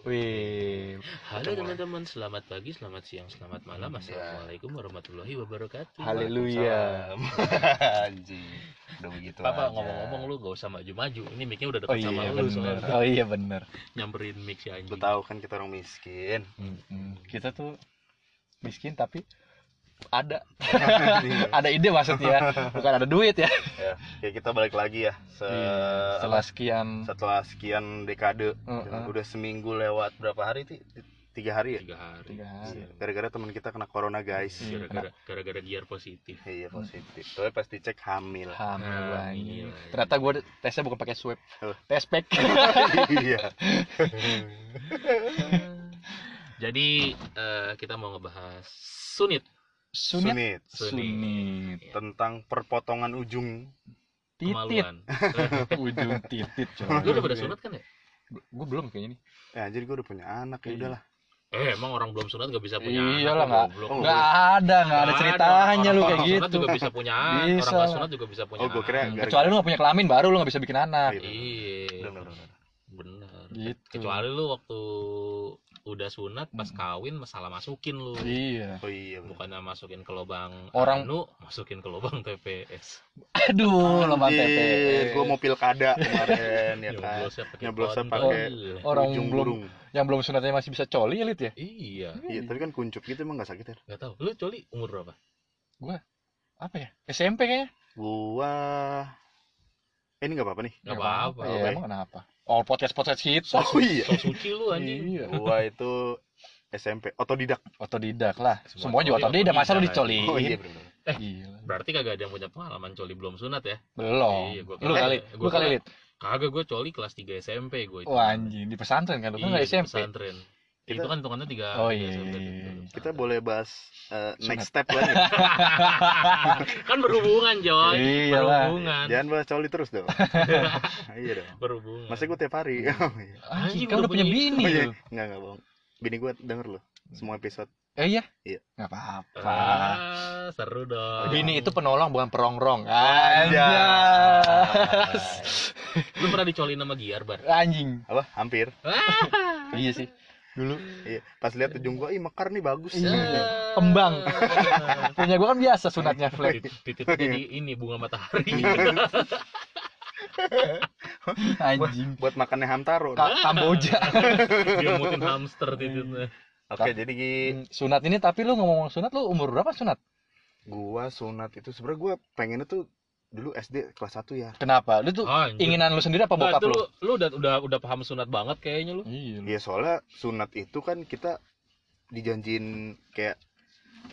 Wih. Halo teman-teman, selamat pagi, selamat siang, selamat malam. Assalamualaikum warahmatullahi wabarakatuh. Haleluya. Anjing. Udah begitu Papa aja. ngomong-ngomong lu gak usah maju-maju. Ini mic-nya udah Oh deket sama iya lu bener. soalnya. Oh iya bener. Nyamperin mic si Lu anjing. tahu kan kita orang miskin. Mm-mm. Kita tuh miskin tapi ada ada ide maksudnya bukan ada duit ya ya, ya kita balik lagi ya. Se Iya, setelah sekian setelah sekian dekade. Heeh. Udah seminggu lewat berapa hari sih? Tiga hari ya? Tiga hari. tiga hari Iya. Gara-gara teman kita kena corona guys. Iya. Gara-gara gara-gara gear positif. Iya positif. Tapi pasti cek hamil. hamil Hamil. anjing. ternyata gue tesnya bukan pakai swab tes pack Iya. Jadi eh, kita mau ngebahas sunit. Sunit Sunit. sunit Tentang perpotongan ujung. titit ujung titit Lu udah pada sunat kan ya? gue belum kayaknya nih Ya jadi gue udah punya anak ya Iya. udahlah. Eh, emang orang belum sunat gak bisa punya Iyalah, anak. Oh, nggak ada nggak ada ceritanya Orang- lu kayak orang sunat gitu juga bisa punya anak, Bisa orang lah. sunat juga bisa punya Oh, gua kira kecuali lu gak punya kelamin baru lu gak bisa bikin anak Iya. Iya. Bener. Bener. gitu Kecuali lu waktu udah sunat pas kawin masalah masukin lu. iya Oh iya. Bukannya masukin ke lubang Orang- anu, masukin ke lubang TPS. aduh Anjir, TPS Gua mau pilkada kemarin ya kan. Nyoblosnya pakai pakai orang ujung belum burung. yang belum sunatnya masih bisa coli ya Lid ya Iya, Iya, tapi kan kuncup gitu emang gak sakit ya? nggak tahu. Lu coli umur berapa? apa ya SMP kayaknya Gua eh, ini gak apa-apa nih. Nggak Nggak apa-apa. ya, Oke. emang kenapa oh podcast podcast gitu Oh iya. So suci lu anjing. iya Gua itu SMP otodidak. otodidak lah Semua semua juga otodidak masa lu dicoli Oh iya benar. Gila. Berarti kagak ada yang punya pengalaman coli belum sunat ya? belum Iya, gua lu kali gua lu kali Kagak gue coli kelas 3 SMP gue itu. wah anjing di pesantren kan lu kan Iya, nggak SMP pesantren. Kita- Itu kan hitungannya tiga. Oh, tiga iya, SMP iya, iya. Kita boleh bahas eh, Sunat. next step lagi. kan berhubungan Joy. Iyalah. Berhubungan. Jangan bahas coli terus dong. iya dong. Berhubungan. Masa gue tiap hari. Oh, iya. anjing Anjing, kan udah punya bini Oh, iya. Enggak enggak bohong. Bini gue denger loh semua episode. eh iya Iya. nggak apa-apa Ah, seru dong. bini itu penolong bukan perongrong Anjas. anjas Lu pernah dicolin sama Giar, Bar? anjing Apa? Hampir. iya sih dulu Iya. Pas lihat ujung gua, ih mekar nih bagus. Iya. Kembang. punya gua kan biasa sunatnya flag Tit- Titiknya jadi ini bunga matahari. anjing Buat makannya Hamtaro. Ka- Kamboja Dia mutin hamster titiknya. Oke, jadi Hmm, sunat ini tapi lu ngomong sunat lu umur berapa sunat gua sunat itu sebenarnya gua pengennya tuh dulu SD kelas 1 ya. kenapa lu tuh Anjir. inginan lu sendiri apa Nah, bokap itu lu lu, lu udah udah udah paham sunat banget kayaknya lu. iya. Iya, soalnya sunat itu kan kita dijanjin kayak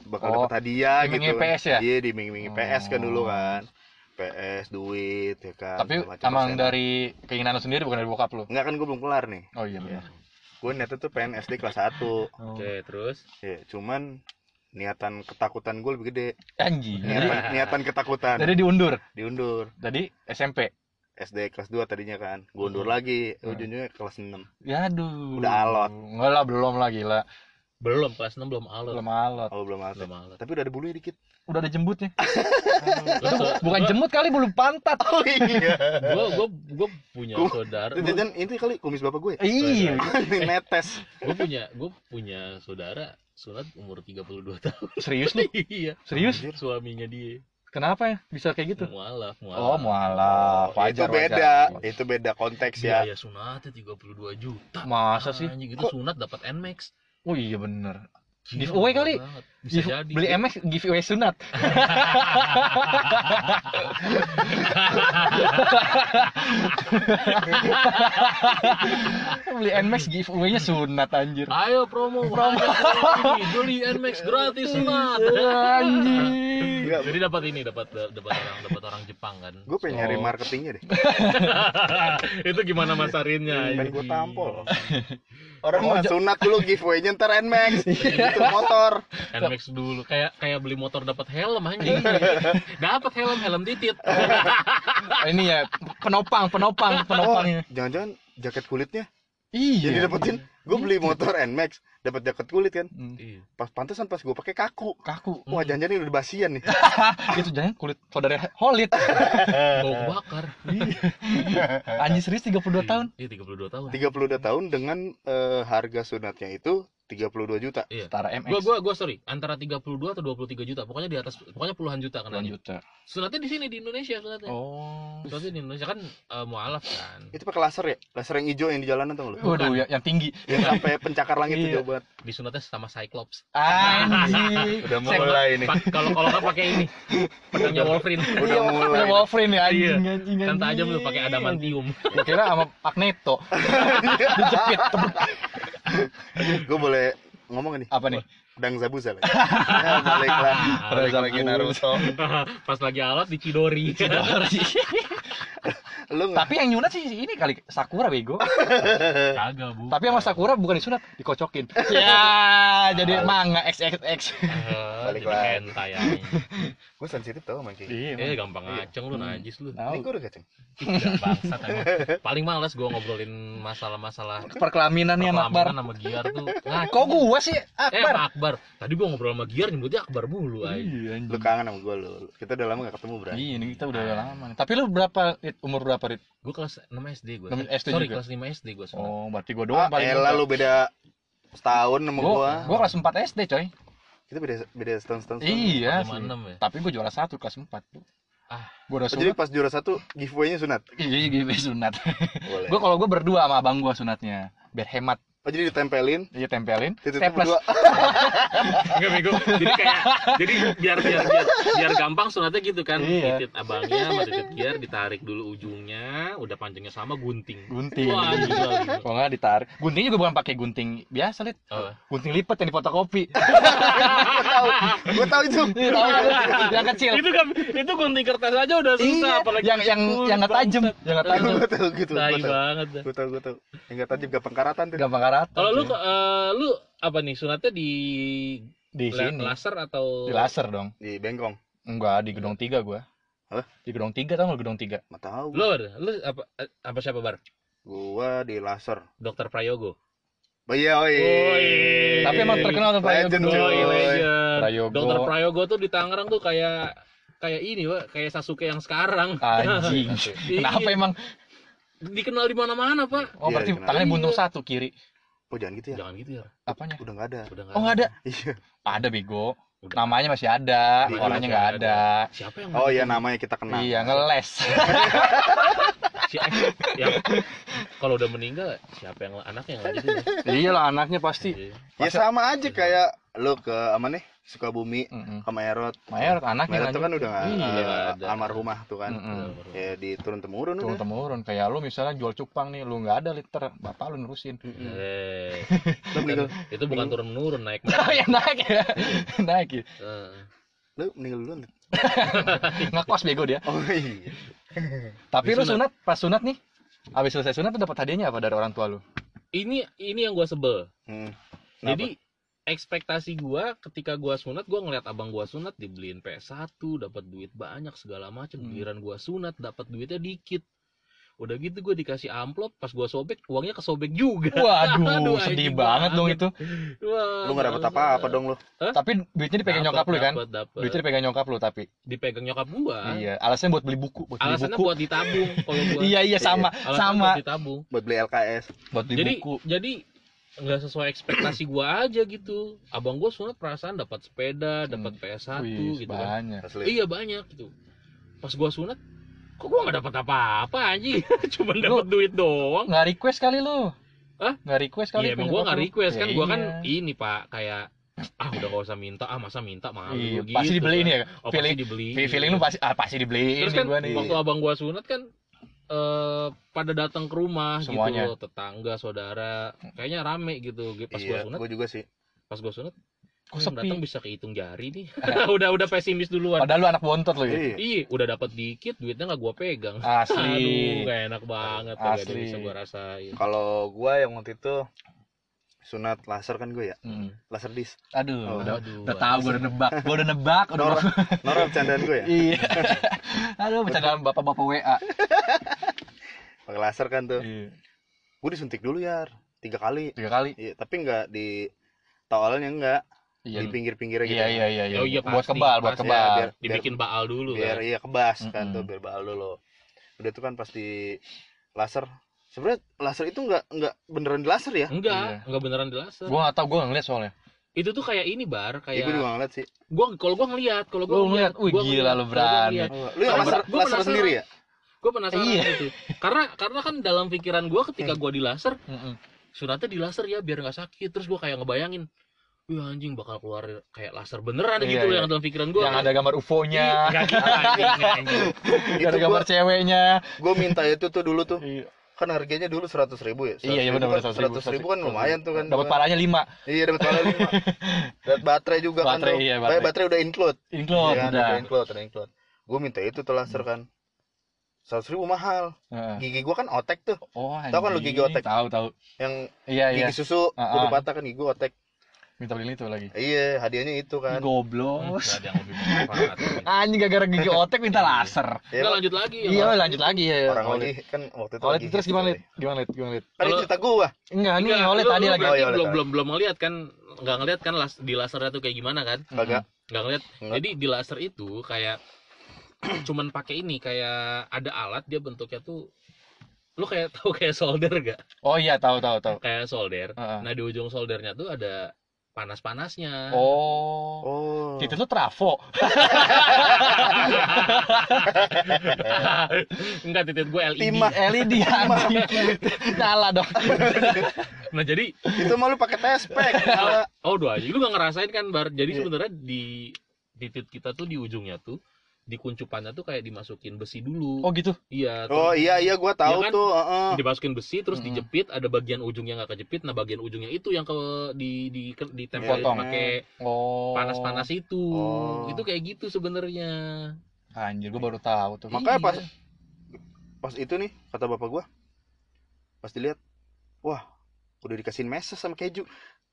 bakal Oh, dapat hadiah gitu. PS ya? Iya, diiming-iming PS kan dulu Oh. kan. PS, duit ya kan. tapi emang dari keinginan lu sendiri bukan dari bokap lu Enggak kan gua belum kelar nih. oh iya Iya. benar Gue niatnya tuh pengen SD kelas 1. Oh. Oke, terus Iya, cuman niatan ketakutan gue lebih gede. jadi, Niatan, niatan ketakutan jadi diundur diundur. jadi SMP SD kelas 2 tadinya kan. Gue undur Hmm. lagi, Hmm. ujungnya kelas 6. ya aduh Udah alot. enggak lah belum lah gila belum kelas 6 belum alot. belum alot Oh, belum alot. Belum alot. Tapi udah ada bulunya dikit. udah ada jembutnya bukan jembut kali bulu pantat Oh iya. gua gua gua punya Gua- saudara Itu jajan itu kali kumis bapak gue. iya Ini netes. gue punya gue punya saudara sunat umur 32 tahun serius lu iya serius Anjir. suaminya dia kenapa ya bisa kayak gitu mualaf mualaf oh mualaf Oh, itu beda. wajar. Itu beda konteks ya. biaya sunatnya 32 juta masa sih anjing itu sunat dapat nmax oh iya bener Gila, Giveaway kali. banget. Bisa Give- jadi. beli MX giveaway sunat. Beli NMAX giveaway-nya sunat anjir. Ayo promo promo. ini. Beli nmax gratis sunat. anjir. Jadi dapat ini dapat dapat orang dapat orang Jepang kan? Gue pengen nyari Oh. marketingnya deh. itu gimana masarinnya Pengen gue tampol. Orang Oh, ja- sunat dulu giveaway-nya ntar NMAX. itu motor. Nmax dulu kayak kayak beli motor dapat helm anjing dapat helm helm titit ini ya penopang penopang penopangnya Jangan-jangan jaket kulitnya Iya. Jadi dapetin gue beli motor Nmax, dapat jaket kulit kan. Hmm, Iya. Pas pantesan pas gue pakai kaku. kaku. Wah, Hmm. jangan-jangan ini udah basian nih. Itu jangan kulit saudara Holid. Bau kebakar. Anjing serius 32 tahun. Iya 32 tahun. 32 tahun dengan eh, harga sunatnya itu 32 juta. Iya. Setara MX. Gua gua gua sorry, antara 32 atau 23 juta. Pokoknya di atas pokoknya puluhan juta kan. Puluhan juta. Sunatnya di sini di Indonesia sunatnya. Oh. Sunatnya di Indonesia kan eh, mualaf kan. Itu pakai laser ya? Laser yang hijau yang di jalanan tau lu? Waduh, ya- yang tinggi. Yang sampai pencakar langit tuh Iya. jauh banget. Di sunatnya sama Cyclops. Anjing. Udah mulai. Pa- Kalau kalau nggak pakai ini, pedangnya Wolverine. Udah Iya, mulai. pakai Wolverine ya Iya. anjing anjing. Kan tajam anjing. tuh pakai adamantium. Kira sama Magneto. Dijepit. Gue boleh ngomong nih. Apa nih? Pedang Zabuza lah. Ya, balik lagi. Balik lagi. Naruto. Pas lagi alat di Chidori. Lu nggak? Tapi yang nyunat sih ini kali Sakura bego. Kagak, Bu. Tapi sama Sakura bukan disunat, dikocokin. Ya, jadi manga XXX. Balik Balik jadi lagi. hentai ya. Gue sensitif tau sama kayak gitu. Iya, Eh gampang ngaceng lu najis lu. Ini gue udah. Ih, bangsat emang. Paling males gua ngobrolin masalah-masalah Perkelaminan nih sama Akbar. sama Giar tuh. Ngaco. Kok gua sih Eh, Akbar? sama Akbar. Tadi gua ngobrol sama Giar nyebutnya Akbar mulu aja. Iya. Lu kangen sama gue lu. Kita udah lama gak ketemu, Bray. Iya, ini kita udah lama nih. Tapi lu berapa umur berapa, Rit? Gua kelas 6 SD gua. 6 SD Sorry, juga? kelas 5 SD gua sunat. Oh, berarti gua doang Ah, paling. elah lu beda setahun sama gua, gua. gua kelas 4 SD, coy. Kita beda beda setahun-setahun. Iya, Lima sih. enam ya? Tapi gua juara satu kelas 4 tuh. Ah. Gua udah Oh, jadi sunat. pas juara satu giveaway-nya sunat. Iya, gitu sunat. Boleh. gua kalau gua berdua sama abang gua sunatnya. Biar hemat. Oh, jadi ditempelin, Iya tempelin. Staples. Enggak bego. Jadi kayak jadi biar biar biar, biar gampang sunatnya gitu kan. Iya. Titit abangnya sama titit Giar ditarik dulu ujungnya, udah panjangnya sama gunting. Gunting. Wah, gila, gila. Kalau nggak ditarik. Guntingnya juga bukan pakai gunting biasa, Lit. Oh. Gunting lipat yang di fotokopi. Gua tahu. Gua tahu itu. Iya, tahu yang kecil. itu kan itu gunting kertas aja udah susah Iya, apalagi yang yang yang nggak tajam, yang nggak tajam. Gua tahu gitu. Tai banget dah. Gua tahu, gua tahu. Yang enggak tajam gampang karatan tuh. Gampang karat. Kalau lu eh, lu apa nih sunatnya di di sini laser atau di laser dong. Di Bengkong. Enggak, di gedung 3 gua. Hah? Di gedung 3 tau nggak gedung 3? Enggak tahu. lu lu apa apa siapa bar? Gua di laser. Dokter Prayogo. Oh iya, oh iya. Tapi emang terkenal tuh Prayogo. Legend. Oh, legend. Prayogo. Dokter Prayogo tuh di Tangerang tuh kayak kayak ini, Pak, kayak Sasuke yang sekarang. Anjing. Kenapa Iya. emang? Dikenal di mana-mana, Pak. Oh, Iya, berarti dikenal. tangannya Iya. buntung satu kiri. Oh, jangan gitu ya. Jangan gitu ya. Apanya? Udah enggak ada. Udah Oh, nggak ada. Iya. Ada bego. Udah. Namanya masih ada, Iya, orangnya nggak ada. ada. Siapa yang Oh iya namanya kita kenal. Iya, ngeles. Si- yang kalau udah meninggal siapa yang anaknya yang lanjutin ya? iya lah anaknya pasti. Iya. Ya sama aja kayak lu ke apa nih? Sukabumi Mm-mm. ke Maerot. Mayor anaknya Maerot tuh kan udah nggak Iya, eh, ada. almarhumah tuh kan. Mm-mm. Ya di turun temurun turun temurun kayak lu misalnya jual cupang nih lu nggak ada liter bapak lu nerusin Eh, Lu meninggal, itu bukan turun menurun naik oh ya naik ya naik ya Eh, lu meninggal duluan. ngekos bego dia Oh iya. tapi Habis lu sunat pas sunat nih habis selesai sunat tuh dapat hadiahnya apa dari orang tua lu ini ini yang gua sebel Hmm. jadi ekspektasi gua ketika gua sunat gua ngeliat abang gua sunat dibeliin PS1 dapat duit banyak segala macam Hmm. giliran gua sunat dapat duitnya dikit. Udah gitu gua dikasih amplop pas gua sobek uangnya kesobek juga. Waduh Aduh, sedih anjing banget dong banget. itu. Wah, Lu nggak dapet bangsat. apa-apa dong lu. tapi duitnya dipegang Dapet, nyokap lu kan? dapet, dapet. duitnya dipegang nyokap lu tapi. Dipegang nyokap gua. Iya alasannya buat beli buku buat beli alasannya buku. buat ditabung kalau gua iya iya sama Alasannya sama. buat ditabung. Buat beli LKS. buat beli jadi buku. jadi nggak sesuai ekspektasi gua aja gitu. Abang gua sunat perasaan dapat sepeda dapat Hmm. PS1 Wih, gitu kan. banyak. Asli. iya banyak gitu. Pas gua sunat kok gua nggak dapat apa-apa anjing? Cuma dapat duit doang. nggak request kali lu? Hah? nggak request kali Iya emang nyokap nggak request kan. Ya, gua kan iya. ini pak kayak ah udah gak usah minta. Ah masa minta? Malu Iya, gitu, pasti dibeliin kan. ya? Oh, feeling pasti dibeli feeling lu pasti ah pasti dibeliin terus nih kan gua nih. waktu abang gua sunat kan eh pada datang ke rumah Semuanya. gitu tetangga saudara kayaknya rame gitu pas gua Iya, sunat gua juga sih. pas gua sunat Kok sepi? datang bisa kehitung jari nih udah udah pesimis duluan padahal lu anak bontot lu ya Iya. udah dapat dikit duitnya nggak gua pegang asli aduh gak enak banget Asli. bisa gua rasain Kalau gua yang waktu itu sunat laser kan gue ya. Hmm. Laser disc. aduh Oh, udah Aduh, udah tahu gua udah nebak gua udah nebak udah Nora, nebak. Nora bercandaan gue ya. iya aduh bercandaan bapak-bapak WA Pakai laser kan tuh. iya Gue disuntik dulu ya. tiga kali tiga kali iya tapi nggak di towelnya enggak iya di pinggir-pinggirnya gitu iya iya iya iya Oh iya, buat pasti, kebal buat kebal Ya, biar- dibikin baal dulu biar kan iya kebas kan Mm-mm. tuh biar baal dulu udah tuh kan pasti laser sebenarnya laser itu nggak nggak beneran di laser ya enggak Iya. enggak beneran di laser gua nggak tahu gua nggak ngeliat soalnya itu tuh kayak ini bar ya, kayak gue juga ngeliat sih gua kalau gua ngeliat kalau gua Lu ngeliat? Wih, gua gila ngeliat, lu berani. lu yang Gua laser, gua laser penasaran. sendiri ya gua penasaran Iya. gitu karena karena kan dalam pikiran gua ketika Hmm. gua di laser sunatnya di laser ya biar nggak sakit terus gua kayak ngebayangin Wih anjing bakal keluar kayak laser beneran Iya, gitu loh iya. yang dalam pikiran gua yang ada gambar UFO-nya Nggak gitu anjing, anjing. yang ada Itu gambar ceweknya gue minta itu tuh dulu tuh Iya. Kan harganya dulu seratus ribu ya Iya, iya, benar, benar, 100.000. seratus ribu. Kan lumayan tuh kan. Dapat parahnya lima. Iya dapat pala lima. Dapat baterai juga Baterai, kan iya, baterai. baterai. udah include. Include Iya kan, udah udah include udah include. Gue minta itu tuh laser kan. seratus ribu mahal. Heeh. gigi gue kan otek tuh. Oh Tahu kan lu gigi otek? tahu tahu yang iya iya. gigi susu Ah, udah ah. patah kan gigi gue otek minta beliin itu lagi. Iya hadiahnya itu kan. Goblok. Nggak ada yang lebih anjing gara-gara gigi otek minta laser. Iya, Nggak lanjut lagi ya iya lanjut lagi ya orang lagi kan waktu itu lagi terus gimana. Lit? gimana Lit? gimana kan ini Kalau- cerita gua. Enggak Olit lu- tadi lagi. Oh, iya, belum belum belum ngeliat kan nggak ngeliat kan las, di lasernya tuh kayak gimana kan? Kagak. Nggak ngeliat. Jadi di laser itu kayak cuman pakai ini kayak ada alat dia bentuknya tuh lu kayak tahu kayak solder gak oh iya tahu tahu tahu. Kayak solder. Heeh. nah di ujung soldernya tuh ada panas-panasnya. Oh. Oh. Itu tuh trafo. Enggak titik gue LED Timah. LED anjing. Nyala dong. Nah jadi itu malu pakai tespek oh doa aja. Lu gak ngerasain kan bar? Jadi Iya. sebenarnya di titik kita tuh di ujungnya tuh di kuncupannya tuh kayak dimasukin besi dulu oh gitu iya oh terus iya iya gua tahu Iya kan? tuh heeh. dimasukin besi terus Mm-mm. dijepit ada bagian ujungnya nggak kejepit nah bagian ujungnya itu yang ke di di ditempel Potong. pakai oh panas-panas itu Oh. itu kayak gitu sebenarnya anjir gua baru tahu tuh Makanya Iya. pas pas itu nih kata bapak gua pas dilihat wah udah dikasihin meses sama keju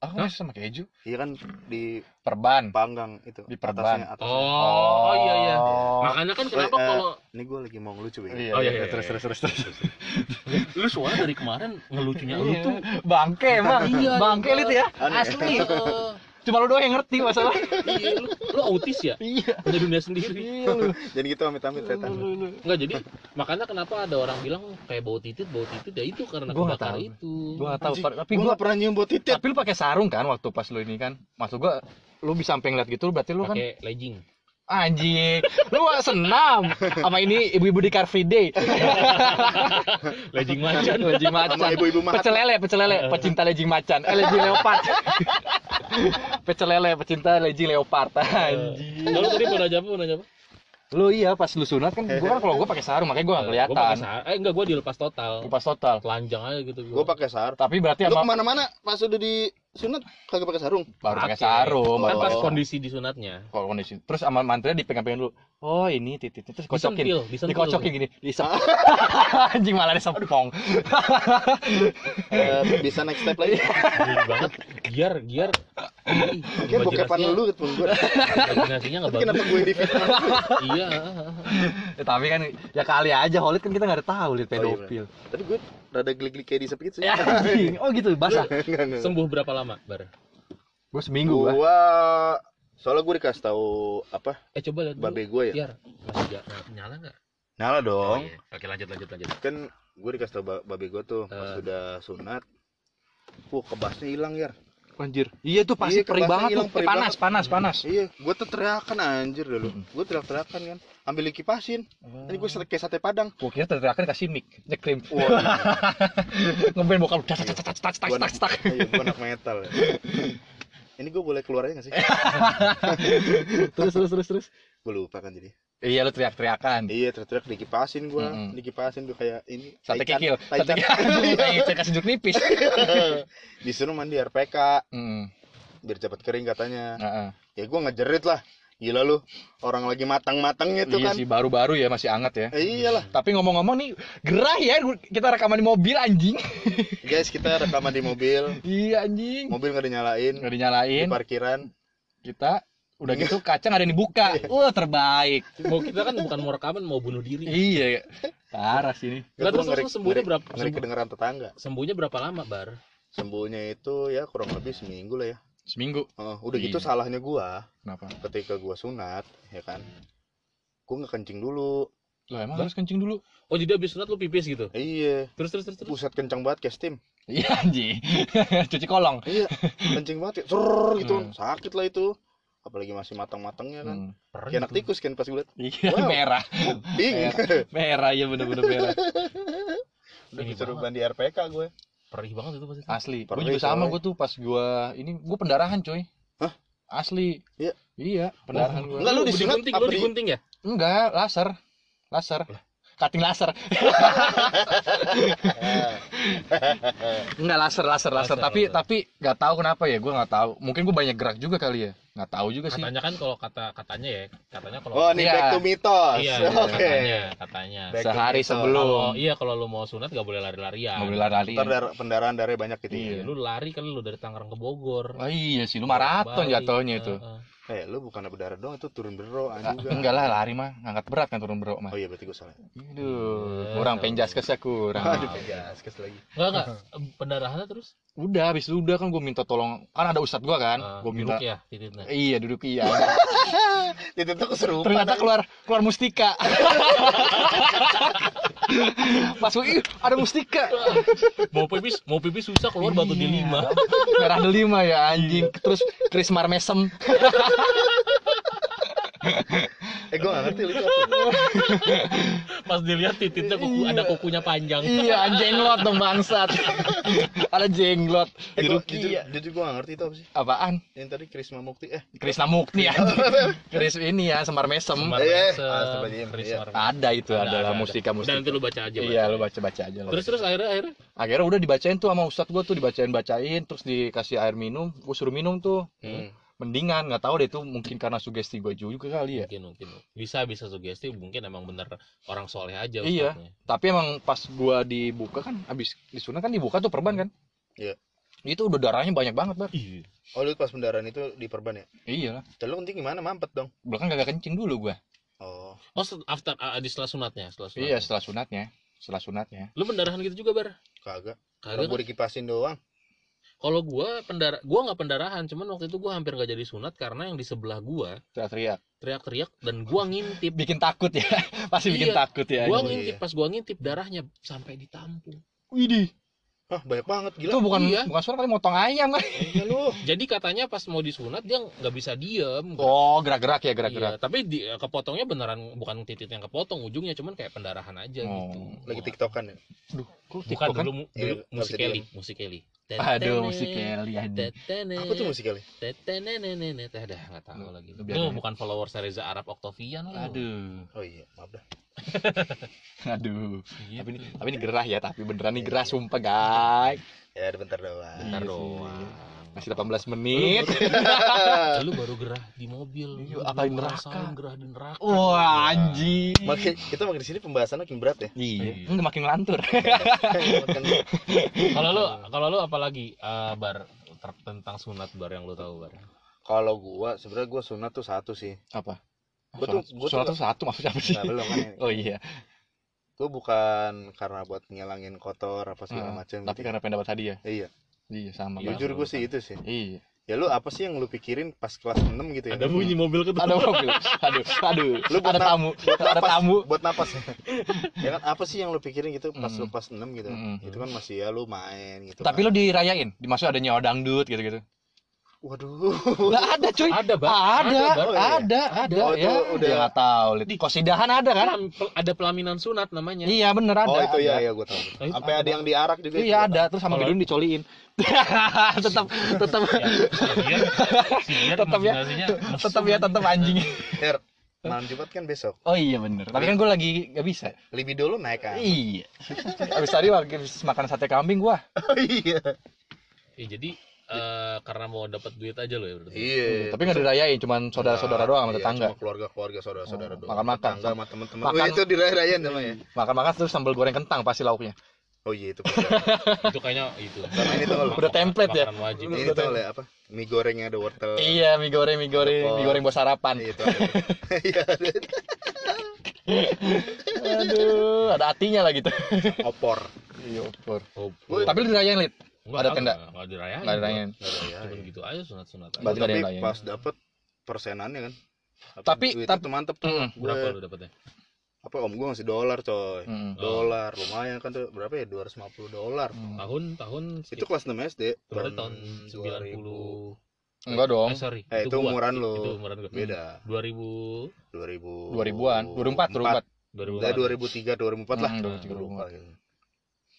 ah masih sama keju iya kan di perban panggang itu Di perban. atasnya, atasnya. oh, oh iya iya Oh. makanya kan kenapa Eh, kalau ini gua lagi mau ngelucu ya Iya, Oh, iya, iya, iya, terus, iya. terus, terus, terus. lu soalnya dari kemarin ngelucunya lu Iya. tuh bangke emang, Iya, bangke iya. lit ya, asli. Cuma lu doang yang ngerti masalah. iya, lu, lu autis ya Iya. punya dunia sendiri Iya lu. jadi gitu amit-amit setan Lu, lu. Enggak jadi makanya kenapa ada orang bilang kayak bau titit bau titit ya itu karena Gua kebakar tahu. itu Gua nggak tahu, Anjing, tapi gua pernah nyium bau titit tapi lu pakai sarung kan waktu pas lu ini kan. Maksud gua lu bisa sampai ngeliat gitu berarti lu kan pakai legging anjing. Lu gak senam sama ini ibu-ibu di Car Free Day. legging macan Lejing sama macan. ibu-ibu mahat Pecel lele, pecel lele, pecinta lejing macan. Eh lejing leopard. pecel lele, pecinta lejing leopard. Anjing. Lalu tadi mau nanya apa? Mau nanya apa? Lu iya pas lu sunat kan gua kan kalau gua pakai sarung makanya gua gak Gua pakai kelihatan. sa- Eh enggak gua dilepas total. Lepas total. Telanjang aja gitu gua pakai sarung Tapi berarti lu sama ke mana-mana pas udah di sunat kagak pakai sarung baru pakai sarung, Kan baru pas kondisi di sunatnya. kalau kondisi. Terus sama mantranya dipegang-pegang dulu. Oh, ini titiknya terus kocokin. Disentil, disentil. Dikocokin gini, disep. Anjing malah disepong. Eh, bisa next step lagi Gini banget. Giar, giar. Kayak bokepan imajinasinya- lu ketemu gua Imajinasinya enggak tapi kenapa bagus. gue di fitnah Iya. Ya, tapi kan ya kali aja Holid kan kita nggak ada tahu lihat Oh, iya, pedofil. tapi gue rada geli-geli kayak disep gitu sih Ya. Oh gitu, basah. Sembuh berapa lama, Bar? Gua seminggu gua. Soalnya gue dikasih tahu apa Eh coba lihat babe gue ya Giar, masih ga, nah, nyala enggak? nyala dong iya. Oke, lanjut lanjut lanjut. kan gue dikasih tahu ba- babe gue tuh pas Eh. sudah sunat Wuh, kebasnya hilang ya. Anjir. Iya tuh pasti Iya, perih banget hilang, tuh. perih panas, banget. panas, panas. Iya, gue tuh teriakan anjir dulu. Mm-mm. Gue teriak-teriakan kan. Ambil kipasin. Ini gue kayak sate padang. Gua kira teriakan kasih mic, nyekrim. Wah, Ngeband bokal tas tas tas tas tas gue tas anak, tas. iya, gua anak metal. Ya. Ini gue boleh keluar aja gak sih? Terus terus terus terus. gue lupa kan jadi. Iya lu teriak-teriakan. Iya, teriak-teriak dikipasin gue. Mm-mm. Dikipasin tuh kayak ini. Sate taichan, kikil, sate kikil. Saya kasih juk nipis. Disuruh mandi RPK. Heeh. Biar cepat kering katanya. Heeh. Ya gue ngejerit lah. Gila lu. Orang lagi matang-matangnya tuh Iya kan. sih baru-baru ya masih anget ya. Eh, iyalah. Tapi ngomong-ngomong nih gerah ya kita rekaman di mobil anjing. Guys, kita rekaman di mobil. iya anjing. Mobil nggak dinyalain. Nggak Di dinyalain. parkiran. Kita udah gitu kaca nggak ada yang dibuka. Wah terbaik. Mau kita kan bukan mau rekaman, mau bunuh diri. Iya. Parah sih ini. Gua terus ngeri- terus sembuhnya ngeri- berapa? Ngeri kedengeran tetangga. Sembuhnya berapa lama, Bar? sembuhnya itu ya kurang lebih seminggu lah ya seminggu. Eh, udah gitu Iya. salahnya gua. Kenapa? Ketika gua sunat ya kan gua nggak kencing dulu. Lo emang harus kencing dulu? Oh jadi abis sunat lu pipis gitu? iya. Terus terus terus terus. buset kencang banget kayak steam. Iya anjing. Cuci kolong. Iya kencing banget ya Ser, gitu. Hmm. sakit lah itu. Apalagi masih matang-matangnya kan. Hmm. Perih kayak anak tikus kan pas gue liat. Iya Wow. merah. Ding merah iya bener-bener merah. Udah Ini disuruh bandi RPK gue Perih banget itu pasti. asli gue Perih, juga sama coy. gue tuh pas gue ini gue pendarahan coy Hah? asli Iya. iya pendarahan gue Enggak, lu disunat digunting, apa lu di- digunting ya? enggak laser laser cutting laser enggak laser laser laser Laser, tapi laser. tapi nggak tahu kenapa ya gue nggak tahu mungkin gue banyak gerak juga kali ya nggak tahu juga sih Katanya kan kalau kata katanya ya, katanya kalau oh nih Iya. back to mitos iya, oke katanya, katanya. Back sehari sebelum Kalau iya kalau lu mau sunat gak boleh lari-larian. nggak boleh lari ntar dar- pendarahan darahnya banyak gitu Iya. ya Lu lari kan lu dari Tangerang ke Bogor. oh iya sih lu maraton jatuhnya itu Heeh. Eh lu bukan berdarah doang itu turun berdoa Ah, juga enggak lah lari mah ngangkat berat kan turun bro mah oh iya berarti gue salah. Aduh, Iya, kurang tahu. penjaskesnya kurang. Aduh penjaskes lagi. Enggak enggak pendarahannya terus? Udah habis itu udah kan gue minta tolong kan ada ustadz gue kan eh, gue minta duduk ya titiknya. iya duduk iya. Itu tuh keserupan. Ternyata keluar keluar mustika. Pas gue "Ih, ada mustika. Mau pipis, mau pipis susah keluar batu di Iya. lima. merah delima ya anjing. Terus krismar mesem eh gue gak ngerti lu itu apa? Pas dilihat titiknya kuku, Iya. ada kukunya panjang. iya jenglot dong bangsat. Ada jenglot eh di gue Rukia. jujur, jujur gue gak ngerti itu apa sih? Apaan? Yang tadi Krisma Mukti eh. Krisna Mukti anjing. Kris ini ya semar mesem. Semar Iya, iya. Ada itu Ada, adalah ada, ada. mustika mustika nanti lu baca aja. iya lu baca baca aja Terus terus akhirnya akhirnya? Akhirnya udah dibacain tuh sama ustadz gue tuh dibacain bacain terus dikasih air minum gue suruh minum tuh. Hmm. Mendingan nggak tahu deh itu mungkin karena sugesti gue juga kali ya mungkin mungkin bisa bisa sugesti mungkin emang bener orang soleh aja Iya. ustadznya. tapi emang pas gua dibuka kan abis disunat kan dibuka tuh perban kan Iya. itu udah darahnya banyak banget bar Iya. oh lu pas pendarahan itu diperban ya iya lah lu kencing gimana mampet dong belakang kagak kencing dulu gua oh Oh, set- after ah, di setelah sunatnya, setelah sunatnya. iya setelah sunatnya setelah sunatnya Lu pendarahan gitu juga, Bar? kagak Kagak. gue dikipasin doang Kalau gua pendara gua nggak pendarahan, cuman waktu itu gua hampir nggak jadi sunat karena yang di sebelah gua teriak-teriak teriak-teriak dan gua ngintip. bikin takut ya pasti bikin Iya. takut ya Gua Oh, ngintip iya. pas gua ngintip darahnya sampai ditampung. Widih, Hah, banyak banget itu gila bukan Iya. bukan suara kali motong ayam kan iya lu Jadi katanya pas mau disunat dia nggak bisa diem. oh gerak-gerak ya gerak-gerak Iya, tapi di, kepotongnya beneran bukan titik yang kepotong ujungnya cuman kayak pendarahan aja Oh. gitu. lagi tiktokan ya Duh, kok Bukan TikTok kan? dulu, Iya, dulu nggak musik Kelly, musik Kelly. Aduh musik Kelly aduh apa tuh musik kali Tetenenenet, eh, dah nggak tahu lagi. Nanya. bukan followers Reza Arab Octavian lah. aduh oh iya maaf dah aduh tapi ini tapi ini gerah ya tapi beneran nih gerah sumpah guys ya bentar doang. Bentar Iya sih. doang. masih 18 menit. Lu baru gerah di mobil. Iya, Lu apa neraka? gerah di neraka. wah anjing. Makin kita makin di sini pembahasannya makin berat ya? Iya. Enggak makin lantur Kalau lu kalau lu apalagi eh, bar ter- tentang sunat bar yang lu tahu bar. kalau gua sebenarnya gua sunat tuh satu sih. Apa? Gua tuh- gua tuh- surat tuh satu maksudnya apa sih? Nah belum kan oh iya gua bukan karena buat ngilangin kotor apa segala Ah, macam tapi karena pengen dapat hadiah iya. Iya sama Iya. Bang. jujur gua sih itu sih. Iya. Ya lu apa sih yang lu pikirin pas kelas 6 gitu ya? Ada bunyi mobil ke ada mobil. Aduh aduh. Lu buat ada tamu. buat ada napas, tamu. Buat napas. Ya kan apa sih yang lu pikirin gitu pas Mm. lu kelas 6 gitu? Mm. itu kan masih ya lu main gitu tapi kan. lo dirayain. Dimasuk ada nyawa dangdut gitu gitu waduh. Nggak ada cuy. Ada, Bar. ada. Oh, iya. ada ada Oh, itu ya. udah- udah nggak tahu. Lid. kosidahan ada kan? Ada pelaminan sunat namanya. iya bener ada. Oh itu ada. ya ya gua tahu. Itu sampai ada. ada yang diarak juga iya ada. terus sama gedung dicoliin. Tetap tetap Ya, Tetep ya. tetap ya tetap anjing. Malam Jumat kan besok. Oh iya bener. Tapi kan gue lagi nggak bisa. Libido lu naik kan? Iya. Abis tadi habis makan sate kambing gua. Oh iya. Ya, jadi eh, karena mau dapat duit aja lo ya berarti. iya. Tapi nggak dirayain cuman saudara-saudara doang sama Iya, tetangga. cuma keluarga-keluarga saudara-saudara Oh, doang. makan-makan. tetangga sama teman-teman Makan. oh, itu dirayain namanya makan-makan terus sambal goreng kentang pasti lauknya. Oh iya itu Itu kayaknya itu. sama ini tuh Udah template ya? Wajib. ini tuh oleh apa? Mie gorengnya ada wortel. Iya mie goreng mie goreng mie goreng buat sarapan. Iya, itu iya aduh ada hatinya lah gitu opor. Iya opor. Oh, Woi. tapi lu dirayain lid Enggak, Ada tenda? Enggak, enggak dirayain. Nggak dirayain. Enggak dirayain. Cuman gitu aja sunat-sunat aja. Berarti tapi yang lain. pas dapet persenannya kan Tapi- duit tapi- itu mantep tuh Mm. Gue- Berapa lu dapetnya? apa om gue ngasih dolar coy Mm. dolar lumayan kan tuh berapa ya 250 dolar Mm. Tahun tahun itu kelas 6 SD berarti tahun 2000. 90 Enggak dong. Eh, sorry. Eh, itu umuran lu. Itu umuran gua. beda 2000 2000 2000-an, 2004, 2004. 2004. Udah 2003 2004 lah Mm, Gua 2003, lupa ya.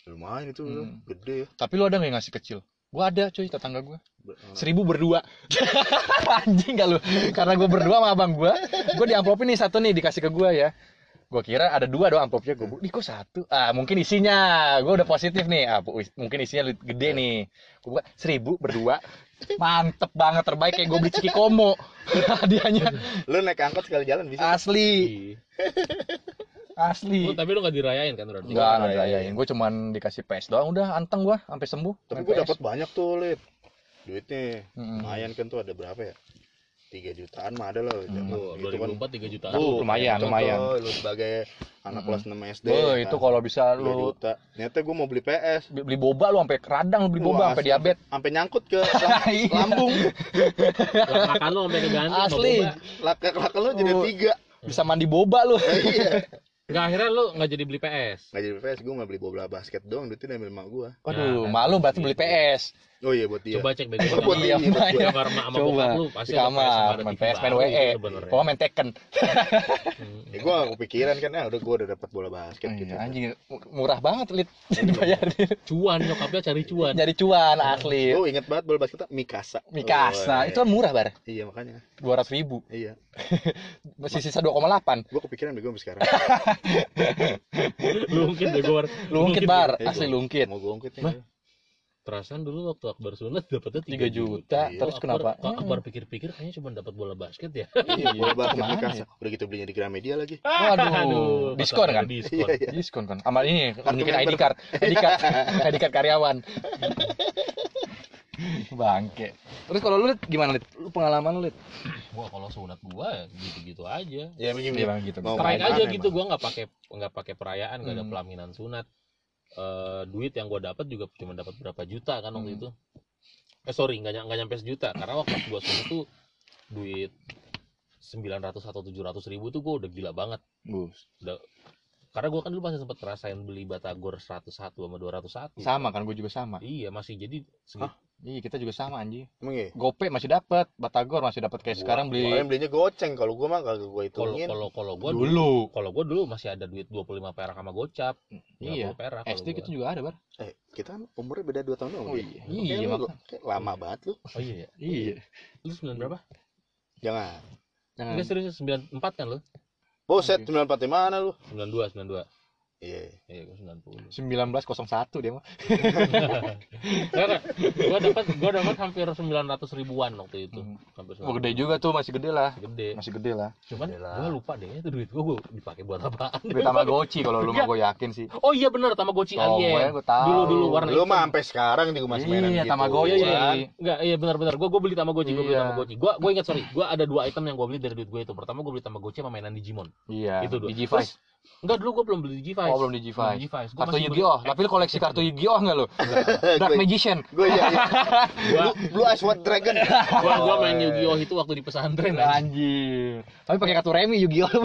Lumayan itu Hmm. gede ya Tapi lu ada nggak yang ngasih kecil? Gua ada cuy tetangga gua. Ber- Seribu berdua. Anjing gak lu? Karena gua berdua sama abang gua, gua diamplopin nih satu nih dikasih ke gua ya. Gua kira ada dua doang amplopnya gua. bu- kok satu? Ah mungkin isinya. Gua udah positif nih. Ah mungkin isinya gede nih. Gua buka seribu berdua. Mantep banget terbaik kayak gua beli ciki komo. Hadiahnya lu naik angkot sekali jalan bisa asli, Iya. Asli. Oh, tapi lu enggak dirayain kan berarti? Enggak, enggak Iya, iya, dirayain. Gua cuman dikasih PS doang udah anteng gua sampai sembuh. tapi gue dapat banyak tuh lid duitnya Mm-mm. lumayan kan tuh ada berapa ya tiga jutaan mah ada lah Hmm. Oh, itu kan 2004 3 jutaan. Uh, lumayan, contoh, lumayan. lu sebagai anak Mm-mm. kelas 6 SD Oh, kan, itu kalau bisa lu juta ternyata gue mau beli PS beli beli boba lu sampai keradang lu beli boba sampai diabetes. sampai nyangkut ke lam- Iya. lambung Lak-lakan lu sampai keganti sama Asli. laka-laka lu jadi Oh. tiga Bisa mandi boba lu. iya Enggak akhirnya lu enggak jadi beli PS. nggak jadi PS gue nggak beli bola basket doang duitnya diambil emak gue Waduh, Ya, malu berarti gitu. beli PS. Oh iya buat dia Coba cek deh buat Iya, dia, buat dia. Di emak sama Coba. bokap lu Di pasti kamar, ada main PS, main WE. sebenarnya. Pokoknya main Tekken. Ya gue kepikiran kan ah udah gue udah dapat bola basket gitu Iya, anjing murah banget lit dibayarin. Cuan nyokapnya cari cuan. Nyari cuan asli. gue inget banget bola basket Mikasa Mikasa, Oh, itu kan murah bar. iya makanya 200 ribu. iya Masih sisa 2,8. gue kepikiran bego sekarang Lu mungkin deh gua. Lungkit bar, asli lungkit. mau gue ungkit Mah? nih Perasaan dulu waktu Akbar sunat dapetnya 3 juta, Iya. terus Kok kenapa? Akbar, kok Akbar pikir-pikir kayaknya cuma dapat bola basket ya. iya bola basket Ke mana Mikasa ya? udah gitu belinya di Gramedia lagi Waduh, pas diskon ada kan? Diskon. iya iya Diskon kan. Sama ini Kartu nunjukin ID card, ID card, ID card karyawan. Bangke. Terus kalau lu Lit, gimana Lit? Lu pengalaman lu Lit? Gua kalau sunat gua ya gitu-gitu aja. ya begini Iya, Bang, gitu. Main aja gitu gua nggak pakai nggak pakai perayaan nggak ada Hmm. pelaminan sunat. Eh, duit yang gua dapat juga cuma dapat berapa juta kan waktu Hmm. itu. Eh sorry nggak ny- nggak nyampe sejuta karena waktu gua sunat tuh duit 900 atau 700 ribu tuh gua udah gila banget. Bus. Karena gua kan dulu masih sempat ngerasain beli batagor 101 sama 201. Sama kan, gue juga sama. Iya masih jadi segi- Iya, kita juga sama anjing. emang ya Gope masih dapat, Batagor masih dapat kayak sekarang Gua beli yang belinya goceng kalau gue mah kagak gue kalau hitungin kalau kalau gua dulu dulu. kalau gua dulu masih ada duit 25 perak sama gocap. Iya. 50 perak kalau SD gua. kita juga ada, Bar. eh kita kan umurnya beda 2 tahun doang Oh iya. Kayak Iya, lu, lama banget lu Oh iya ya. Iya. Lu 9 berapa? jangan Jangan. Enggak serius 94 kan lu? Buset, Oke. 94 di mana lu? 92 92. Iya. Iya, gua 90. 1901 dia mah. Enggak, gua dapat gua dapat hampir 900 ribuan waktu itu. Hmm. Hampir Oh, gede juga tuh, masih gede lah. Gede. Masih gede lah. Cuman Gede lah. gua lupa deh itu duit gua gua dipakai buat apaan. Duit Tamagotchi kalau lu mah gue yakin sih. Oh iya bener Tamagotchi Oh, gue alien. gue tahu. Dulu dulu warna Lu mah sampai sekarang di masih mainan Iya, gitu. Tamagotchi. Iya, iya, iya. Enggak, iya benar-benar. Gua gua beli Tamagotchi, gua beli Iya. Tamagotchi. Gua gua ingat sorry, gua ada dua item yang gua beli dari duit gua itu. Pertama gua beli Tamagotchi sama mainan Digimon. Iya. Itu dulu. Digi Terus, Enggak, dulu gua belum beli Digivice. Oh, belum Digivice. Belum Digivice. Gua Kartu Yu-Gi-Oh, tapi lu koleksi kartu Yu-Gi-Oh enggak lu? Dark Gue Magician. gue iya. iya. Gua Blue, Blue Eyes White Dragon. gua, gua main Yu-Gi-Oh itu waktu di pesantren anjing. Anjir. Tapi pakai kartu remi Yu-Gi-Oh.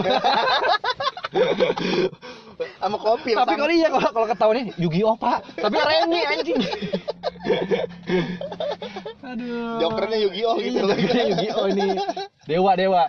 Sama kopi tapi kalau iya kalau kalau ketahuannya Yu-Gi-Oh, Pak. Tapi remi anjing. Aduh. Jokernya Yu-Gi-Oh gitu. Iya, jokernya Yu-Gi-Oh ini. Dewa, dewa.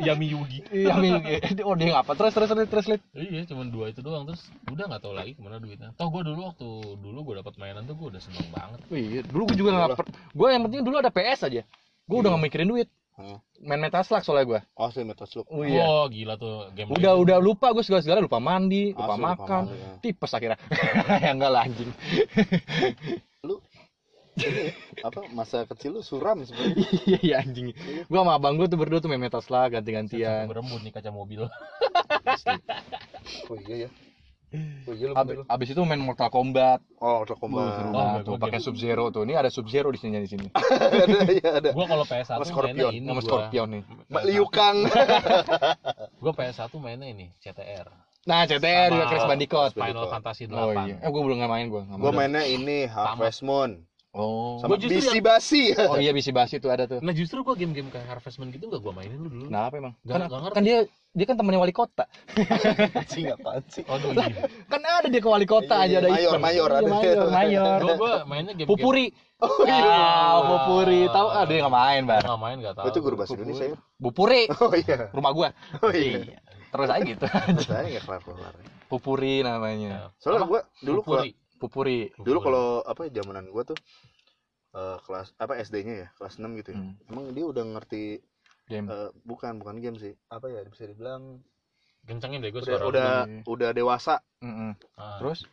Yami Yugi. Iya, Yu-Gi. Oh, dia ngapa? Terus terus terus terus. Iya, cuma dua itu doang terus udah nggak tahu lagi ke mana duitnya. Toh gua dulu waktu dulu gua dapat mainan tuh gua udah seneng banget. Wih, dulu gue juga nggak per... Gue yang penting dulu ada PS aja. Gue udah nggak mikirin duit. Hmm. Main Metaslug soalnya gue. Asli Metaslug. Oh iya. Oh, gila tuh game Udah Legend. udah lupa gue segala segala lupa mandi, lupa Asli, makan, lupa makan, ya. tipes akhirnya. ya enggak lah anjing. Lu ini apa masa kecil lu suram sebenarnya. Iya iya anjing. Gue sama abang gue tuh berdua tuh main Metaslug ganti-gantian. berembut nih kaca mobil. Oh iya ya. Oh Abis, itu main Mortal Kombat. Oh, Mortal Wah, Kombat. seru Oh, banget gua- tuh gua pakai Sub Zero tuh. Ini ada Sub Zero di sini di sini. ada ya ada. gua kalau PS1 Sama mainnya Scorpion, ini Nama gua. Scorpion nih. Mbak Liu Kang. Gua PS1 mainnya ini CTR. Nah, CTR juga Crash Bandicoot. Final. Fantasy 8 Oh iya. Eh, gue belum nggak main gue. Gue mainnya ini Harvest Moon Oh. sama Gua justru Bisi yang- Basi. Oh iya bisi basi tuh ada tuh. Nah justru gua game-game kayak Harvest Moon gitu gak gua mainin lu dulu. Kenapa emang? Nggak- Kan, nggak ngerti. kan dia dia kan temannya wali kota. Anjing apaan sih? Aduh, iya. Kan ada dia ke wali kota Iya, aja ada mayor, mayor Iya, ada. mayor, mayor. Gua, gua mainnya game Pupuri. Oh Ah, Pupuri. Tahu ah dia nggak main, Bar. Gak main gak tahu. Oh, itu guru bahasa Indonesia ya? Pupuri. Oh iya. Rumah gua. Oh iya. Terus aja gitu. Saya nggak kelar kelar. Pupuri namanya. Soalnya gua dulu kalau Pupuri. Dulu kalau apa ya, zamanan gua tuh eh, kelas apa SD-nya ya kelas 6 gitu ya. Hmm. Emang dia udah ngerti Game. eh, bukan bukan game sih. Apa ya bisa dibilang Kencengin deh gua udah suara udah, Iya. udah dewasa Mm-mm. Ah. Terus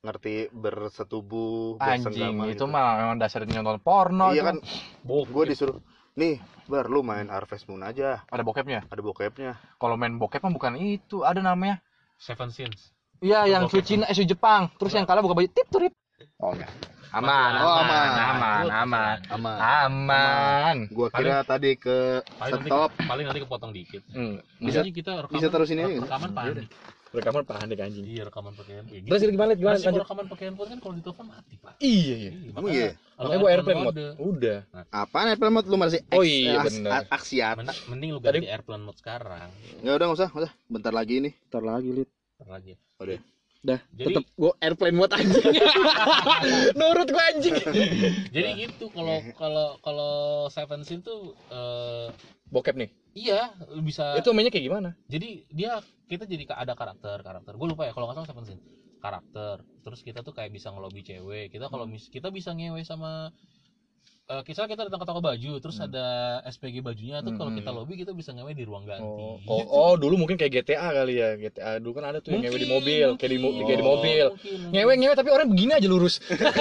ngerti bersetubuh anjing bersenggama itu gitu. mah memang dasarnya nonton porno. iya kan Bok. gue disuruh nih bar lu main Harvest Moon aja Ada bokepnya. ada bokepnya Kalau main bokep mah bukan itu, ada namanya. Seven Sins. Iya, yang Bokep. su Cina, eh su Jepang. Terus yang kalah buka baju tip turip. Oh enggak. Aman, Oh, aman, aman. aman, aman, aman aman. gua kira tadi ke Paling nanti, stop paling nanti kepotong dikit. Hmm. Bisa- Bisa kita rekaman. bisa terus ini? Rekaman panik. Rekaman panik anjing. Iya rekaman pakai handphone. Terus gimana gimana Masih lanjut? kalau rekaman pakai handphone kan kalau ditelepon mati pak. Iya, iya. Emang iya? Makanya gua airplane mode. Udah. apaan airplane mode lu masih Oh iya, a- aksiat Mending, lu ganti airplane mode sekarang. nggak udah nggak usah nggak usah bentar lagi nih Ntar lagi, Lid. Ntar lagi. Udah Dah, Jadi- tetep gua airplane mode anjing. Nurut gua anjing. Jadi gitu kalau kalau kalau Seven Sins tuh eh, Bokep nih. iya bisa. Itu mainnya kayak gimana? Jadi dia kita jadi ada karakter karakter. Gue lupa ya kalau nggak salah Seven Sins karakter. Terus kita tuh kayak bisa ngelobi cewek. Kita kalau mis kita bisa ngewe sama eh kita kita datang ke toko baju terus Hmm. ada SPG bajunya tuh kalau Hmm. kita lobby kita bisa ngewe di ruang ganti. Oh, Gitu. oh, oh, dulu mungkin kayak GTA kali ya. GTA dulu kan ada tuh yang ngewe di mobil, kayak di, mo- mungkin. kayak di mobil. Mungkin, mungkin. Ngewe ngewe tapi orang begini aja lurus.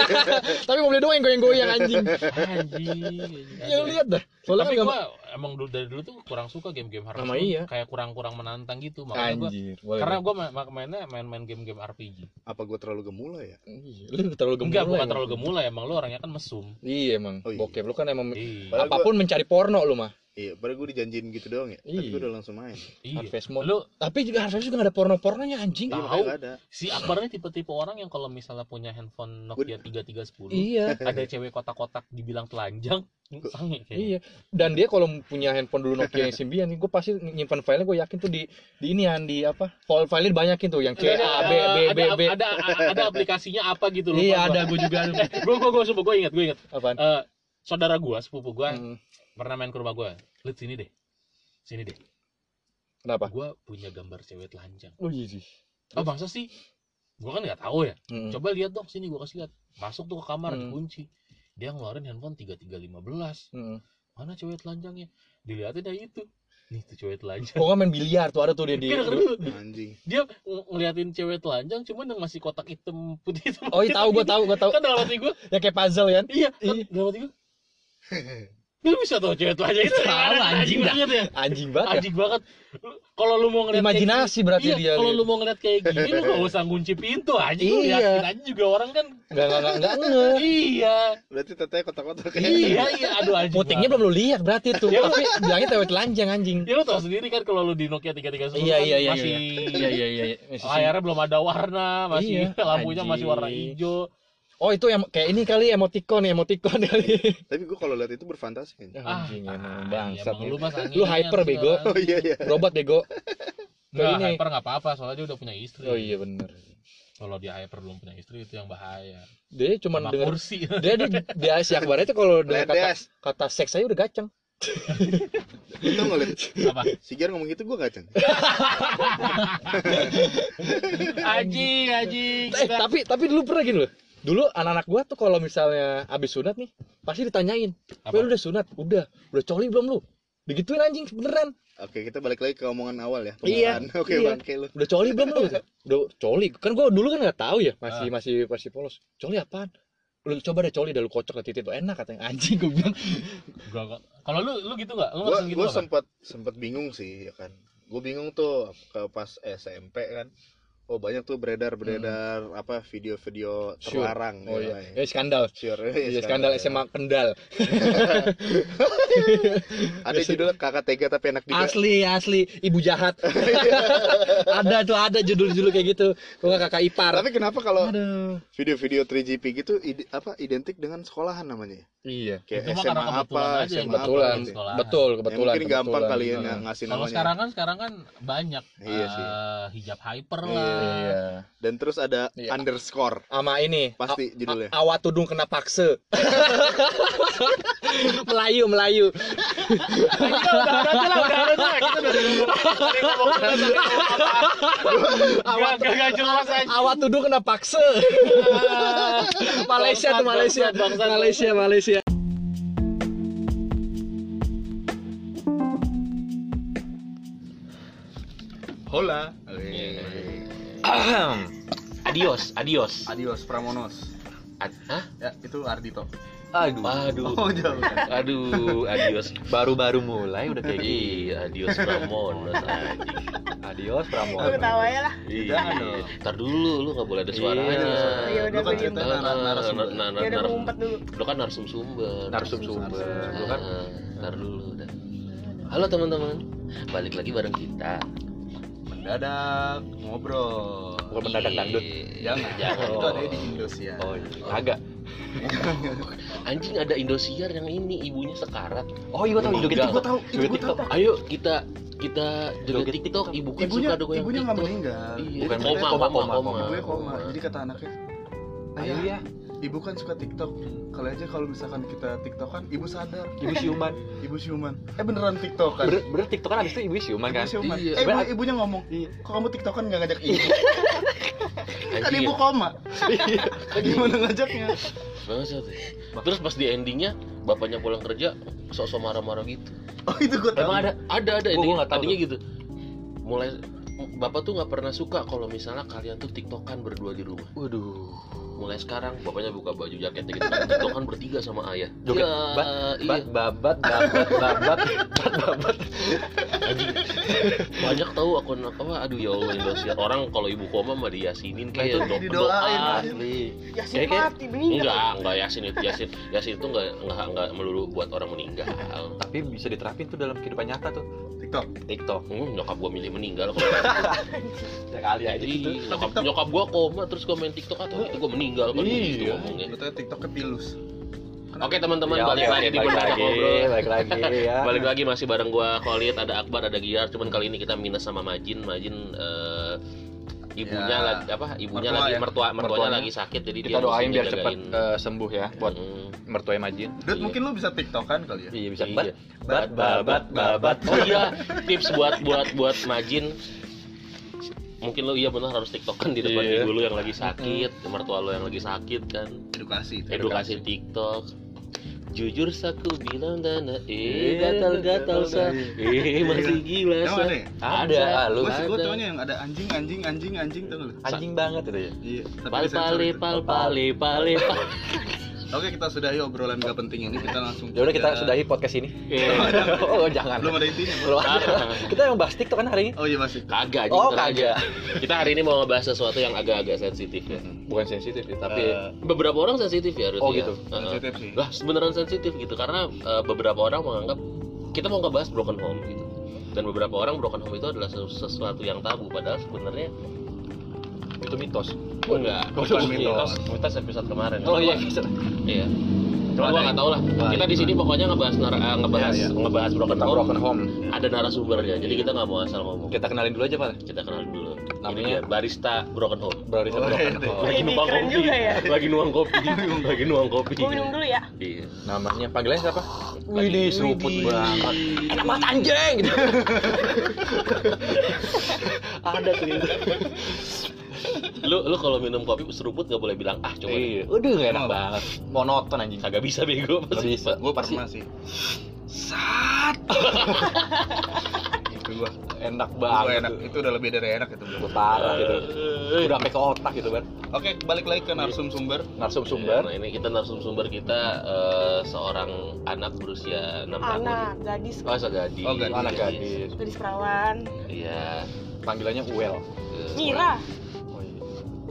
tapi mobilnya doang yang goyang-goyang anjing. Anjing. Ya lu lihat dah. Soalnya Tapi kan gua emang dulu dari dulu tuh kurang suka game-game Moon. iya. Kayak kurang-kurang menantang gitu. Makanya gua anjir. Karena gua ma- ma- mainnya main-main game-game RPG. apa gua terlalu gemula ya Iya, lu terlalu gemuk. Enggak, bukan terlalu gemulai, emang lu orangnya kan mesum. Iya emang. Oh, iya. Bokep lu kan emang Iya. Apa pun mencari porno lu mah. iya padahal gua dijanjiin gitu doang ya tapi Iya. gua udah langsung main Iya. Harvest Moon. Lu Tapi juga Harvest juga gak ada porno-pornonya anjing. iya Tahu. ada si Akbar ini tipe-tipe orang yang kalau misalnya punya handphone Nokia 3310, Iya. ada cewek kotak-kotak dibilang telanjang, sange. Iya. Dan dia kalau punya handphone dulu Nokia yang Symbian nih, gue pasti nyimpan filenya gue yakin tuh di di ini di apa? File filenya banyakin tuh yang C Ada, A B B B ada, B. ada, ada, ada aplikasinya apa gitu loh. Iya ada gue juga. Gue gue gue gue ingat gue ingat. Apaan? Eh, saudara gua, sepupu gua Hmm. pernah main ke rumah gua. Lihat sini deh. Sini deh. Kenapa? Gua punya gambar cewek telanjang. Oh iya sih. Oh, bangsa sih. Gua kan nggak tahu ya. Hmm. Coba lihat dong sini gua kasih lihat. Masuk tuh ke kamar Hmm. dikunci. Dia ngeluarin handphone 3315. Hmm. Mana cewek telanjangnya? Dilihatin dah itu. Nih tuh cewek telanjang. Pokoknya main biliar tuh ada tuh dia di. Anjing Dia ng- ngeliatin cewek telanjang cuman yang masih kotak hitam putih. Oh iya tahu gue tahu gue tahu. Kan dalam hati gua, Yang kayak puzzle kan? iya, kan Iya. dalam hati gua. Lu bisa tau cewek telanjang itu Tahu, anjing anjing dah. banget ya. Anjing banget. ya. Anjing banget. Kalau lu mau ngeliat kayak Imajinasi gini- berarti iya, dia. Kalau lu mau ngeliat kayak gini lu gak usah ngunci pintu aja. Lu Iya. yakin aja juga orang kan. Enggak enggak enggak enggak nge. Iya. berarti tetenya kotak-kotak Iya, iya. Aduh anjing. Putingnya belum lu lihat berarti tuh. Ya, Tapi bilangnya cewek telanjang anjing. Ya lu tau sendiri kan kalau lu di Nokia 3310 Iya kan iya iya. masih Iya iya iya. iya. Masih- layarnya belum ada warna, masih Iya, lampunya masih warna anjing. hijau. Oh itu yang kayak ini kali emoticon emoticon kali. tapi gua kalau lihat itu berfantasi kan Ah, Anjing emang ah, bangsat. iya, emang lu mas Lu hyper, bego. oh iya iya Robot bego. Enggak, ini. hyper nggak apa-apa soalnya dia udah punya istri. Oh iya bener. Kalau dia hyper belum punya istri itu yang bahaya. Dia cuma Sama denger kursi. dia dia, dia si Akbar itu kalau dengar kata kata seks saya udah gaceng. itu ngeliat apa? si Jar ngomong gitu gua gaceng Anjing, anjing. Eh tapi tapi dulu pernah gini loh. Dulu anak-anak gua tuh kalau misalnya abis sunat nih pasti ditanyain, Apa? "Weh lu udah sunat? Udah. Udah coli belum lu?" Digituin anjing beneran. oke kita balik lagi ke omongan awal ya Iya, oke iya. bangke lu Udah coli belum lu? Udah coli. Kan gua dulu kan nggak tahu ya, masih masih masih polos. Coli apaan? Lu coba deh coli dah lu kocok ke titik tuh enak katanya. Anjing gua bilang. Gua Kalau lu lu gitu enggak? Lu gua gitu gua sempat sempat bingung sih ya kan gue bingung tuh ke pas SMP kan Oh banyak tuh beredar beredar apa video-video Sure. terlarang. Oh ya, iya. Ya skandal. Sure. Iya, skandal SMA Kendal. Ada judulnya kakak tega tapi enak juga. Asli, asli, ibu jahat. ada tuh, ada judul-judul kayak gitu. Kok kakak ipar. Tapi kenapa kalau Aduh. video-video 3GP gitu ide- apa identik dengan sekolahan namanya? ya? Iya. Kayak SMA karena apa, SMA Kebetulan, apa gitu. betul, Ya, kebetulan. mungkin gampang kebetulan. kali ya Heeh. ngasih Kalau namanya. sekarang kan sekarang kan banyak Iya sih. eh, hijab hyper Iya. lah. Iya. Dan terus ada Iya. underscore. Sama ini, Pasti a- judulnya. a- awat tudung kena paksa. Melayu, Melayu. awat, awat tudung kena paksa. Malaysia tuh Malaysia, Malaysia, Malaysia. Hola. Adios, adios. Adios Pramonos. Ad- Hah? Ya, itu Ardito. Aduh, Aduh. Oh, jauh. Aduh, adios. baru-baru mulai udah kayak gitu. Iya, adios Pramonos anjing. Adios Pramono. Aku ketawa ya lah. Iya. Jangan dong. Ntar dulu, lu nggak boleh ada suaranya. Iya. Ya udah Lu kan cerita narasumber. nar- nar- Ya udah ngumpet dulu. Lu kan narsumber. Narsum-sumber. Lu kan Ah, Ntar dulu udah. Halo teman-teman, balik lagi bareng kita. Mendadak ngobrol. bukan mendadak dangdut. Iya, Jangan. Jangan. Itu ada di Indonesia. Oh, iya. agak. Anjing ada Indosiar yang ini ibunya sekarat. Oh, iya gua tahu Enggak. TikTok. tahu, Joget TikTok. Ayo kita kita joget TikTok, ibu kan Ibunya, suka goyang ibunya nggak meninggal. Iya, Bukan koma, koma, koma, koma. Jadi kata anaknya, Ayo ya, ibu kan suka TikTok. Kali aja kalau misalkan kita TikTokan, ibu sadar. ibu siuman. Ibu siuman. Eh beneran TikTokan. Bener, bener TikTok kan abis itu ibu siuman kan? Ibu siuman. Iya. Eh, ibu, ibunya ngomong, Iya. kok kamu TikTokan nggak ngajak ibu? kan ibu ya. koma. Gimana ngajaknya? Bangsat ya. Terus pas di endingnya bapaknya pulang kerja sok-sok marah-marah gitu. Oh itu gue tahu. Emang ada? Ada ada Gua- ending, gua tahu endingnya gitu. Mulai bapak tuh nggak pernah suka kalau misalnya kalian tuh tiktokan berdua di rumah. Waduh. Mulai sekarang bapaknya buka baju jaketnya gitu kan tiktokan bertiga sama ayah. Joget Ya, bat, iya. bat, babat, babat, babat, bat, babat. Anjing. Banyak tahu akun apa aduh ya Allah Indosiar. Orang kalau ibu koma mah diyasinin Nah, kayak itu do- doa. Asli. Yasin Kayak- mati meninggal. Enggak, enggak Yasin itu Yasin. Yasin itu enggak enggak enggak melulu buat orang meninggal. Tapi bisa diterapin tuh dalam kehidupan nyata tuh. TikTok. TikTok. Hmm, nyokap gua milih meninggal kalau Ya kali aja Jadi gitu. nyokap, nyokap gua koma terus gua main TikTok atau itu gua meninggal kan Iya. gitu ngomongnya. Betulnya TikTok ketilus. Oke teman-teman Ya, balik oke, lagi oke, di balik lagi, Ngobrol. balik lagi ya. Balik lagi masih bareng gua Khalid, ada Akbar, ada Giar. Cuman kali ini kita minus sama Majin. Majin eh, ibunya Ya, lagi apa? Ibunya mertua lagi ya. mertua mertuanya Mertuanya. lagi sakit jadi dia Kita doain mesti biar cepet ngejagain. eh, sembuh ya buat Hmm, mertuanya Majin. Dut, Iya. mungkin lu bisa TikTokan kali ya? Iya bisa Iya. bat, bat, babat, babat. Oh iya, tips buat buat buat Majin mungkin lo iya benar harus tiktokan di depan Iya. ibu lo yang lagi sakit, mertua lo yang lagi sakit kan. Edukasi. edukasi TikTok jujur saku bilang dana Eh, eh gatal gatal sa eh masih gila sa ada ya? Ada, ah, lu Gue taunya yang ada anjing, anjing, anjing, anjing tuh lu. Anjing banget itu ya. Iya. pal pale gitu. pal pale pale pal Oke kita sudahi obrolan gak penting ini kita langsung. Ya udah kita ke- sudahi podcast ini. Eh, Oh, jangan. Belum ada intinya. Belum ada. Kita yang bahas TikTok kan hari ini. Oh iya masih. kagak Oh, kagak. kita hari ini mau ngebahas sesuatu yang agak-agak sensitif ya Bukan sensitif ya, tapi Eh, beberapa orang sensitif ya Ruth, Oh, ya. gitu. Sensitif sih. lah beneran sensitif gitu karena eh, beberapa orang menganggap kita mau ngebahas broken home gitu dan beberapa orang broken home itu adalah sesu- sesuatu yang tabu padahal sebenarnya itu mitos. enggak Bukan mitos mitos. episode kemarin Oh iya, bisa. iya Cuma gua nggak tahu lah. Kita di itu. sini pokoknya ngebahas nar- eh, ngebahas Iya, iya. ngebahas broken home. broken home. Ada narasumbernya. Jadi kita nggak mau asal ngomong. Kita kenalin dulu aja, Pak. Kita kenal dulu. Namanya- barista broken home. Berarti Oh, broken iya. home. Lagi keren kopi. juga ya. Lagi nuang kopi. Lagi nuang kopi. Gue minum dulu ya. Iya. Namanya panggilannya siapa? Widih, seruput banget. Enak banget anjing gitu. Ada tuh. Lu lu kalau minum kopi seruput nggak boleh bilang ah coba. deh." Iya. Udah gak enak banget. Monoton anjing. Kagak bisa bego. Gak bisa. Gue pernah sih. Sat. itu gua. Enak banget. enak. Itu udah lebih dari enak itu. Gua parah gitu. Udah sampai ke otak gitu, Bar. Oke, balik lagi ke narsum sumber. Narsum Nah, sumber. ini kita narsumber kita eh, seorang anak berusia 6 tahun. Anak, gadis, Oh, segadis. Oh, gadis. Anak gadis. gadis perawan. Iya. Panggilannya Uel. Mira.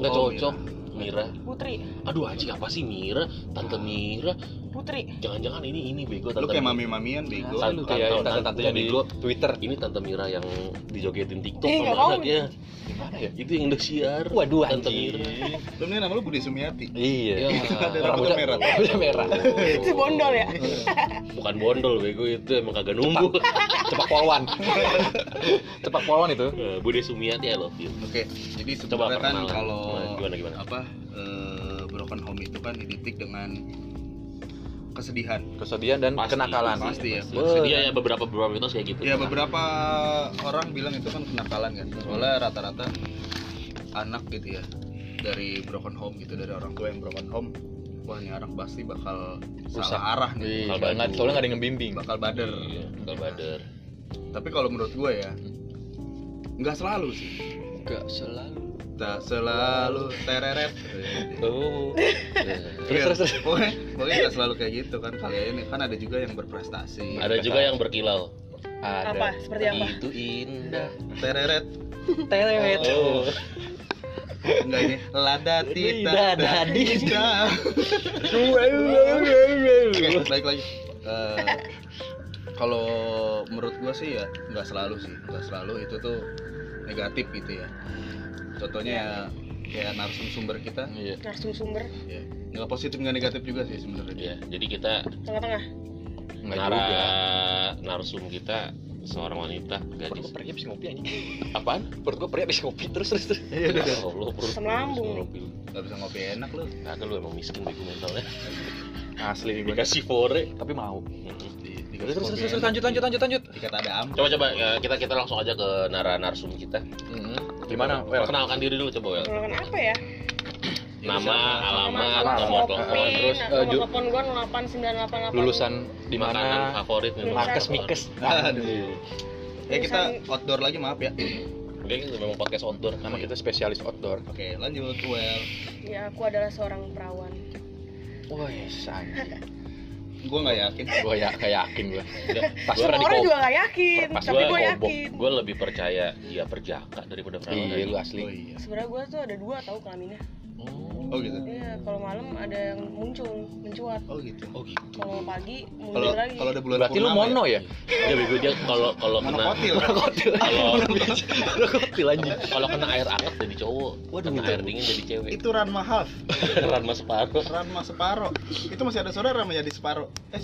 Nggak Oh, cocok. Mira. Putri. Aduh anjing apa sih Mira? Tante Mira. Putri. Jangan-jangan ini ini bego Lu tante kayak mami-mamian bego. San- lu kayak tante- tante-tantenya di bego. Twitter. Ini tante Mira yang dijogetin TikTok Eh, nggak sama mau. anaknya gimana ya? Itu yang udah siar waduh anjing. Lu nih nama lu Budi Sumiati. iya. Ya Ada rambutnya rambutnya merah. rambutnya merah. Itu bondol ya? Bukan bondol bego itu emang kagak nunggu. Cepak. Polwan. Cepak polwan itu. Eh, Bude Sumiati I love you. Oke, jadi Coba sebenarnya kan kalau Gimana, gimana? apa eh, broken home itu kan identik dengan kesedihan. kesedihan dan Pasti, kenakalan pasti ya. Pasti. dia ya beberapa beberapa mitos kayak gitu Ya beberapa orang bilang itu kan kenakalan kan. Soalnya rata-rata anak gitu ya dari broken home gitu dari orang tua yang broken home wah ini anak pasti bakal Rusak. salah arah nih Iya, Bakal badu. soalnya nggak ada yang ngebimbing bakal bader iya bakal bader tapi kalau menurut gue ya nggak selalu sih nggak selalu tak selalu tereret. Oh Ya. terus terus. Terus pokoknya pokoknya nggak selalu kayak gitu kan. Kalian ini kan ada juga yang berprestasi. Ada juga yang berkilau. Apa? Ada. Seperti apa? Itu indah. Tereret. Telewet oh. enggak ini. Lada tita dadi. balik lagi. Eh, kalau menurut gua sih ya nggak selalu sih, nggak selalu. Itu tuh negatif gitu ya. Contohnya ya kayak narsumber kita, iya narasumber ya nggak positif nggak negatif juga sih sebenarnya. ya jadi kita tengah-tengah nara narsum kita seorang wanita perut gadis gue perih abis ngopi anjing apaan perut gue perih abis ngopi terus terus terus Iya udah. Ya Allah, perut Asam lambung nih. ngopi. nggak bisa ngopi enak lu. Kagak lu emang miskin bego mentalnya. asli nih gue Dikasih fore. tapi mau terus terus terus, lanjut lanjut lanjut lanjut Dikata ada am. Coba coba ya, kita kita langsung aja ke nara narsum kita. Gimana well Perkenalkan diri dulu coba Wel. Melakukan apa ya Nama, alamat, nomor telepon. telepon, terus, terus eh, telepon gua 08988 lulusan di mana favorit nih. Markes Mikes Aduh. Ya kita outdoor lagi maaf ya. Oke, itu memang podcast outdoor. nama kita spesialis outdoor Oke lanjut well. ya aku adalah seorang perawan wah anjing Gua nggak yakin. gue ya kayak yakin gue pas di orang juga gak yakin Pas tapi gua gue yakin Gue lebih percaya dia perjaka daripada perawan. iya lu Oh asli iya. sebenarnya gue tuh ada dua tahu kelaminnya Oh, Oh gitu. iya kalau malam ada yang muncul mencuat Oh gitu. oh gitu. kalau pagi Kalau mundur lagi kalau ada bulan berarti lu ya? mono ya Dia bego dia kalau kalau kena Monokotil. kalau kotil anjing kalau kena air hangat jadi cowok. Waduh, kena air dingin jadi cewek. Itu Ranma half, Ranma separuh. Ranma separo. Itu masih ada saudara menjadi separo. Eh,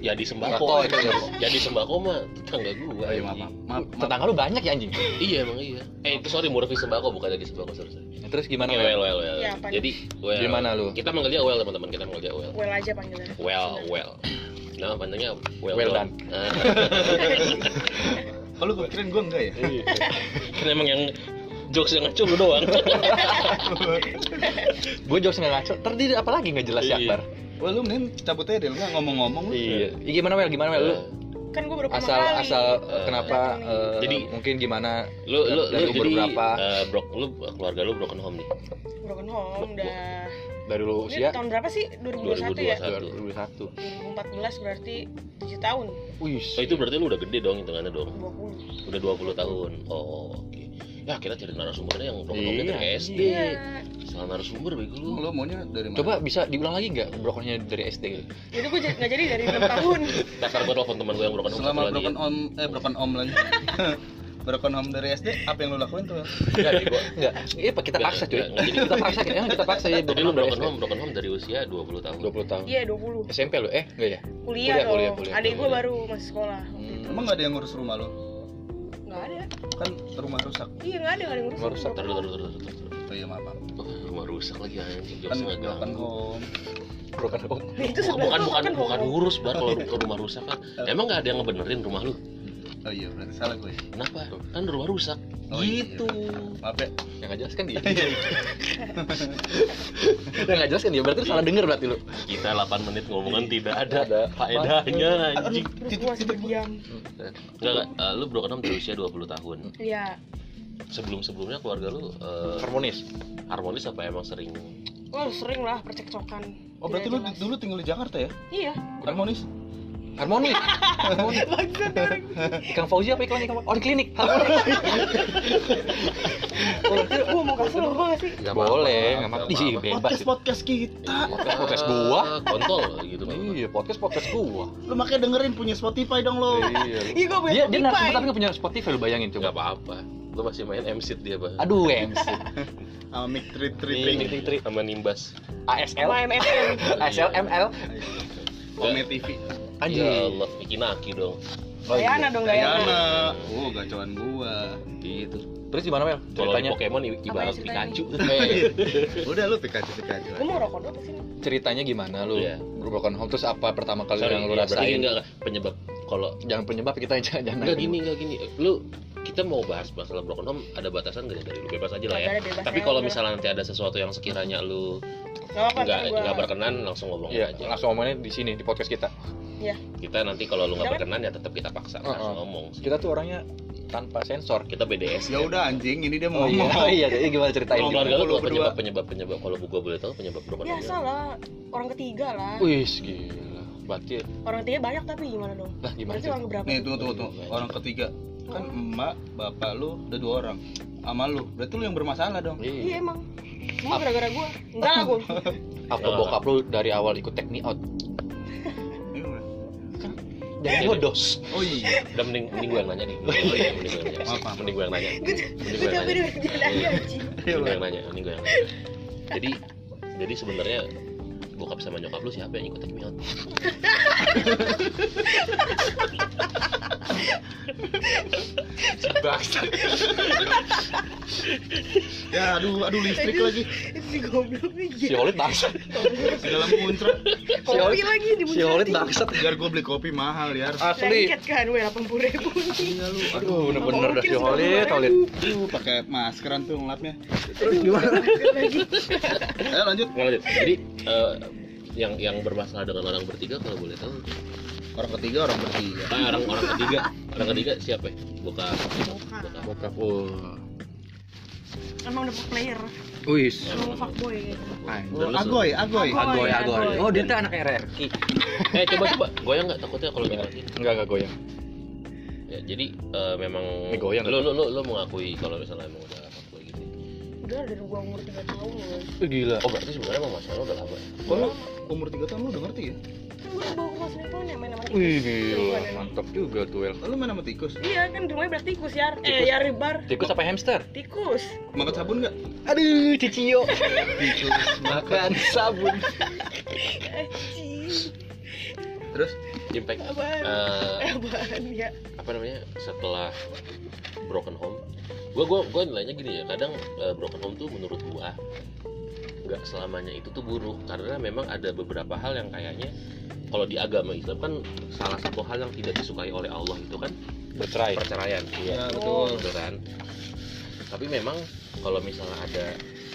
Ya di sembako. Ya. Ya di sembako mah tetangga gua. oh, iya, maaf, anjing. maaf, maaf, maaf. tetangga lu banyak ya anjing Iya emang iya. Eh itu sorry Murphy sembako bukan lagi sembako sorry. terus gimana Oke, Wel? Well, well, well. Iya? Jadi well. Gimana lu? Kita manggil dia well teman-teman. Kita manggil dia well. well aja panggilannya Well, well. Nama panjangnya well, Well done. Ah. Oh, lu kirain gua enggak ya? Iya. Kan emang yang jokes yang ngaco lu doang. gue jokes nggak ngaco tadi apa lagi nggak jelas ya Iya. Akbar Wah, lu mending cabut aja deh, lu nggak ngomong-ngomong lu. iya Ih, gimana Wel gimana Wel lu kan gue baru pertama asal kali. asal Eh, kenapa eh, Jadi- mungkin gimana? lu lu lu umur jadi berapa? eh, brok lu keluarga lu broken home nih. broken home udah dari lu ini usia? tahun berapa sih? 2021 ya? 2021. 2001 2014 berarti 7 tahun. Wih Oh itu berarti lu udah gede dong hitungannya dong. 20 Udah 20 tahun. Oh, oke. Ya kita cari narasumbernya yang broken home Iya, dari SD. iya Salah narasumber bego lu. Lu maunya dari mana? coba bisa diulang lagi nggak brokonnya dari SD gitu jadi gue nggak jadi dari 6 tahun Dasar gua telepon teman gua yang broken home Selama broken ya. om eh broken om lagi. broken home dari SD, apa yang lu lakuin tuh? Enggak, gua enggak. Iya, Pak, kita paksa, cuy. jadi kita paksa, ya, kita paksa ya. Jadi lu broken home, broken home dari usia 20 tahun. 20 tahun. iya 20 SMP lu, eh, enggak ya? kuliah, Kuliah, kuliah, kuliah, adik gue kuliah. baru masih sekolah Hmm. Emang nggak ada yang ngurus rumah lu? Nggak ada Kan rumah rusak. iya nggak ada nggak ada yang Rumah ngurus rusak, Terus terus terus terus. Oh iya maaf. maaf. Oh, rumah rusak lagi anjing. Kan broken home. Broken home. Itu Oh, bukan bukan kan bukan home. ngurus bar kalau ke rumah rusak kan. Emang nggak ada yang ngebenerin rumah lu? Oh iya, berarti salah gue. Kenapa? Kan rumah rusak. Oh, iya, gitu. Maaf ya. Yang enggak jelas kan dia. Yang enggak jelas kan dia, berarti lu salah denger berarti lu. Kita 8 menit ngomongan tidak ada, Ada. faedahnya anjing. gue masih berdiam Enggak, enggak. Eh, lu broken home dari usia 20 tahun. iya Sebelum-sebelumnya keluarga lu eh, Harmonis. harmonis apa emang sering Wah sering lah percekcokan Oh berarti lu jelas. dulu tinggal di Jakarta ya? Iya Harmonis? Harmoni. Harmoni. Ikang Fauzi apa iklan iklan? Oh di klinik. Harmoni. Gue mau kasih lo gak sih? Gak boleh, nggak apa sih bebas. podcast podcast kita Podcast podcast gua. Kontol gitu. Iya, podcast podcast gua. lu makanya dengerin punya Spotify dong lo Iya. Iya gue punya Dia dia narasumber Spotify. tapi nggak punya Spotify lu bayangin nggak coba. apa-apa lu masih main MC dia bang Aduh, MC. sama mic trip Ini tripping sama nimbas ASL. ASL, ML. Ome TV ya Anjing. Allah Iki Naki dong Dayana dong Dayana. Dayana oh gacoan gua gitu Terus gimana Mel? kalau Ceritanya? Pokemon i- ibarat Pikachu Eh, udah lu Pikachu Pikachu Gue mau rokok dulu sini. ceritanya gimana lu? Iya. Broken home terus apa pertama kali Sorry, yang lu ya, berarti rasain? enggak, enggak penyebab kalau Jangan penyebab kita jangan jangan. enggak gini enggak gini lu kita mau bahas masalah broken home ada batasan gak dari lu bebas aja lah ya tapi kalau misalnya nanti ada sesuatu yang sekiranya lu. Nggak nggak berkenan langsung ngomong Iya, aja langsung ngomongnya di sini di podcast kita. kita nanti kalau lu nggak berkenan ya tetap kita paksa Oh, langsung oh. ngomong Kita tuh orangnya tanpa sensor. kita BDS ya udah anjing ini dia mau Oh iya, ngomong oh, iya, jadi gimana ceritain? Kalau keluarga lu penyebab penyebab penyebab kalau gua boleh tahu penyebab broken home Biasa lah. Orang ketiga lah. Wih, gila. Berarti Orang ketiga banyak tapi gimana dong? lah gimana Berarti sih? orang berapa? nih tunggu tunggu tunggu orang ketiga kan emak bapak lu udah dua orang sama lu berarti lu yang bermasalah dong Iya Iya. emang. Semua gara-gara gue. Enggak lah gue. Apa bokap lu dari awal ikut take me out? Jangan bodoh. oh iya. Udah mending mending gue yang nanya nih. Mending gue yang nanya. Maaf, maaf. mending gue yang nanya. Mending Gue gue yang nanya. mending gue yang nanya. Mending gue yang nanya. Jadi jadi sebenarnya bokap sama nyokap lu siapa yang ikut take me out ya aduh aduh listrik lagi Itu si goblok nih. Si Holit bangsat. di dalam muncrat Kopi lagi di Si Holit bangsat. biar gue beli kopi mahal ya Asli. Lengket kan gue 80 ribu iya lu Aduh, bener-bener dah si Holit, Holit. aduh pakai maskeran tuh ngelapnya Terus gimana? lagi. ayo lanjut lanjut jadi eh, yang yang bermasalah dengan orang bertiga kalau boleh tahu orang ketiga orang bertiga ah, orang orang ketiga orang ketiga siapa ya? bokap Bokap. bokap Bokap. Oh. Emang udah player. Wis. Emang fuckboy agoy agoy Agoy. Agoy. Oh, dia tuh anak RRQ. eh coba coba goyang nggak takutnya kalau dimatiin Enggak, enggak goyang. ya jadi eh, memang Ini goyang lu lu lu, lu mengakui kalau misalnya emang udah? Udah dari gua umur 3 tahun loh. Eh, gila. oh berarti sebenarnya emang masalah lu udah lama kok lu umur tiga tahun lu udah ngerti ya Kan gue bawa ke kelas Nepal ya main sama tikus. Wih, gila. Mantap juga tuh, El. lu main sama tikus Iya kan di rumahnya beras tikus ya. Tikus. Eh ya ribar. Tikus apa hamster? Tikus. makan sabun nggak Aduh, Cicio. tikus Makan sabun. Terus impact Apaan? eh, Apaan ya? apa namanya setelah broken home gua gua gua nilainya gini ya kadang eh, broken home tuh menurut gua nggak selamanya itu tuh buruk karena memang ada beberapa hal yang kayaknya kalau di agama Islam kan salah satu hal yang tidak disukai oleh Allah itu kan Bercerai. perceraian ya Oh. betul gitu kan tapi memang kalau misalnya ada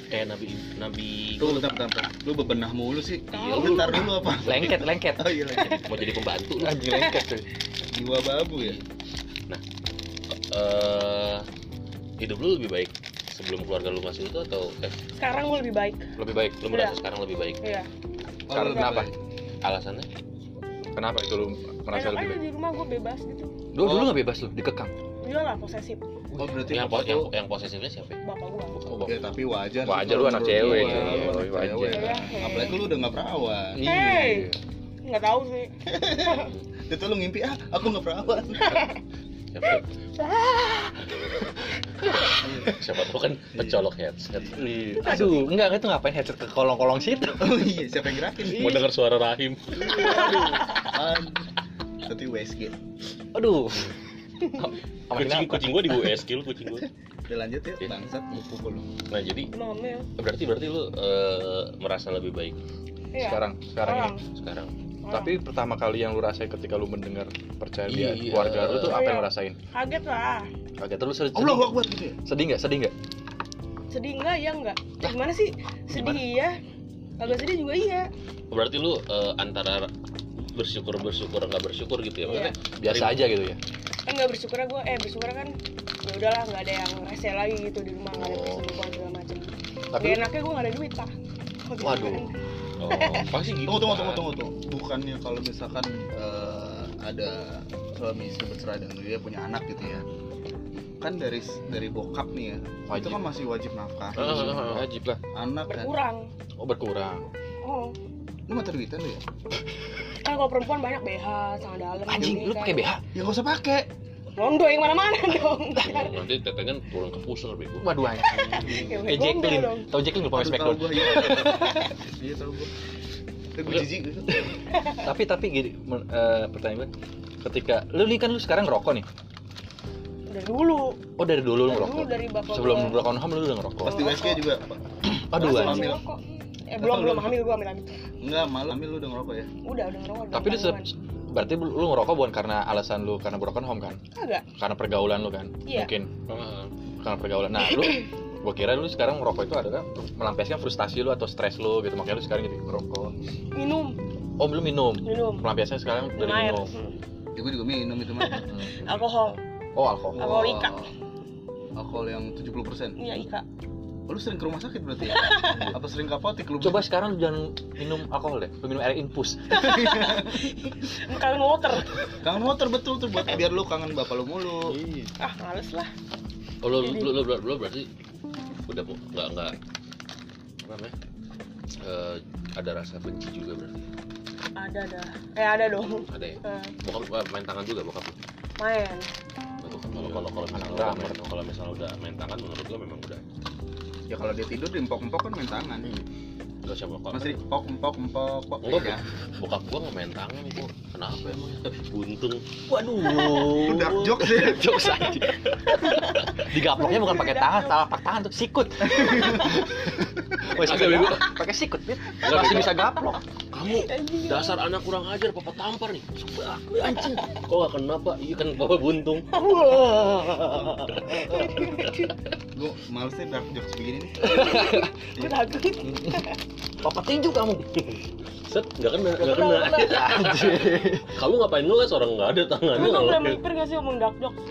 kayak nabi nabi Tuh, bentar, bentar, bentar. Lu bebenah mulu sih. Iya, lu bentar dulu apa? Lengket, lengket. Oh iya lagi. mau jadi pembantu lu. Anjing lengket tuh. Jiwa babu ya. Eh, hidup lu lebih baik sebelum keluarga lu masuk itu atau eh, Sekarang gue lebih baik. Lebih baik. lu merasa sekarang lebih baik Iya. Karena lu kenapa? alasannya Kenapa itu lu merasa Enak lebih baik? di rumah gue bebas gitu. Dulu dulu nggak bebas lu, dikekang. Iya lah posesif. Oh berarti yang, bapak po- yang, yang posesifnya siapa ya? Bapak gua. Oh, Ya tapi wajar. Wajar, lu anak cewek, gua, iya, anak wajar. cewek. Iya, Apalagi lu udah nggak perawan. Hey. Nggak tahu sih. Itu lu ngimpi ah, aku nggak perawan. siapa siapa tahu kan pencolok headset Iya. Aduh, enggak itu ngapain headset ke kolong-kolong situ? Oh iya, siapa yang gerakin? mau dengar suara rahim Aduh. Tapi WSG. Aduh. Kucing kucing gua di USG lu kucing gua Udah lanjut ya, bangsat lu pukul lu. nah jadi berarti berarti lu eh, merasa lebih baik Iya. Sekarang, sekarang Sekarang. ini. sekarang Tapi pertama kali yang lu rasain ketika lu mendengar percaya dia Iya. keluarga lu tuh apa yang lu Iya. rasain? Kaget lah. Kaget terus sedih. Allah Akbar gitu ya. Sedih nggak? Sedih nggak? Sedih enggak ya enggak? Gimana sih? Sedih iya. Kagak sedih juga iya. berarti lu eh, antara bersyukur bersyukur nggak bersyukur gitu ya maksudnya Biasa aja gitu ya. Kan enggak bersyukur gue eh bersyukur kan ya udahlah nggak ada yang rese lagi gitu di rumah nggak ada Oh. perselingkuhan segala macam. Tapi Gak enaknya gue nggak ada duit pak. Waduh. Oh pasti gitu Tunggu tunggu kan. tunggu tunggu tunggu. Bukannya kalau misalkan eh, ada suami istri bercerai dan dia punya anak gitu ya kan dari dari bokap nih ya itu Wajib. kan masih wajib nafkah. Wajib lah. Anak kan? Berkurang. Oh berkurang. Oh. Lu mata duitan lu ya? Kan kalau perempuan banyak BH sama dalam anjing gini lu kan. pakai BH ya nggak usah pakai londo yang mana-mana dong nanti teteh kan turun ke pusar bego. Waduh Ya, eh Jacqueline dong. tau Jacqueline lupa tahu dong gua iya. Iya tahu gua. Tapi gue jijik gitu. tapi tapi gini eh, pertanyaan gue ketika lu nih kan lu sekarang ngerokok nih? Dari dulu. Oh dari dulu lu dulu ngerokok? dari bapak sebelum gua. broken home lu udah ngerokok? Pas di USG juga. aduh ngerokok. eh belum belum hamil gua hamil hamil. Enggak, malam hamil lu udah ngerokok ya? udah udah ngerokok tapi lu berarti lu ngerokok bukan karena alasan lu karena broken home kan? Agak karena pergaulan lu kan? Iya. mungkin. Heeh. karena pergaulan. Nah lu gua kira lu sekarang ngerokok itu adalah melampiaskan frustasi lu atau stres lu gitu. Makanya lu sekarang jadi ngerokok. Minum. Oh belum minum? Minum. Pelampiasnya sekarang minum dari air. minum. Hmm. Ya gue juga minum itu mah. Hmm. alkohol. Oh alkohol. Alkohol Ika. Alkohol yang 70%. iya ika Oh, lu sering ke rumah sakit berarti ya? Apa sering ke apotek lu? coba sekarang lu jangan minum alkohol deh lu minum air infus kangen water kangen water betul tuh buat biar lu kangen bapak lu mulu. ah males lah oh lu lu, lu, lu, lu berarti udah nggak nggak apa namanya Eh, ada rasa benci juga berarti ada ada eh ada dong ada ya Eh, bokap main tangan juga bokap main kalau kalau kalau misalnya Anak udah main, kalau misalnya udah main tangan menurut gua memang udah Ya kalau dia tidur diempok-empok kan main tangan. Enggak siapa? Kok Masih empok empok empok empok. enggak Ya. bokap gua nggak main tangan itu kenapa emang buntung. Waduh. Lu dark jokes ya. jokes aja digaploknya bukan pakai tangan tapak tangan tuh sikut. Wes, Agak bego. pakai sikut. Enggak, masih bisa gaplok. Kamu dasar anak kurang ajar papa tampar nih. Sumpah, anjing. Kok gak kenapa iya kan papa buntung. Gue malesnya dark jokes begini nih. gue takut papa tinju kamu set nggak kena nggak Kena, kena kamu ngapain ngeles orang nggak ada tangannya lu tuh pernah mikir gak sih ngomong dark jokes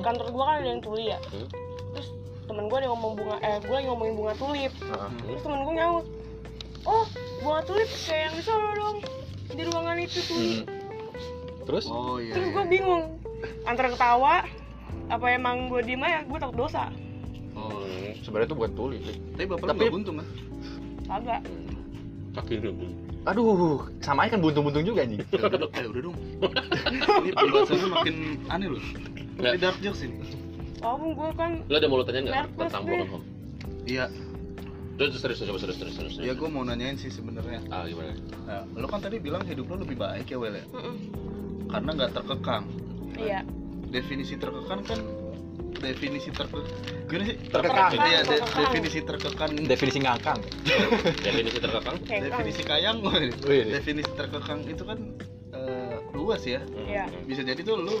kantor gua kan ada yang tuli ya Hmm. terus temen gua ada yang ngomong bunga eh gua lagi ngomongin bunga tulip Heeh. terus temen gua nyaut oh bunga tulip kayak yang di sana dong di ruangan itu tulip Hmm. terus Oh iya. terus iya. gua bingung antara ketawa apa emang gua diem aja gua takut dosa Oh. sebenarnya itu bukan tuli. Tapi bapak lu Tapi- nggak buntung kan? Agak kakinya aduh sama aja kan buntung-buntung juga anjing Ya udah, eh, udah dong. Ini pembahasannya makin aneh loh. Nggak. Ini dark jokes ini. walaupun gua kan lo ada mau lo tanya nggak tentang gue. broken home Iya, terus terus terus terus terus terus ya gue mau nanyain sih sebenarnya. ah gimana Nah, lo kan tadi bilang hidup lo lebih baik ya Wel ya? mm-mm. Karena nggak terkekang. iya Definisi terkekang kan definisi terkekang gimana sih? Terkekang. Iya, de- Terkekang. definisi terkekang. definisi ngangkang definisi terkekang definisi kayang. Wih. definisi terkekang itu kan eh, luas ya. Iya. Bisa jadi tuh lu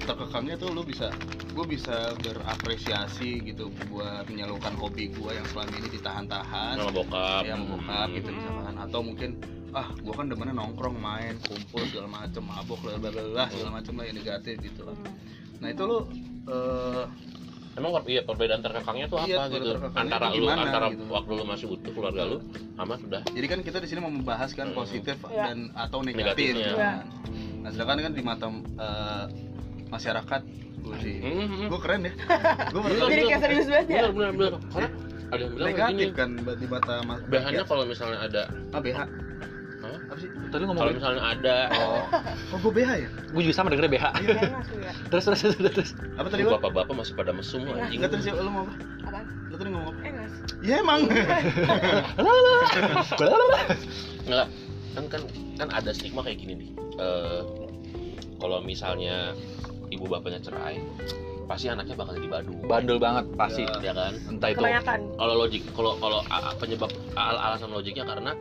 terkekangnya tuh lu bisa gue bisa berapresiasi gitu buat menyalurkan hobi gue yang selama ini ditahan-tahan sama bokap ya bokap Hmm. gitu misalkan atau mungkin ah gue kan demennya nongkrong main kumpul segala macem mabok bla bla bla bla, segala macem lah yang negatif gitu loh nah itu lo eh, Emang iya perbedaan terkekangnya tuh Iya, apa gitu? Antara lu gimana, antara gitu. waktu lu masih utuh keluarga lu sama sudah jadi kan kita di sini mau membahas kan Hmm. positif Iya. dan atau negatif Negatifnya. kan. nah sedangkan kan di mata eh, masyarakat gue sih Hmm. gue keren ya gue Bener, jadi kayak serius banget ya benar benar benar karena ada yang bilang negatif kan di mata mas bahannya kalau misalnya ada ah BH Hah? apa sih? Tadi ngomong kalau misalnya ada. Oh. Oh gue BH ya? Gue juga sama dengernya BH tuh ya. Terus terus terus terus. Apa tadi lo bapak-bapak masih pada mesum anjing. Enggak sih lo mau apa? Apaan? Lo tadi ngomong apa? Enak ya emang. Nggak, kan kan kan ada stigma kayak gini nih. Eh, kalau misalnya ibu bapaknya cerai pasti anaknya bakal jadi badu. Bandel banget pasti. Ya kan? Entah itu kalau logik kalau kalau penyebab al- alasan logiknya karena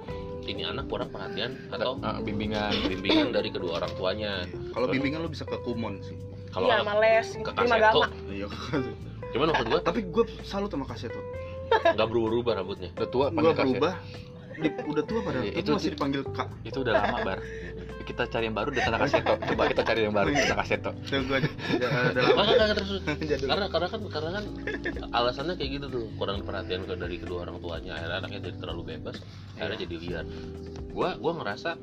ini anak kurang perhatian atau eh, bimbingan. bimbingan dari kedua orang tuanya? Kalau bimbingan lo bisa ke kumon sih. Kalau iya anak males ke kaseto iya cuman maksud gua tapi gue salut sama kaset tuh nggak berubah-ubah rambutnya. Udah tua gue kakek. berubah di- udah tua padahal. Iya, itu itu- masih dipanggil kak. itu udah lama bar. Kita cari yang baru di tanah kaseto coba kita cari yang baru di tanah kaseto udah gue udah lama. terus. Karena karena kan karena kan alasannya kayak gitu tuh. Kurang perhatian ke dari kedua orang tuanya. Akhirnya anaknya jadi terlalu bebas. Akhirnya jadi liar. Gua gua ngerasa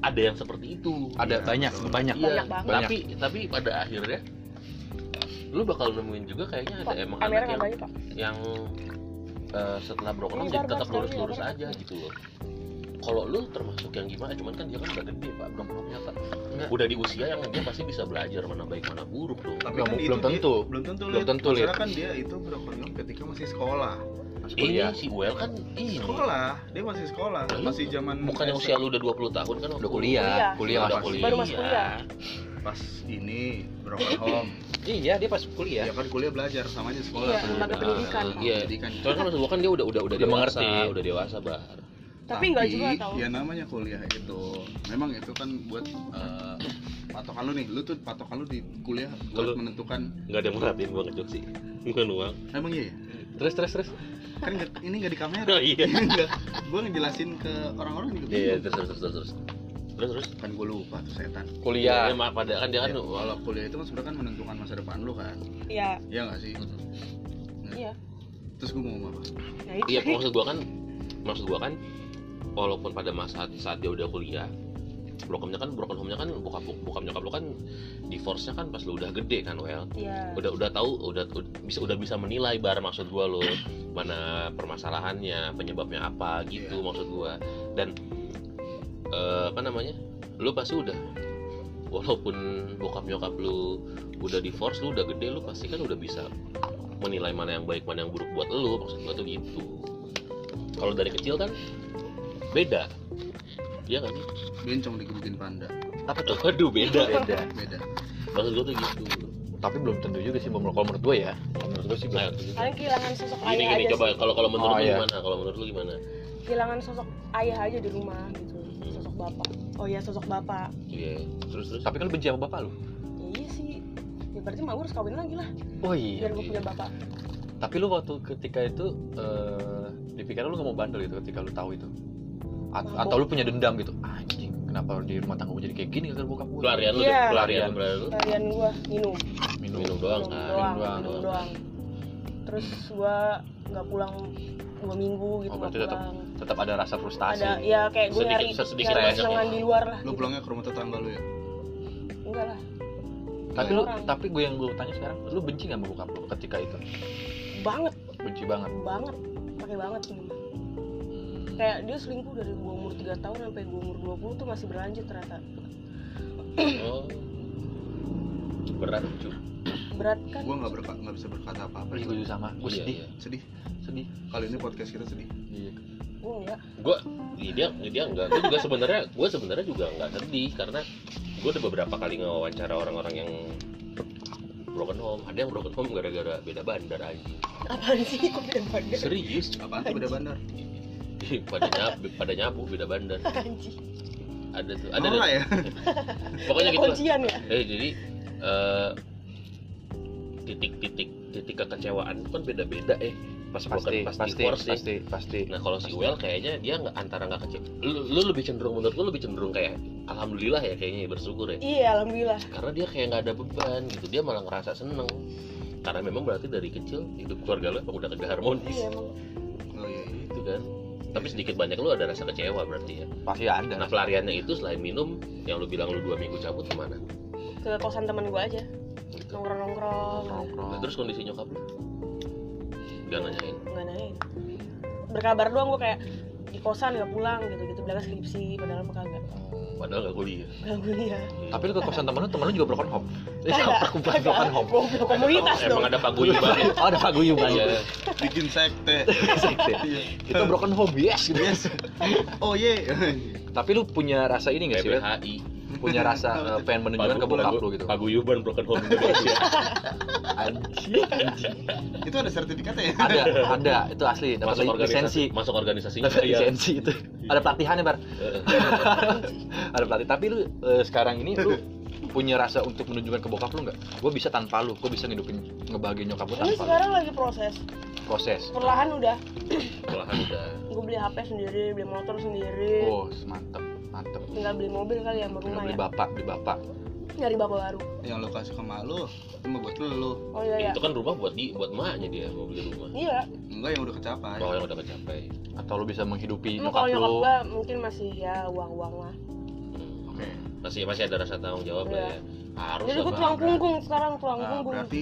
ada yang seperti itu. Ada Iya, banyak betul. banyak Iya, Banyak. Tapi tapi pada akhirnya lu bakal nemuin juga kayaknya ada emang anak yang yang eh, setelah broken home Ini jadi tetap lurus-lurus barbar. aja gitu loh kalau lu termasuk yang gimana cuman kan dia kan udah gede pak broken home-nya pak Enggak. udah di usia yang dia pasti bisa belajar mana baik mana buruk dong Tapi Belum- kan belum itu dia- tentu. belum tentu Belum tentu. Masalah kan dia itu broken home ketika masih sekolah masih ini si Well kan ini sekolah dia masih sekolah masih zaman bukannya SD. usia lu udah 20 tahun kan udah kuliah Kuliah. kuliah udah udah kuliah Baru masuk kuliah. Pas ini broken home iya dia pas kuliah ya kan kuliah belajar sama aja sekolah Iya, lembaga pendidikan. Iya. pendidikan Soalnya kan maksud gua kan dia udah udah udah Udah dewasa, mengerti. udah dewasa bar. tapi nggak juga tau ya namanya kuliah itu memang itu kan buat eh, patokan lu nih lu tuh patokan lu di kuliah buat Kalau- menentukan Enggak ada yang merhatiin gua ngejok sih. Bukan uang. emang iya ya? terus terus terus kan nggak- ini nggak di kamera Oh, iya. Nggak. gua ngejelasin ke orang-orang juga Iya, iya, terus terus terus terus. Terus terus. kan gue lupa tuh setan. Kuliah. Ya, maaf pada kan dia kan Ya, kalau kuliah itu kan sebenarnya kan menentukan masa depan lu kan. Iya. Iya nggak sih? Nah, iya. Terus gue mau ngomong apa? Nah itu. Iya, maksud gua kan maksud gua kan walaupun pada masa saat dia udah kuliah broken kan broken home-nya kan bokap bokap nyokap lu kan divorce-nya kan pas lu udah gede kan well iya. Udah udah tahu udah bisa udah bisa menilai bar maksud gua lo mana permasalahannya penyebabnya apa gitu Iya. maksud gua. Dan eh, apa namanya? Lu pasti udah walaupun bokap nyokap lu udah divorce lu udah gede lu pasti kan udah bisa menilai mana yang baik mana yang buruk buat lu. Maksud gua tuh gitu. Kalau dari kecil kan beda. Iya sih? bencong digebukin panda. Apa tuh? Waduh beda. Beda beda. Maksud gua tuh gitu. Tapi belum tentu juga sih menurut kalau menurut gue ya. Menurut gue sih belum Nah, tentu juga. paling kehilangan sosok Gini ayah gini aja coba. kalau kalau menurut Oh, lu iya. gimana? Kalau menurut lu gimana? kehilangan sosok ayah aja di rumah gitu sosok bapak oh iya sosok bapak Iya. Terus terus. tapi kan lu benci sama bapak lu ya, iya sih ya berarti gue harus kawin lagi lah oh iya biar gue punya bapak tapi lu waktu ketika itu eh di pikiran lu gak mau bandel gitu ketika lu tahu itu A- Mabok. atau lu punya dendam gitu anjing kenapa di rumah tangga gue jadi kayak gini gara bokap gue pelarian lu Iya. deh, pelarian Pelarian. pelarian lu harian gue minum minum, minum doang minum kan doang, doang, minum doang. doang. terus gue nggak pulang dua minggu gitu Oh, berarti tetap tetap ada rasa frustasi. Ada ya kayak gue nyari sedikit nyari kesenangan di luar lah lu gitu. pulangnya ke rumah tetangga lu ya? Enggak lah. Tapi lu orang. tapi gue yang gue tanya sekarang lu benci gak sama bokap lu ketika itu? Banget. Benci banget? Banget. Pakai banget sih Hmm. kayak dia selingkuh dari gue umur 3 tahun sampai gue umur 20 tuh masih berlanjut ternyata. Oh. Berat cu berat kan? Gue nggak berka nggak bisa berkata apa apa Iya, gue juga sama. Gue Iya, sedih. iya. sedih. Sedih. Kali ini podcast kita sedih. Iya. Gue enggak gua dia dia enggak gua juga sebenarnya gua sebenarnya juga enggak sedih karena gua udah beberapa kali ngewawancara orang-orang yang broken home. Ada yang broken home gara-gara beda bandar anjing. Apaan sih kok beda bandar? Serius? Apaan tuh beda bandar? Pada nyabu pada nyabu beda bandar. Anjing. Ada tuh ada deh. ya? Pokoknya Ada gitu. lah. ya? Eh jadi eh, titik-titik titik kekecewaan itu kan beda-beda eh pas pasti broken pas pasti divorce ya. pasti pasti Nah kalau si Well kayaknya dia nggak antara nggak kecewa. Lu, lu lebih cenderung menurut lu lebih cenderung kayak alhamdulillah ya kayaknya ya, bersyukur ya. iya alhamdulillah Karena dia kayak nggak ada beban gitu. Dia malah ngerasa seneng. Karena memang berarti dari kecil hidup keluarga lu emang udah kagak harmonis iya emang oh iya iya gitu kan. Tapi sedikit banyak lu ada rasa kecewa berarti ya. pasti ada Nah pelariannya itu selain minum yang lu bilang lu dua minggu cabut ke mana? ke kosan teman gue aja Gitu. nongkrong nongkrong nongkrong Nah, terus kondisi nyokap lu? Gak nanyain. nggak nanyain berkabar doang gue kayak di kosan nggak pulang gitu gitu bilang skripsi padahal mah kagak Padahal gak kuliah. nggak kuliah tapi lu ke kosan temen lu temen lu juga broken home eh perkumpulan kagak. broken home komunitas Oh, dong emang ada paguyuban ya? oh ada paguyuban Iya. bikin sekte Sekte. Iya. itu broken home yes gitu yes oh ye tapi lu punya rasa ini gak sih? PBHI. Punya rasa eh, pengen menunjukkan ke bokap lu gitu. Paguyuban Broken Home Indonesia. anjing. Itu ada sertifikatnya ya? Ada ada. Itu asli dapat masuk lisensi. Masuk organisasinya. Dapat bayar. lisensi itu. Ada pelatihannya bar? Ada pelatih. Tapi lu eh, sekarang ini lu punya rasa untuk menunjukkan ke bokap lu nggak? Gue bisa tanpa lu. Gue bisa ngidupin ngebahagiain nyokap gue ini tanpa lu. sekarang lagi proses. Proses. Perlahan udah. Malahan udah. Gue beli HP sendiri beli motor sendiri. Oh mantep mantep. Tinggal beli mobil kali ya Tinggal berumah beli ya. bapak beli bapak. Nyari bapak baru. Yang lo kasih ke mak lu itu mah buat lu oh iya iya. Itu kan rumah buat di buat emaknya dia mau beli rumah. Iya. Enggak yang udah kecapai. Oh yang udah kecapai. Atau lu bisa menghidupi Emang nyokap kalau nyokap gua mungkin masih ya uang uang lah. Hmm. oke. Masih masih ada rasa tanggung jawab lah Iya. ya. Harus jadi lah, gua Bang. tulang punggung sekarang tulang Nah, punggung. berarti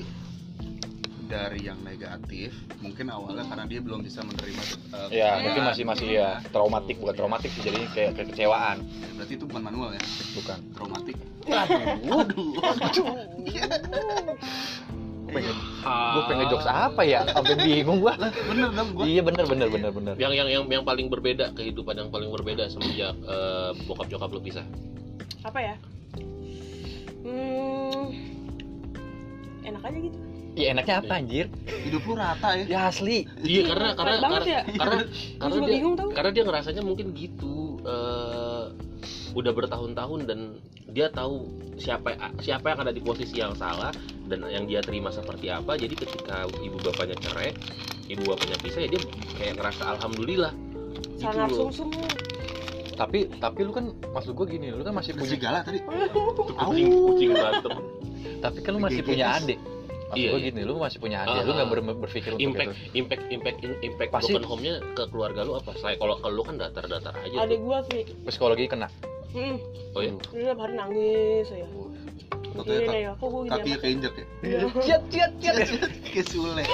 dari yang negatif mungkin awalnya karena dia belum bisa menerima uh, ya mungkin masih masih ya traumatik bukan traumatik sih jadi kayak kekecewaan. Berarti itu bukan manual ya? Bukan. Traumatik? Aduh. Gue pengen gue pengen jokes apa ya? Sampai bingung gua. Lah bener dong gua iya bener bener bener bener. Yang yang yang yang paling berbeda kehidupan yang paling berbeda semenjak eh, bokap nyokap lu pisah? Apa ya? Hmm, enak aja gitu ya enaknya apa anjir? Hidup lu rata ya. Ya asli. Iya karena karena karena ya? karena, Gua karena dia bingung tau. karena dia ngerasanya mungkin gitu eh, udah bertahun-tahun dan dia tahu siapa siapa yang ada di posisi yang salah dan yang dia terima seperti apa. Jadi ketika ibu bapaknya cerai ibu bapaknya pisah ya dia kayak ngerasa alhamdulillah. Gitu sangat loh. sum sum tapi tapi lu kan maksud gua gini lu kan masih punya segala tadi. Kucing kucing berantem. Tapi kan lu masih punya adik maksud Iya, gua iya. gini lu masih punya adik Ah, lu nggak ah. ber- berpikir untuk impact itu. impact impact impact Pasti- broken home-nya ke keluarga lu apa? Selain kalau kalau lu kan datar-datar aja adik gua sih. Psikologi kena? Hmm, oh ya dia tiap hari nangis ya. Katanya ya, gini kakinya amat? keinjek ya? Iya. ciat ciat ciat. Kayak sule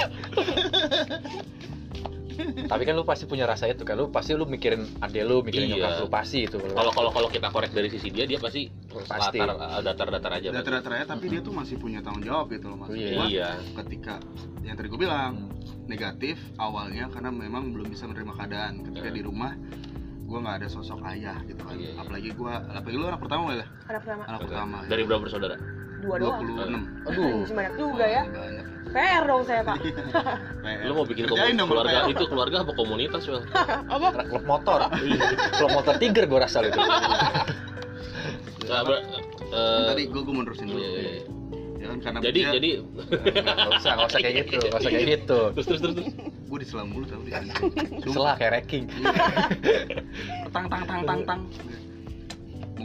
tapi kan lu pasti punya rasa itu kan. Lu pasti lu mikirin adik lu mikirin Iya. nyokap lu pasti itu. Kalau kalau kalau kita korek dari sisi dia dia pasti Pasti. eh, datar-datar aja. Datar-datar aja tapi dia tuh masih punya tanggung jawab gitu loh mas. Iya. Iya. ketika yang tadi gue bilang negatif awalnya karena memang belum bisa menerima keadaan. Ketika Iya. di rumah gue nggak ada sosok ayah gitu kan. Iya, iya. apalagi gue apalagi lu anak pertama ya anak pertama. Anak pertama dari berapa bersaudara dua doang. 26 aduh. Masih banyak juga ya. Banyak. PR dong saya pak. Lu mau bikin Kerjain komu- dong, keluarga itu keluarga apa komunitas wel apa? Klub motor. Klub motor tiger gua rasa itu. Nah, ber- eh, tadi gue gue menerusin dulu. iya, iya, iya. ya kan karena jadi dia, jadi nggak usah nggak usah kayak gitu nggak usah kayak gitu. Terus terus terus, terus. gue diselam mulu tau. Di selah kayak ranking. Tang tang tang tang tang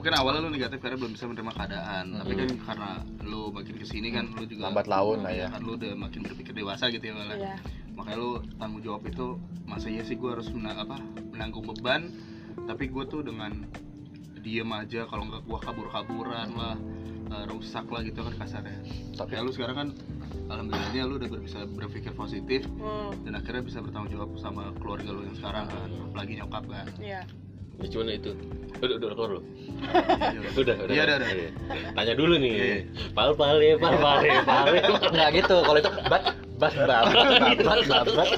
mungkin awalnya lu negatif karena belum bisa menerima keadaan. Tapi kan karena lu makin ke sini kan lu juga lambat laun lah ya. kan lu udah makin berpikir dewasa gitu ya malah Iya. makanya lu tanggung jawab itu masa iya sih gue harus mena- apa menanggung beban tapi gue tuh dengan diem aja kalau nggak gue kabur-kaburan lah eh, rusak lah gitu kan kasarnya. Tapi lu sekarang kan alhamdulillahnya lu udah bisa berpikir positif Hmm, dan akhirnya bisa bertanggung jawab sama keluarga lu yang sekarang kan apalagi nyokap kan. Iya. Ya, cuman itu udah udah keluar lu Iya, udah. udah Iya, udah, udah. Iya. tanya dulu nih Iya, iya. pal pale pal pale pale nggak gitu kalau itu bat bat bat bat bat bat bat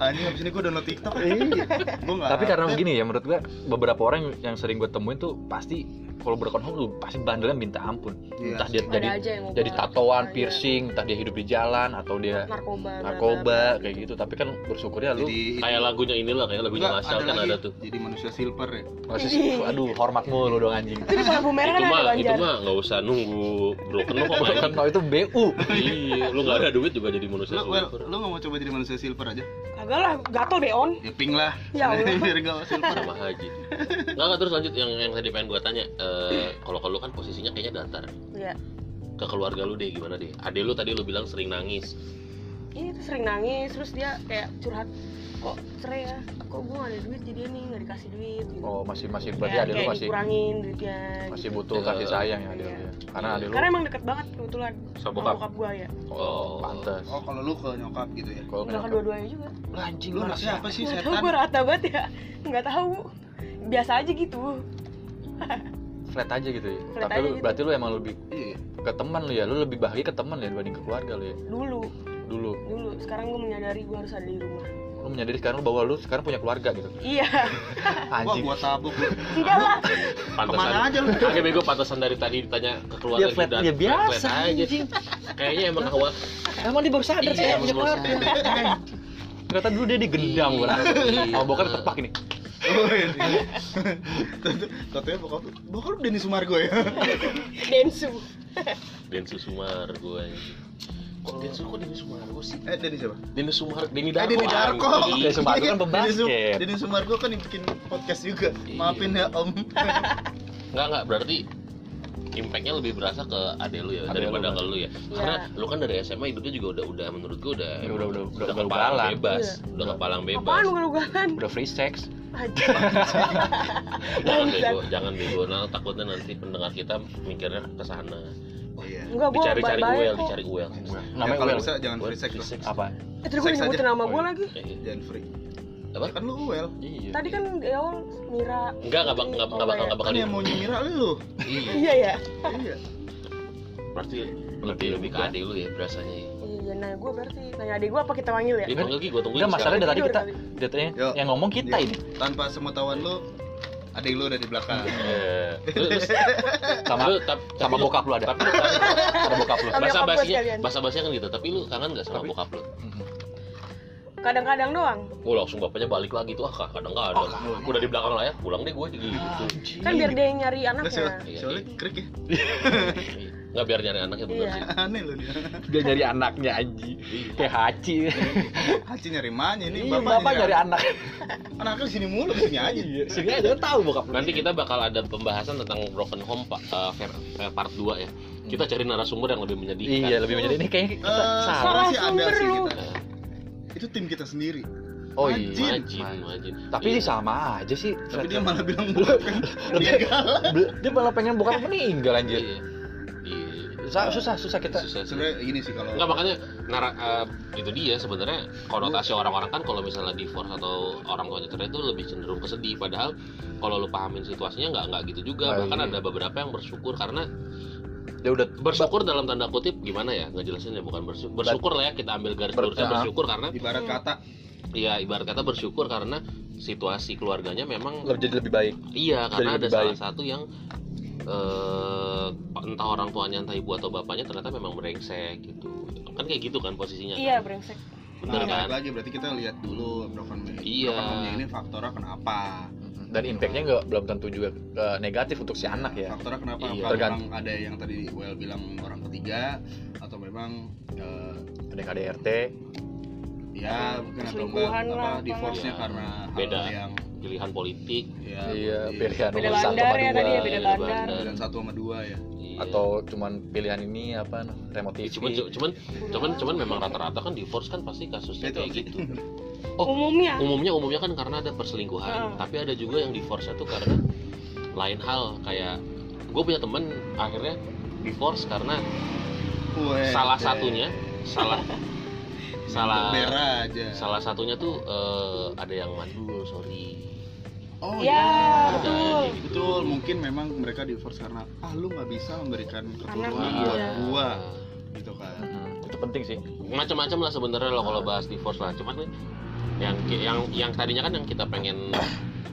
anjing abis ini gue download tiktok. Gue nggak tapi karena begini ya menurut gua beberapa orang yang sering gue temuin tuh pasti kalau broken home tuh pasti bandelnya minta ampun. Iya entah dia Ada jadi jadi tatoan Iya. piercing entah dia hidup di jalan atau dia narkoba narkoba kayak gitu. tapi kan bersyukur ya lu jadi kayak lagunya inilah kayak lagunya Masal kan lagi. ada tuh. Jadi manusia silver ya. Masih aduh hormat mulu dong anjing. Itu di lampu merah itu kan mah itu mah nggak usah nunggu broken kan kalau itu BU iya lu nggak ada duit juga jadi manusia lu silver. lu nggak mau coba jadi manusia silver aja? Kagak lah gatel deh on. Ya pink lah. Ya Allah. biar nggak silver. Sama haji. Nggak terus lanjut. Yang yang tadi pengen gua tanya eh, kalau kalau lu kan posisinya kayaknya datar. Iya. Ke keluarga lu deh gimana deh? Adek lu tadi lu bilang sering nangis ini tuh sering nangis terus dia kayak curhat kok cerai ya? Kok gue gak ada duit jadi nih nggak dikasih duit? Gitu. oh masih masih berarti Kayak- ada lu masih dikurangin duitnya masih gitu. butuh kasih sayang ya ada Iya. karena ada lu karena emang deket banget kebetulan sama bokap? bokap gue ya. Oh pantes. Oh kalau lu ke nyokap gitu ya? Kalau nggak nyokap- kedua-duanya juga. Lah, anjing lu lu anak anak siapa sih setan? gue rata banget ya. Nggak tahu. Biasa aja gitu. Flat aja gitu ya? Flat tapi aja lu gitu. berarti lu emang lebih iya. ke teman lu ya? Lu lebih bahagia ke teman ya dibanding ke keluarga lu ya? Dulu dulu. Dulu sekarang gue menyadari gue harus ada di rumah. Lu menyadari sekarang lu bahwa lu sekarang punya keluarga gitu. Iya. Wah anjing gua tabuk. Lu enggak lah. Pantesan. Ke mana aja lu? Agak bego pantesan dari tadi ditanya ke keluarga Ya, flat- dan ya biasa, flat aja anjing. kayaknya emang awal emang dia baru sadar Iya, sih emang punya baru keluarga. ternyata dulu dia digendam gua rasa. Iya. sama bokap tepak ini. Oh, iya. katanya bokap bokap lu Denny Sumargo ya. Densu. Densu Sumar gue kok Denny Sumargo sih? Eh Denny siapa? Denny Sumar Denny eh Darko. Denny Darko anjing. Denny Sumargo kan pembasket. Denny Su- Denny Sumargo kan yang bikin podcast juga. Iya. maafin ya om. Enggak enggak berarti impactnya lebih berasa ke ade lu ya Ade daripada lu, ke lu ya. Karena lu kan dari SMA hidupnya juga udah udah menurut gua udah Ya, udah- udah- udah kepalang ugal-ugalan. bebas Iya. udah kepalang bebas. apaan ugal-ugalan udah free sex. Jangan bego jangan bego. Nah takutnya nanti pendengar kita mikirnya ke sana oh iya. Enggak gua dicari-cari kok. dicari uel. Ya, namanya kalau Well. bisa jangan free sex apa? Eh tadi Seks nyebutin aja. nama Oh, gua iya. lagi? Iya. jangan free. Apa? Ya kan lu well iya. Tadi kan di awal Mira enggak enggak bak- enggak enggak bakal enggak bakal kan yang mau nyemira lu. Iya iya. Ya iya. berarti lebih lebih ke ade lu ya berasanya ya? Iya nah gua berarti nanya adik gua apa kita panggil ya? Dia panggil lagi gua tungguin Enggak masalahnya dari tadi kita datanya yang ngomong kita ini. Tanpa sepengetahuan lu adik lu ada di belakang. Eh, terus sama lu tap- sama lu- bokap lu ada? tapi lu kangen- sama bokap lu. Bahasa basinya sekalian. bahasa basinya kan gitu. Tapi lu kangen nggak sama Tapi- bokap lu? Kadang-kadang doang. Oh langsung bapaknya balik lagi tuh ah kadang kadang udah di belakang layar pulang deh gue gitu. Kan biar dia yang nyari anaknya. Soalnya, Iya, soalnya krik ya nggak biar nyari anaknya bener Iya. sih. Aneh lu dia. Dia nyari anaknya Anji kayak Haci Haji nyari mana ini iya bapak, bapak nyari anak. anaknya di sini mulu sini aja. Iya sini aja kan tahu bokap nanti kita bakal ada pembahasan tentang broken home pak eh, ver- part 2 ya. Kita cari narasumber yang lebih menyedihkan. Iya lebih menjadi ini kayaknya kita Eh, salah. salah sih ada sih kita. Itu tim kita sendiri. Oh Anjing. iya majin majin tapi Iya. ini sama aja sih. Tapi dia malah bilang bukan. Lebih dia malah pengen bokap meninggal anjir. Iya iya susah susah susah kita. Susah sih. sebenarnya gini sih kalau Enggak makanya nara, eh, itu dia sebenarnya konotasi orang-orang kan kalau misalnya divorce atau orang tuanya cerai itu lebih cenderung kesedih padahal kalau lu pahamin situasinya nggak nggak gitu juga. Ah, bahkan iya. ada beberapa yang bersyukur karena dia udah bersyukur dalam tanda kutip gimana ya? Nggak jelasin ya bukan bersyukur. Bersyukur lah ya kita ambil garis Ber- lurusnya bersyukur karena ibarat kata. Iya ibarat kata bersyukur karena situasi keluarganya memang lebih jadi lebih baik. Iya Jadi karena ada lebih salah baik. satu yang eh, entah orang tuanya entah ibu atau bapaknya ternyata memang brengsek gitu kan kayak gitu kan posisinya iya kan? brengsek bener nah, kan lagi berarti kita lihat dulu broken home Iya. broken home ini faktornya kenapa dan impactnya nggak belum tentu juga eh, negatif untuk si anak ya faktornya kenapa Iya. apa Tergantung. memang ada yang tadi Well bilang orang ketiga atau memang eh, ada KDRT ya mungkin atau enggak apa divorce-nya Iya. karena Beda. hal yang pilihan politik ya, iya iya, pilihan Beda nomor satu bandar sama ya tadi ya, dua beda Iya, bandar. pilihan satu sama dua ya Iya. atau cuman pilihan ini apa remote Ya, TV cuman cuman cuman cuman memang rata-rata kan divorce kan pasti kasusnya Itu. kayak gitu Oh. umumnya umumnya umumnya kan karena ada perselingkuhan Ah. tapi ada juga yang divorce itu karena lain hal kayak gue punya temen akhirnya divorce karena Weh, salah satunya salah salah Bera aja. salah satunya tuh eh, ada yang mandul sorry. Oh ya betul. Yang kayak gitu. betul mungkin memang mereka divorce karena ah lu nggak bisa memberikan keturunan buat iya. gua. Gitu kan. Mm, itu penting sih. Macam-macam lah sebenarnya lo kalau bahas divorce lah. Cuman nih, yang yang yang tadinya kan yang kita pengen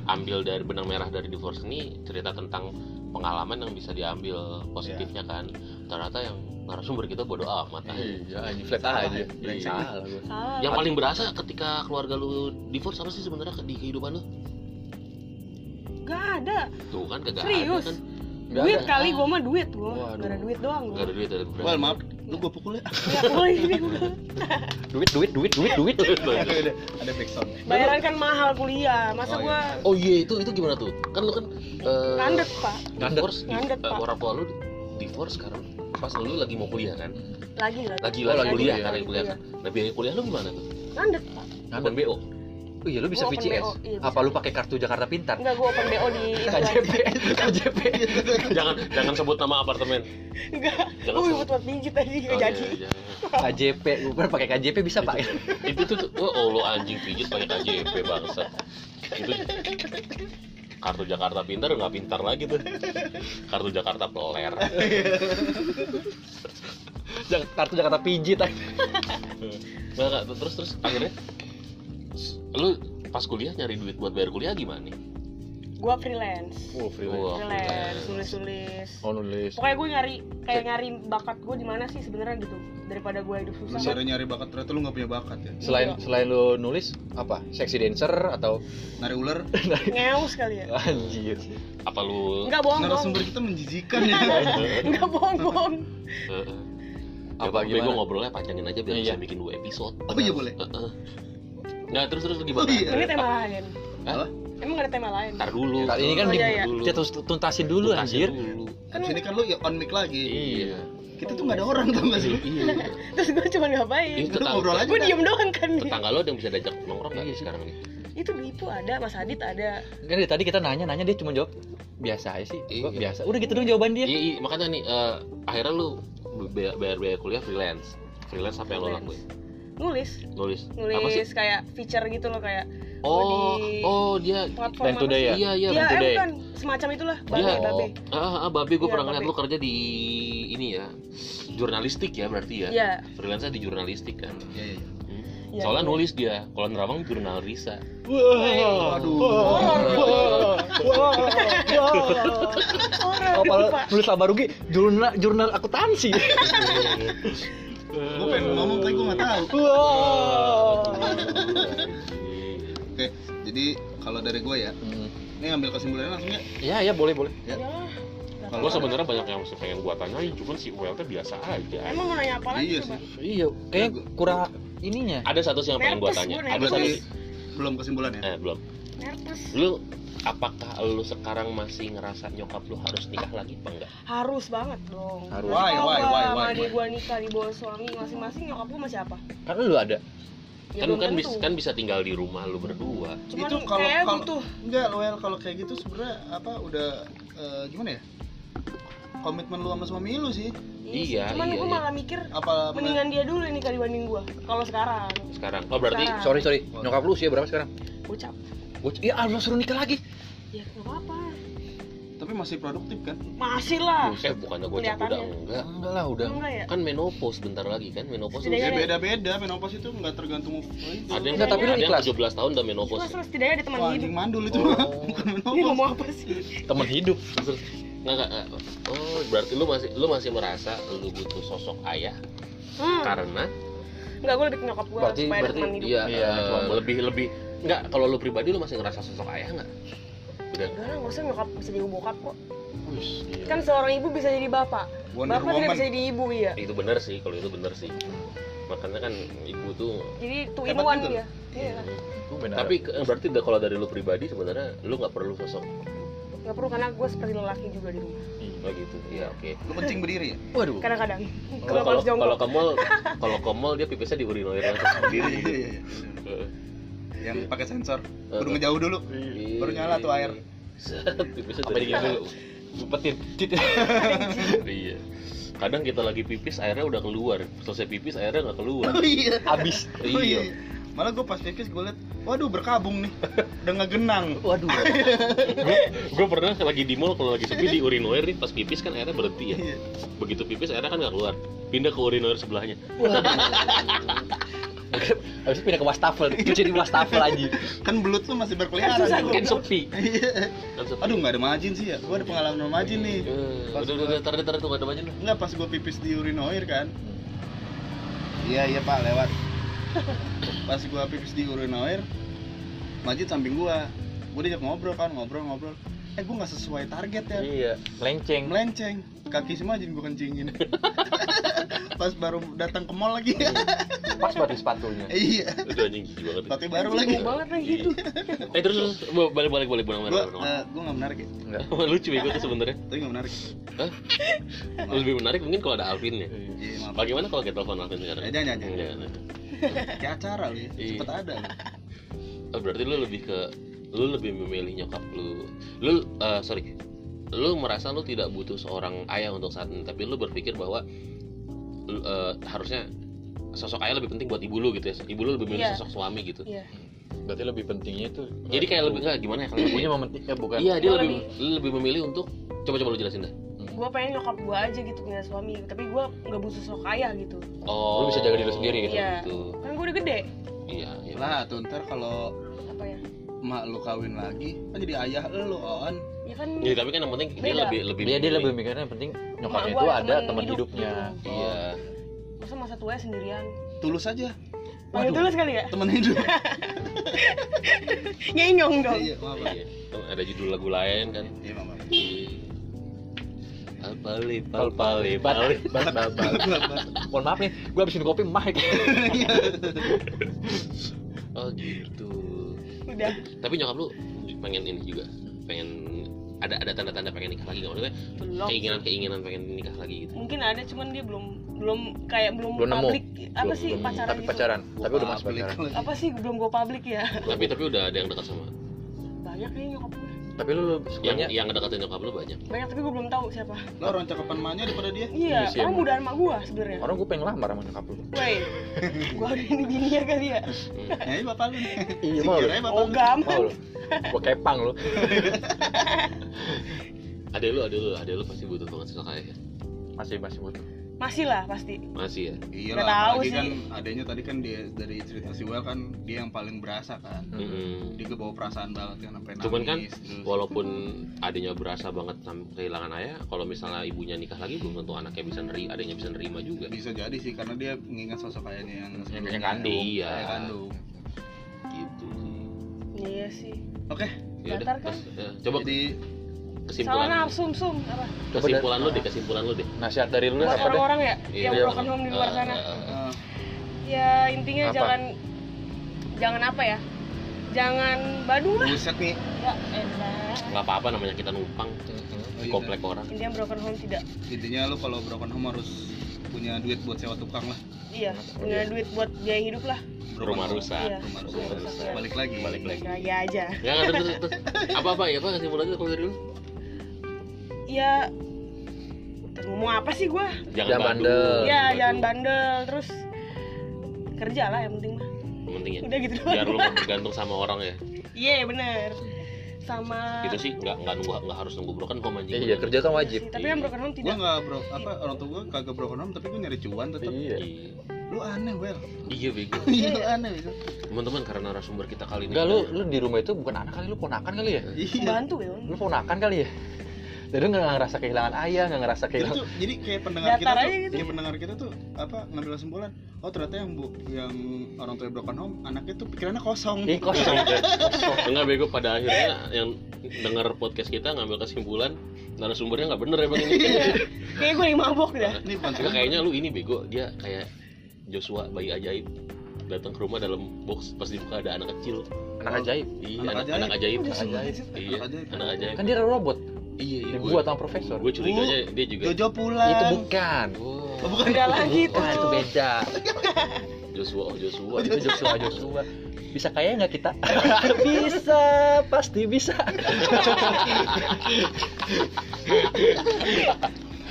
ambil dari benang merah dari divorce ini cerita tentang pengalaman yang bisa diambil positifnya kan. Ternyata yang narasumber kita bodoh amat ah. iya anjing flat Salah aja ya, brengsek. salah yang paling berasa ketika keluarga lu divorce apa sih sebenarnya di kehidupan lu? Gak ada. Tuh kan kagak serius? ada kan duit ada. kali gua mah duit Waduh. gak ada duit doang nggak gua ada duit ada well maaf lu gua pukul ya? Ya boleh ini duit duit duit duit duit. Ada ada backsound bayaran kan mahal kuliah. Masa Oh, gua oh iya itu itu gimana tuh? Kan lu kan eh, landet pak. divorce di, Ngandet, eh, Pak. orang tua lu divorce karena pas lu lagi mau kuliah kan? Lagi lagi. Lagi Oh, lagi lagi kuliah kuliah. karena kuliah kan? Nah biaya kuliah lu gimana tuh? Landet pak. Open bo oh iya lu bisa Gua VCS BO, iya, apa lu pakai kartu Jakarta Pintar? Enggak gua open BO di. KJP KJP jangan jangan sebut nama apartemen. Enggak Jangan gua sebut. buat buat pijit aja gak Oh, jadi. iya, jangan. KJP gua pernah pakai KJP bisa pak? Itu tuh oh, oh lu anjing pijit pakai KJP bangsa. Itu kartu Jakarta pintar nggak pintar lagi tuh. Kartu Jakarta peler. Kartu Jakarta pijit. Aja nggak nggak, terus terus akhirnya lu pas kuliah nyari duit buat bayar kuliah gimana nih? Gua freelance. Oh freelance. Wah, freelance nulis nulis oh nulis. Pokoknya gue nyari kayak nyari bakat gue di mana sih sebenarnya gitu daripada gue hidup susah. Nyari nyari bakat ternyata lu nggak punya bakat ya? Selain Iya. selain lu nulis apa? Seksi dancer atau? Nari ular? Ngeus kali ya. Anjir. Apa lu enggak bohong narasumber kita menjijikan ya. Enggak bohong bohong. Heeh. Apa Ya, gue ngobrolnya panjangin aja biar Iya. bisa bikin dua episode. oh iya boleh. Heeh. Nah terus terus gimana? Oh, iya. ini tema lain Hah? Emang gak ada tema lain? Ntar dulu. Nah, ini kan Oh, iya, iya. kita terus tuntasin dulu Tuntasin anjir. dulu. Kan sini kan lu ya on mic lagi. Iya. Kita tuh nggak ada orang tau gak sih? Iya. terus gue cuma ngapain? Itu Lu ngobrol aja. Gue diem doang kan tetangga lo ada yang bisa diajak nongkrong nggak nih sekarang nih? Itu Dipo ada, Mas Adit ada. Kan dari tadi kita nanya nanya dia cuma jawab biasa aja sih. Gua Iya. biasa. Udah gitu dong jawaban dia. Iya, iya, makanya nih eh, akhirnya lu bayar, bayar biaya kuliah freelance. Freelance apa yang lo lakuin? Nulis, Nulis. Apa sih? nulis kayak feature gitu loh kayak Oh, di- oh dia apa Today sih? ya? Iya, iya, Iya, Bantu deh. bukan semacam itulah, babe, Iya. babe. Ah, ah, babe gue Iya, pernah ngeliat lu kerja di ini ya jurnalistik ya berarti ya freelance di jurnalistik kan Iya, iya. Hmm. Iya, soalnya iya. nulis dia kalau nerawang jurnal Risa Oh, kalau lupa. nulis laba rugi jurnal jurnal akuntansi. Gue pengen ngomong tapi gue nggak tahu. Oke, jadi kalau dari gue ya, Hmm. ini ngambil kesimpulannya langsung ya. Iya, iya boleh boleh. Yalah. gue sebenarnya banyak yang masih pengen gua tanyain cuman si ULT biasa aja Emang mau nanya apa lagi Iya coba? sih. Iya, kayak kurang ininya. ada satu sih yang pengen Nervous tanya ada satu belum kesimpulannya. eh belum Nervous. lu apakah lu sekarang masih ngerasa nyokap lu harus nikah lagi apa enggak Harus banget dong. Harus. Why, kalau why, why, sama why, why? gua nikah di bawah suami masing-masing, nyokap gua masih apa? Karena lu ada. Ya, kan kan bisa kan bisa tinggal di rumah lu berdua Cuman itu kalau kayak kalau butuh enggak Loel kalau kayak gitu sebenarnya apa udah eh, gimana ya? Komitmen lu sama suami lu sih. Iya, Cuman iya, gua iya. malah mikir Apa mendingan dia dulu ini kali dibanding gua. Kalau sekarang, sekarang oh berarti Sekarang. Sorry, sorry. Nyokap lu usia berapa sekarang? bocap. Gua iya, ah, lu suruh nikah lagi. Ya nggak apa-apa. tapi masih produktif kan? Masih lah. eh bukannya gue udah enggak Enggak lah, udah. Enggak ya? kan menopause bentar lagi kan menopause Setidaknya Ya ada- beda-beda, menopause itu nggak tergantung itu. ada yang Enggak, tapi lu ada yang ikhlas. 17 tahun udah menopause Terus setidaknya ada teman hidup. anjing mandul itu Oh. Bukan Ini menopause. ngomong apa sih? Temen hidup. Terus, nggak, nggak, nggak. oh berarti lu masih lu masih merasa lu butuh sosok ayah Hmm. karena Enggak, gua lebih ke nyokap gua Berarti- supaya ada berarti teman hidup. iya Iya, lebih lebih nggak kalau lu pribadi lu masih ngerasa sosok ayah nggak udah Enggak lah, nggak usah nyokap bisa jadi bokap kok. Wih, Kan seorang ibu bisa jadi bapak. Wonder bapak tidak bisa jadi ibu iya. itu benar sih kalau itu benar sih makanya kan ibu tuh Jadi two in one dia. Iya. Gua benar. tapi berarti udah kalau dari lu pribadi sebenarnya lu nggak perlu sosok Nggak perlu karena gue seperti lelaki juga di rumah. oh gitu iya oke Lu kencing berdiri ya? waduh. Kadang-kadang. kalau Kalau kalau jongkok. kalau ke mall kalau ke mall dia pipisnya di urinoir langsung sendiri Iya, iya, iya. Eh, Yang pakai sensor. Kudu ngejauh dulu. Iya. Baru nyala tuh air. Set, pipisnya Sampai dari digigit jauh. dulu. Umpetin. Tit. iya kadang kita lagi pipis airnya udah keluar selesai pipis airnya nggak keluar Oh iya. Habis. Oh iya Malah gue pas pipis gue liat, waduh berkabung nih, udah ngegenang. Waduh. gue pernah lagi di mall kalau lagi sepi di urinoir nih pas pipis kan airnya berhenti ya Iya. begitu pipis airnya kan nggak keluar pindah ke urinoir sebelahnya Habis pindah ke wastafel, cuci di wastafel aja. Kan belut lu masih berkeliaran. Susah, gitu. kan sepi Iya. kan sepi Aduh nggak ada margin sih ya, gue ada pengalaman sama margin nih. Eh, Pas udah udah tarik tarik tuh gak ada aja lah Enggak pas gue pipis di urinoir kan. Iya iya pak lewat. Pas gue pipis di urinoir, Majid samping gue. Gue diajak ngobrol kan ngobrol ngobrol. Eh gue nggak sesuai target ya. Iya, melenceng. Melenceng. Kaki si Majid gue kencingin. Pas baru datang ke mall lagi. Pas buat di sepatunya. iya. itu anjing gigi banget Pakai baru lagi. banget lagi gitu. eh terus terus balik balik balik benang benang gue nggak menarik ya. Enggak. lucu ya gue tuh sebenarnya Tapi nggak menarik. Hah? lebih menarik mungkin kalau ada Alvin ya Iya bagaimana kalau kita telepon Alvin sekarang Eh, jangan, jangan. Kayak acara lu ya. Iya. Cepet ada. lu. Oh, berarti lu lebih ke lu lebih memilih nyokap lu lu eh, sorry lu merasa lu tidak butuh seorang ayah untuk saat ini tapi lu berpikir bahwa lu, eh, harusnya sosok ayah lebih penting buat ibu lu gitu ya ibu lu lebih milih Iya. sosok suami gitu Iya. Berarti lebih pentingnya itu. jadi kayak lebih enggak gimana ya kalau ibunya mementing ya bukan. iya dia lebih lebih memilih untuk coba coba lu jelasin dah Gue pengen nyokap gue aja gitu punya suami, tapi gue nggak butuh sosok ayah gitu. oh Lu bisa jaga diri sendiri gitu. Iya. gitu. Kan gue udah gede. iya iya Lah tuh ntar kalau Apa ya? emak lu kawin lagi kan jadi ayah lu on. Ya kan. Ya, tapi kan yang penting dia Beda. lebih lebih Dia dia memilih. lebih mikirnya yang penting nyokapnya gua itu ada teman hidup hidupnya. gitu. iya Masa masa tua sendirian. Tulus aja. Panggil dulu sekali ya? Temen hidup. Nyenyong dong. Iya, iya Kan ada judul lagu lain kan Iya, maaf. Alpali, palpali, pali. Bat, bat, bat. Mohon maaf nih, gue habisin kopi mahek. Oh gitu. Udah. Tapi nyokap lu pengen ini juga pengen ada ada tanda-tanda pengen nikah lagi nggak? Maksudnya belum. keinginan keinginan pengen nikah lagi gitu. Mungkin ada cuman dia belum belum kayak belum, Belum nemu. publik apa Belum- sih belum- pacaran tapi gitu. pacaran. Tapi udah masuk pacaran. Apa sih belum gue publik ya? Tapi tapi udah ada yang dekat sama? Banyak kayaknya nyokap gue tapi lu, lu yang sukanya yang deketin nyokap lu banyak. Banyak tapi gue belum tahu siapa. Lo orang cakapan emaknya daripada dia? Iya Iya sih, orang mudaan emak gue sebenarnya. Orang gue pengen lamar sama nyokap lu. Woi, gue ada ini bini ya kali ya. Hmm. Ya ini bapak lu nih. Iya, mau Kira lu. mau lu gue kepang lu. Ada lu ada lu ada lu pasti butuh banget sosok ayah ya? Masih masih butuh masih lah pasti masih ya Iya lah, tahu apalagi sih. kan adanya tadi kan dia dari cerita si Well kan dia yang paling berasa kan. Mm-mm. Dia kebawa perasaan banget kan sampai nangis. Cuman kan, terus. walaupun adanya berasa banget kehilangan ayah kalau misalnya ibunya nikah lagi belum tentu anaknya bisa nerima adanya bisa nerima juga bisa jadi sih karena dia mengingat sosok ayahnya yang sebelumnya. yang kandung. Iya. Ayah kandung. gitu sih iya sih Oke, ya udah kan? terus, ya, coba jadi kesimpulan salah sum sum apa kesimpulan lu deh kesimpulan lu deh nasihat dari lu apa deh orang-orang ya Iya. yang Iya. broken home di luar Eh, sana eh, eh, ya intinya Apa? jangan jangan apa ya jangan Bandung lah buset nih. ya enak nggak apa-apa namanya kita numpang Oh, di iya. komplek orang intinya broken home tidak Intinya lu kalau broken home harus punya duit buat sewa tukang lah. iya punya duit buat biaya hidup lah Broken rumah rusak Iya. Rumah Rumah rusak. rusak, ya. Balik lagi. Balik lagi. lagi aja ya nggak terus, terus, terus. apa apa ya apa kesimpulannya kalau dari lu ya ngomong apa sih gua? Jangan, Jangan bandel. bandel. ya jangan bandel. Terus kerja lah yang penting mah. Yang penting ya. Udah gitu biar lu doang bergantung sama orang ya. Iya bener. Sama itu sih nggak nggak nunggu nggak harus nunggu broken home anjing. Iya kerja kan wajib. Sih, tapi yang broken home Gua tidak. nggak bro, apa orang tua gua kagak broken home tapi gua nyari cuan tetap. iya. Iya. Lu aneh, Well. iya bego. Iya, lu aneh itu. teman-teman karena narasumber kita kali ini enggak lu lu di rumah itu bukan anak kali lu ponakan kali ya? Iya. bantu ya lu ponakan kali ya jadi lu nggak ngerasa kehilangan ayah nggak ngerasa Jadi kehilangan tuh, jadi kayak pendengar Datar kita tuh, gitu. kayak pendengar kita tuh apa ngambil kesimpulan, oh ternyata yang bu, yang orang tua broken home, anaknya tuh pikirannya kosong. Ih kosong. Enggak bego pada akhirnya yang dengar podcast kita ngambil kesimpulan narasumbernya nggak bener ya bang ini kayak gue yang mabok dah. Ini bukan Enggak, kayaknya lu ini bego dia kayak Joshua bayi ajaib datang ke rumah dalam box pas dibuka ada anak kecil. Anak ajaib? Iya Anak anak, ajaib. anak ajaib iya Anak ajaib. anak ajaib. Kan dia robot iya iya. Dibuat sama profesor. Gue curiganya dia juga. Jojo pulang. itu bukan. Oh, bukan. beda lagi tuh. Bukan, itu beda. Joshua oh Joshua. Itu Joshua Joshua. Bisa kaya nggak kita? Bisa pasti bisa.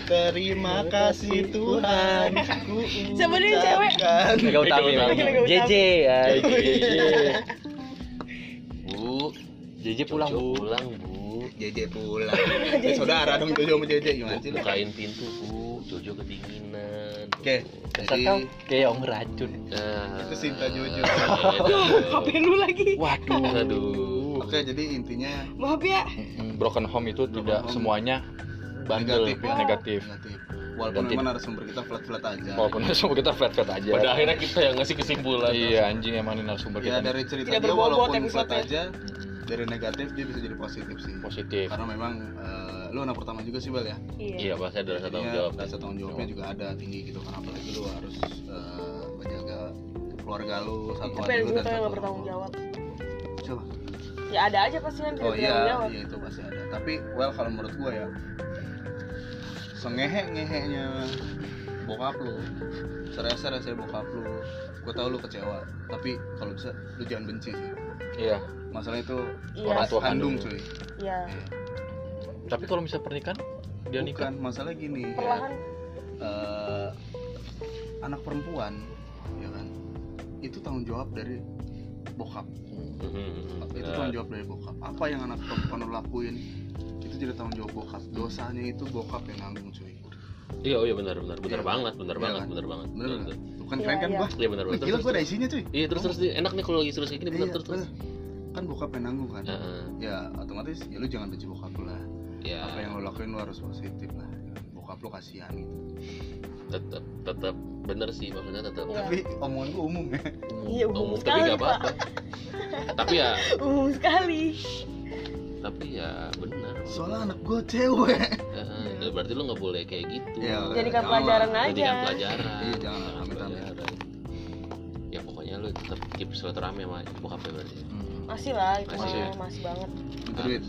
Terima kasih Tuhan. Dia, cewek? Bang. Utami. JJ ya. JJ bu. JJ pulang pulang bu JJ pulang. Ya, saudara dong Jojo sama JJ gimana sih lu? bukain pintu bu. Jojo kedinginan. Oke, Dasar jadi kau kayak om racun. Nah, Itu Sinta Jojo. HP lu lagi? Waduh. Aduh. Oke, jadi intinya maaf ya. Broken home itu Broken tidak home. semuanya bandel Negatif. ya? negatif. Negatif. Walaupun memang narasumber kita flat-flat aja. walaupun semua kita flat flat aja. Pada akhirnya kita yang ngasih kesimpulan. Iya anjing emang ini narasumber Ya kita. dari cerita dia walaupun flat aja dari negatif dia bisa jadi positif sih. positif Karena memang eh, lu anak pertama juga sih Bal ya. iya iya pasti ada rasa tanggung Jadinya jawab rasa tanggung jawabnya juga ada tinggi gitu kan apalagi lu harus eh, menjaga keluarga lu satu tapi aja ada lu juga dan tuh yang satu nggak bertanggung jawab. Coba. ya ada aja pasti yang tidak Oh iya, bertanggung jawab iya itu pasti ada. Tapi well kalau menurut gua ya sengehe ngehenya bokap lu, serasa rasa bokap lu, gua tahu lu kecewa. Tapi kalau bisa lu jangan benci sih. iya Masalah itu Iya. orang Tua kandung kandung. cuy. iya Iya. tapi kalau misal pernikahan dia nikah masalah gini. ya. perlahan eh, anak perempuan, ya kan, itu tanggung jawab dari bokap. Mhm, itu tanggung jawab dari bokap apa yang anak perempuan lo lakuin itu jadi tanggung jawab bokap dosanya itu bokap yang nanggung cuy iya oh iya benar benar benar Iya. banget benar Iya banget kan? benar banget Benar, benar. bukan Iya, keren kan iya. gua iya benar benar gila terus, gua ada isinya cuy iya terus terus enak nih kalau lagi terus kayak gini benar Iya, terus terus bener. Kan bokap yang nanggung kan? Heeh. ya otomatis ya lu jangan benci bokap lu lah. Ya. Apa yang lo lakuin lu harus positif lah. Bokap lu kasihan gitu. Tetap tetap bener sih maksudnya tetap Iya. tapi omongan gua umum ya. Iya umum umum tapi sekali nggak pak. apa-apa. Tapi ya. Umum sekali. Tapi ya benar soalnya anak gua cewek. Eh, berarti lu nggak boleh kayak gitu. Iya, Jadikan jangan. pelajaran aja. jadikan pelajaran. Iya, jangan. Amit-amit. pelajaran. ya pokoknya lu tetap keep silaturahmi sama bokapnya berarti. Hmm. Masih lah itu Masih mah, ya? masih banget. Minta duit.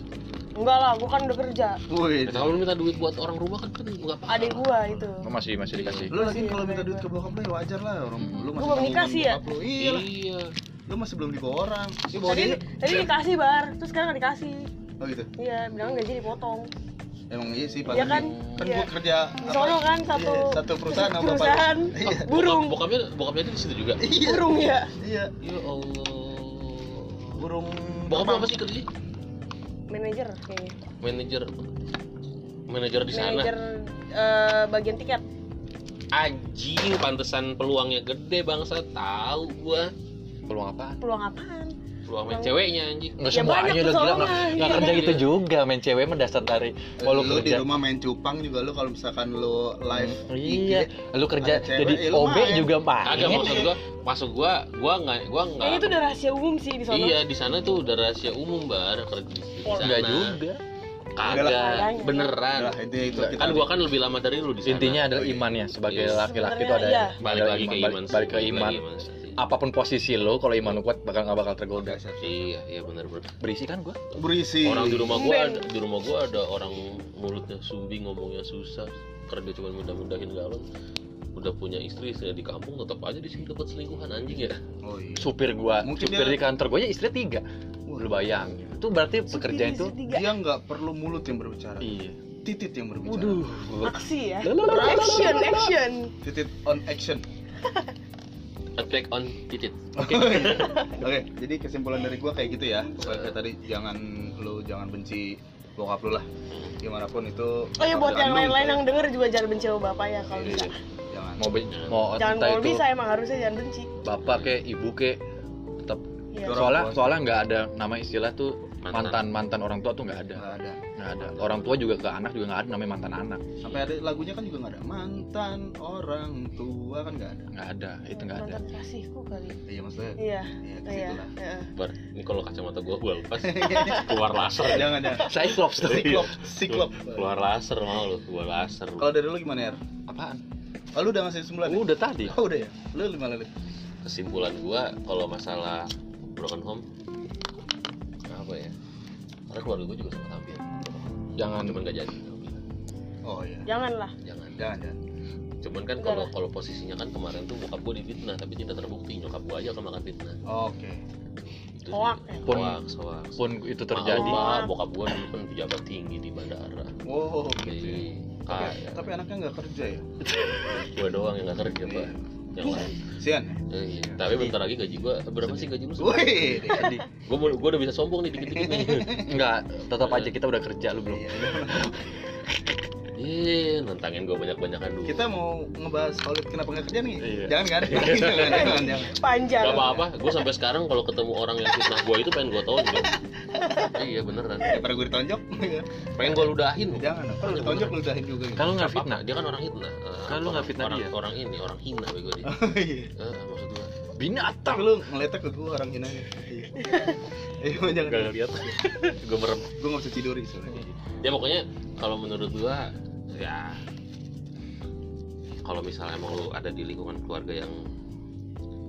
Enggak lah, gua kan udah kerja. Wih. Ya, kalau lu minta duit buat orang rumah kan kan nggak apa Adik gua itu. Oh, masih masih dikasih. Lu lagi Masih kalau minta duit ke bokap lu ya wajar lah orang Hmm. lu masih belum tanggungan dikasih ya? Iya iya Lu masih belum dibawa orang. Dia bawa Tadi dia. tadi dikasih bar, terus sekarang nggak dikasih. Oh gitu. Iya, bilang gaji dipotong. Emang iya sih Iya kan? Kan Iya. gua kerja Di sono kan satu Iya, satu perusahaan sama perusahaan Iya. burung. Bokap- bokapnya bokapnya itu di situ juga Iya. Burung ya. Iya. ya Allah Burung terbang. apa sih kerja Manajer kayaknya. manajer manajer di sana Manajer eh, bagian tiket. anjing pantesan peluangnya gede bangsa tahu gua Peluang apa? Peluang apaan? Peluang main ceweknya anjing Nggak Ya, semuanya udah gila nggak Iya. kerja gitu juga main cewek mah dasar dari kalau lu di rumah main cupang juga lu kalau misalkan lu live iya lu kerja cewek, jadi ya lu OB main. juga agak main maksud gua maksud gua gua nggak gua nggak itu udah rahasia umum sih di sono. iya di sana tuh udah rahasia umum bar kerja di sana enggak juga kagak beneran intinya itu kita kan gua kan lebih lama dari lu di sana intinya adalah Oh, iya. imannya sebagai Iya. laki-laki itu ada iya. balik lagi ke iman sih. balik ke iman. Apa pun posisi lo kalau iman lo kuat bakal nggak bakal tergoda. Iya iya benar benar berisi kan gua? Berisi. Orang di rumah gua ada, di rumah gua ada orang mulutnya sumbi ngomongnya susah kerja cuma mudah-mudahin galon. Udah punya istri istri di kampung tetap aja di sini dapat selingkuhan anjing ya. Oh iya. Supir gua Mungkin supir dia- di kantor gua ya istri tiga. Lu bayangin itu berarti pekerjaan itu dia nggak perlu mulut yang berbicara. Iya. Titit yang berbicara. Waduh. Aksi ya. Action, action. titit on action attack on titit. Oke. Oke. Jadi kesimpulan dari gua kayak gitu ya. Pokoknya kayak tadi jangan lu jangan benci bokap lu lah. Gimana pun itu Oh iya buat yang lain-lain kayak- yang denger juga jangan benci sama bapak ya kalau Iya, bisa. jangan. Mau ben- mau Jangan entah kalau itu bisa emang harusnya jangan benci. bapak ke ibu ke tetap Iya. Soalnya soalnya nggak ada nama istilah tuh Mantan. mantan mantan orang tua tuh nggak ada. Nggak ada nggak ada. Orang tua juga ke anak juga nggak ada namanya mantan anak. Sampai ada lagunya kan juga nggak ada. Mantan orang tua kan nggak ada. Nggak ada itu nggak ada. Mantan kasihku kali. iya maksudnya Iya. iya Iya. Heeh. bar ini kalau kacamata gua gua lepas. Keluar laser. Jangan jangan. Cyclops tuh siklop siklop keluar laser mau lu keluar laser. Kalau dari lu gimana ya apaan? Oh, lu udah ngasih sembilan ya? udah tadi. Oh udah ya? Lu lima kali kesimpulan gua kalau masalah broken home apa ya? Karena keluarga gua juga sangat hampir jangan. Cuman gak jadi. Oh iya. Janganlah. jangan jangan jangan. Cuman kan kalau kalau posisinya kan kemarin tuh bokap gua difitnah tapi tidak terbukti. Nyokap gua aja kemakan fitnah. Oke. Ya? Pun- hoax hoax pun itu terjadi. Maaf, Pak, bokap gua dulu kan pejabat tinggi di bandara. Oh gitu ya. Jadi, tapi, tapi anaknya nggak kerja ya? Gua doang yang gak kerja pak. Iya. Yang lain sian. Eh, iya. tapi bentar lagi gaji gua berapa sih gaji lu Sedih. gua mau- gua udah bisa sombong nih dikit-dikit nih. Enggak tetap aja kita udah kerja lu belum Iya. Iya, nantangin gua banyak-banyakan dulu. kita mau ngebahas Khalid kenapa nggak kerja nih? Iya. jangan kan? Jangan jangan jangan Panjang. Gak apa-apa, gue sampai sekarang kalau ketemu orang yang fitnah gue itu pengen gue tonjok. Iya beneran, daripada gue ditonjok. Pengen gue ludahin. Jangan apa lu ditonjok lu udahin juga gitu. Kalau nggak Gak fitnah dia kan orang hitnah Eh, lu nggak fitnah orang, dia. Orang ini, orang hina bego dia. Oh iya. Eh, maksud gue binatang. Tapi lu ngeletek ke gue orang hina iya. Iya, jangan Gak ngeliat, gue merem. Gue nggak bisa tidur soalnya. Ya pokoknya kalau menurut gue Ya. Kalau misalnya emang lu ada di lingkungan keluarga yang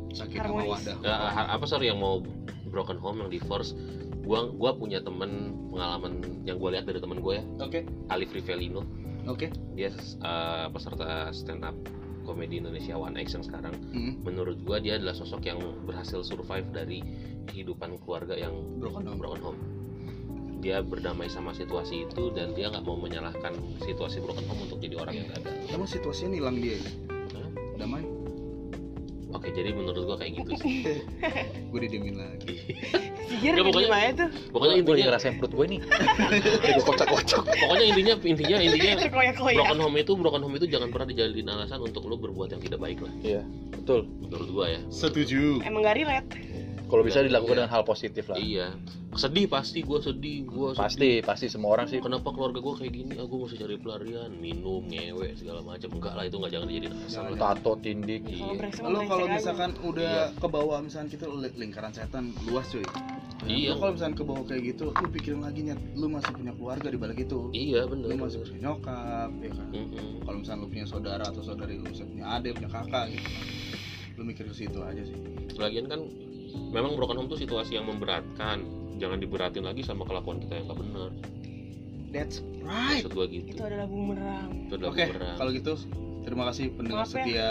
sakit wadah ya, apa sorry yang mau broken home yang divorce. Gua gua punya temen pengalaman yang gue lihat dari temen gue ya. Oke. Alif Rivelino oke. Dia eh, peserta stand up komedi Indonesia One Action sekarang. Hmm, menurut gua dia adalah sosok yang berhasil survive dari kehidupan keluarga yang broken home. broken home dia berdamai sama situasi itu dan dia nggak mau menyalahkan situasi broken home untuk jadi orang yang gagal emang situasinya hilang dia ya? Hah? damai? Oke jadi menurut gua kayak gitu sih. Gue didiemin lagi. Sihir Ya, pokoknya- gimana tuh? pokoknya intinya ngerasain perut gue nih gue kocak-kocak. Pokoknya intinya intinya intinya broken home itu broken home itu jangan pernah dijadiin alasan untuk lo berbuat yang tidak baik lah. Iya betul. Menurut gua ya. Setuju. Emang gak relate. Kalau bisa dilakukan Iya. dengan hal positif lah iya sedih pasti gua sedih gua sedih. pasti pasti semua orang sih kenapa keluarga gua kayak gini aku mesti cari pelarian minum ngewe segala macam enggak lah itu nggak jangan dijadiin alasan tato tindik Kalau iya Lo kalau aja. misalkan udah Iya. ke bawah misalkan kita li- lingkaran setan luas cuy. Iya. Lo kalau misalkan ke bawah kayak gitu, lu pikirin lagi nyet, lu masih punya keluarga di balik itu. iya bener, Lu masih punya nyokap, ya kan. Kalau misalkan lu punya saudara atau saudari lu misalnya punya adik, punya kakak gitu kan. Lu mikir ke situ aja sih. lagian kan memang broken home tuh situasi yang memberatkan jangan diberatin lagi sama kelakuan kita yang gak bener That's right. maksud gua gitu itu adalah bumerang itu adalah Oke, bumerang. kalau gitu terima kasih pendengar Maaf ya. setia.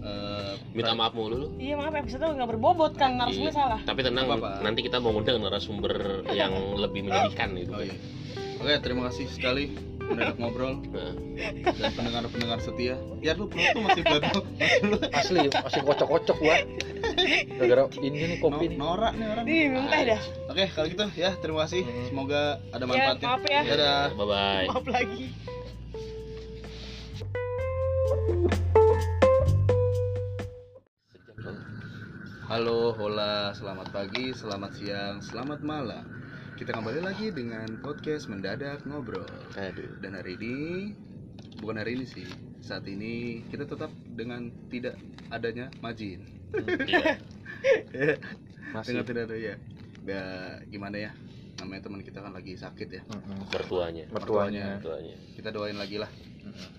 eh, minta maaf mulu lu iya maaf episode nggak berbobot kan narasumnya Iya. salah tapi tenang Apa-apa. nanti kita mau ngundang narasumber yang lebih menyedihkan gitu Oh iya. Oke, terima kasih sekali mendadak ngobrol dan pendengar-pendengar setia. Ya lu perut tuh masih baru. Asli, masih kocok-kocok gua. Gara-gara ini nih kopi nih. Norak nih orang. nih minum teh dah Oke, kalau gitu ya terima kasih. Semoga ada ya manfaatnya. maaf ya Dadah. bye bye maaf lagi Halo, hola, selamat pagi, selamat siang, selamat malam. Kita kembali lagi dengan podcast mendadak ngobrol. Aduh. Dan hari ini bukan hari ini sih. Saat ini kita tetap dengan tidak adanya Majin. Iya. Masih. Dengan tidak ada ya. Ya gimana ya? Namanya teman kita kan lagi sakit ya. Mertuanya Mertuanya. mertuanya Kita doain lagi lah.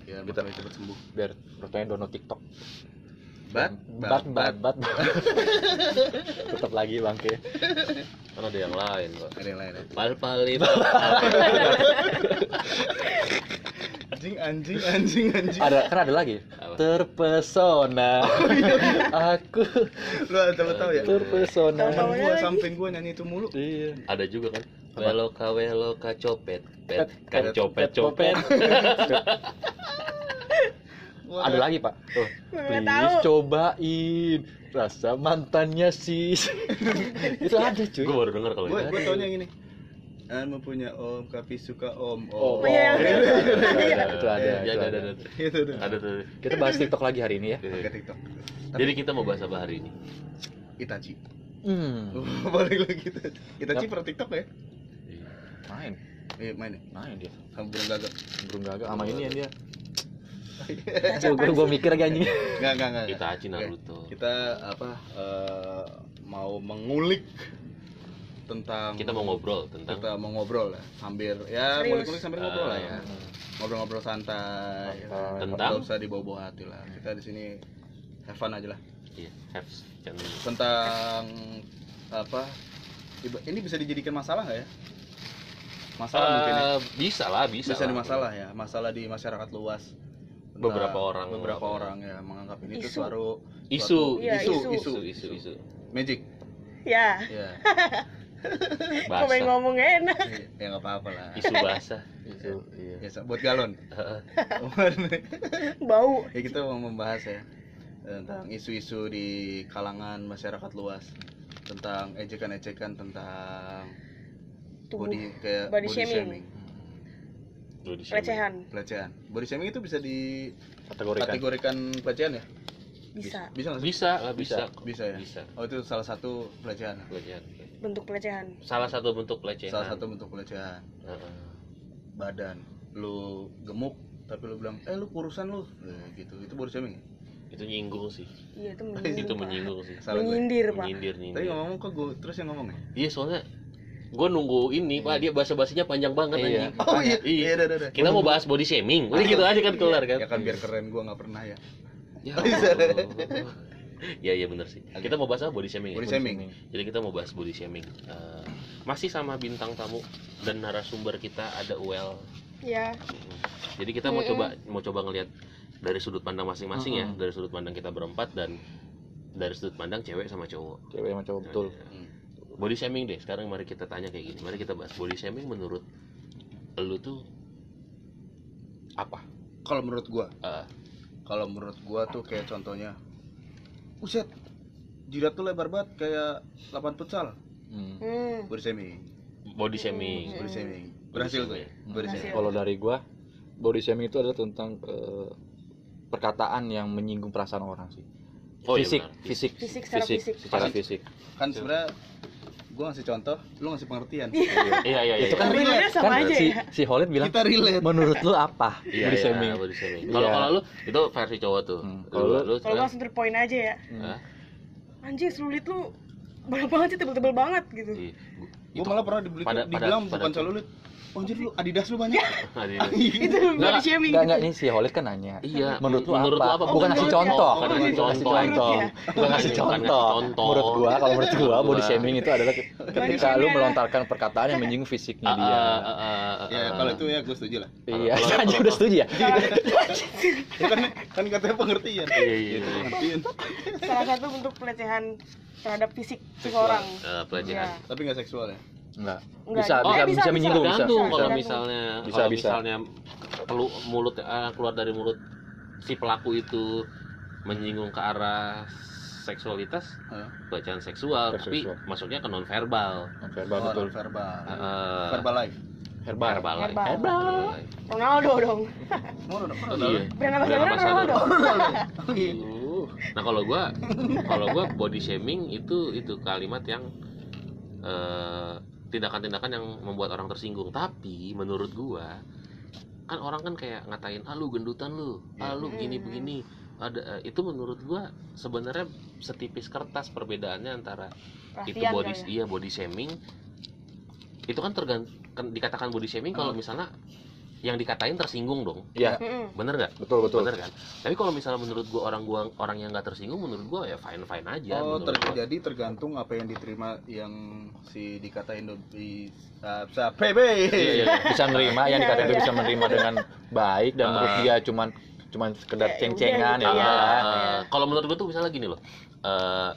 Ya, Kita- kita cepat sembuh. Biar mertuanya download TikTok. Bat, bat, bat, bat. Tetap lagi bangke. kan ada yang lain kok Ada yang lain pal pali Anjing, anjing, anjing, anjing. Ada kan ada lagi. Apa? Terpesona. Aku Lu ada tahu ya? terpesona. Gua samping gua nyanyi itu mulu. Iya. ada juga kan weloka weloka copet pet kan pet, copet pet, copet Wah, Ada lagi, Pak. Tuh. Please tahu. cobain rasa mantannya sis. itu ada, cuy. gue baru denger kalau gue itu gue taunya gini Anu punya om, tapi suka om. Oh, Om. iya. itu ada, ya, itu ada, ada. ada, Itu tuh. ada tuh Kita bahas TikTok lagi hari ini ya. Pakai TikTok. jadi kita mau bahas apa hari ini Itachi. Hmm. Oh, balik lagi kita. Itachi per TikTok ya? Main, Iya, main ya. main dia. Sama burung gagak. Burung gagak sama ini ya dia. Gue gue mikir lagi anjing. Enggak, enggak, enggak. kita aci. Naruto Kita apa eh, mau mengulik tentang kita mau ngobrol tentang kita mau ngobrol lah sambil ya ngulik-ngulik sambil ngobrol lah ya ngobrol-ngobrol santai Santai. Tentang? Nggak usah dibawa-bawa hati lah kita di sini have fun aja lah iya have jangan tentang apa ini bisa dijadikan masalah nggak ya masalah mungkin ya? Eh, bisa lah bisa bisa lah. di masalah ya masalah di masyarakat luas Tentang Beberapa orang. beberapa orang ya menganggap ini itu Isu. suatu isu suatu- Iya, isu, isu. isu isu isu. isu magic. Ya. Ya. Basah. Ngomong enak. Ya nggak apa-apa lah. Isu basah. Itu, iya. Biasa, buat galon. Bau. Ya kita mau membahas ya tentang isu-isu di kalangan masyarakat luas. Tentang ejekan-ejekan tentang tubuh. body kayak Body shaming. Tuh, sini. pelecehan. Pelecehan. Body shaming itu bisa Kategorikan. dikategorikan pelecehan ya? Bisa. Bisa sih? bisa lah bisa bisa? ya? Bisa. Oh itu salah satu pelecehan. Pelecehan. Bentuk pelecehan. Salah satu bentuk pelecehan. Salah satu bentuk pelecehan. Heeh. badan. Lu gemuk tapi lu bilang eh lu kurusan lu. Eh, gitu. Itu body shaming ya? itu nyinggung sih. Iya itu itu menyindir Pak. menyinggung sih. Salah gue menyindir pak. Menyindir tadi nyindir ngomong kok gue terus yang ngomong ya? Iya soalnya gue nunggu ini pak dia bahasa basinya panjang banget Iya. anjing. Oh iya. Iya. iya kita mau bahas body shaming. Udah gitu aja kan kelar kan? Ya kan biar keren gue nggak pernah ya. Ya Allah. ya iya bener sih. Kita mau bahas apa? Body shaming ya? body shaming. jadi kita mau bahas body shaming. Eh, masih sama bintang tamu dan narasumber kita ada Uel. Ya jadi kita mau Mm-mm. coba mau coba ngelihat dari sudut pandang masing-masing ya. Mm-mm. dari sudut pandang kita berempat dan dari sudut pandang cewek sama cowok. Cewek sama cowok betul. Hmm. Body shaming deh sekarang mari kita tanya kayak gini mari kita bahas body shaming menurut lu tuh apa kalau menurut gue Eh, kalau menurut gua tuh kayak contohnya Uset jidat tuh lebar banget kayak 8 futsal Hmm. hmm. body shaming body shaming body shaming berhasil gue shaming. body shaming Kalau dari gua, body shaming itu adalah tentang eh, perkataan yang menyinggung perasaan orang sih. Oh, iya fisik, benar. fisik, Fisik secara fisik. secara fisik. kan sebenarnya gua ngasih contoh lu ngasih pengertian. Iya iya iya Itu kan Sebenarnya sama kan aja si, ya. si Holid bilang, kita relate. Menurut lu apa? Iya body iya, shaming? body shaming kalau Iya. kalau lu itu versi cowok tuh. Hmm, kalau lu- kalau langsung terpoin aja ya. Hah? anjing selulit lu banyak banget sih tebel-tebel banget gitu. Iya. gua malah pernah dibeli Pada- dibilang pada- bukan pada- celulit anjir lu Adidas lu banyak di- itu body shaming Enggak, enggak, ini si Holid kan nanya. Iya, Menurut lu menurut apa? lu apa? Bukan ngasih contoh. Bukan ngasih contoh. Bukan ngasih contoh. Menurut gua, kalau menurut gua body Gua. shaming itu adalah ketika lu melontarkan perkataan yang menyinggung fisiknya Ah, dia. ah, ah, ah, ya kalau itu ya gue setuju lah Iya, aja udah setuju ya. ya kan kan katanya pengertian Iya, iya, iya. pengertian salah satu bentuk pelecehan terhadap fisik seseorang Eh, pelecehan. Tapi nggak seksual ya Enggak. Enggak, Bisa, eh, bisa, bisa, bisa menyinggung, bisa. Kalau misalnya Bisa, kalau bisa. misalnya kelu, mulut eh, keluar dari mulut si pelaku itu menyinggung ke arah seksualitas Hah? pelecehan seksual, tapi Seksual. masuknya ke non verbal. Verbal Oh, betul. verbal Eh, verbal life Herbal. verbal. Herbal. Herbal. Ronaldo dong mau udah pernah Iya. brand Brand ambassador ambassador. Ronaldo Uh, Nah kalau gua kalau gua body shaming itu itu kalimat yang eh, tindakan-tindakan yang membuat orang tersinggung. Tapi menurut gua kan orang kan kayak ngatain ah lu gendutan lu, ah lu begini begini. Ada eh, itu menurut gua sebenarnya setipis kertas perbedaannya antara itu Perhatian body ya. iya body shaming itu kan tergantung dikatakan body shaming kalau Hmm. misalnya yang dikatain tersinggung dong Iya, Mm-mm. bener nggak betul betul. bener kan tapi kalau misalnya menurut gua orang gua orang yang nggak tersinggung menurut gua ya fine fine aja oh gua. terjadi tergantung apa yang diterima yang si dikatain di uh, sa PB Iya, iya. Bisa menerima yang Iya, dikatakan itu iya. bisa menerima dengan baik dan menurut Ah. dia cuman cuman sekedar Ya, ceng-cengan ya udah gitu. udah lah. Eh, kalau menurut gua tuh misalnya gini loh eh,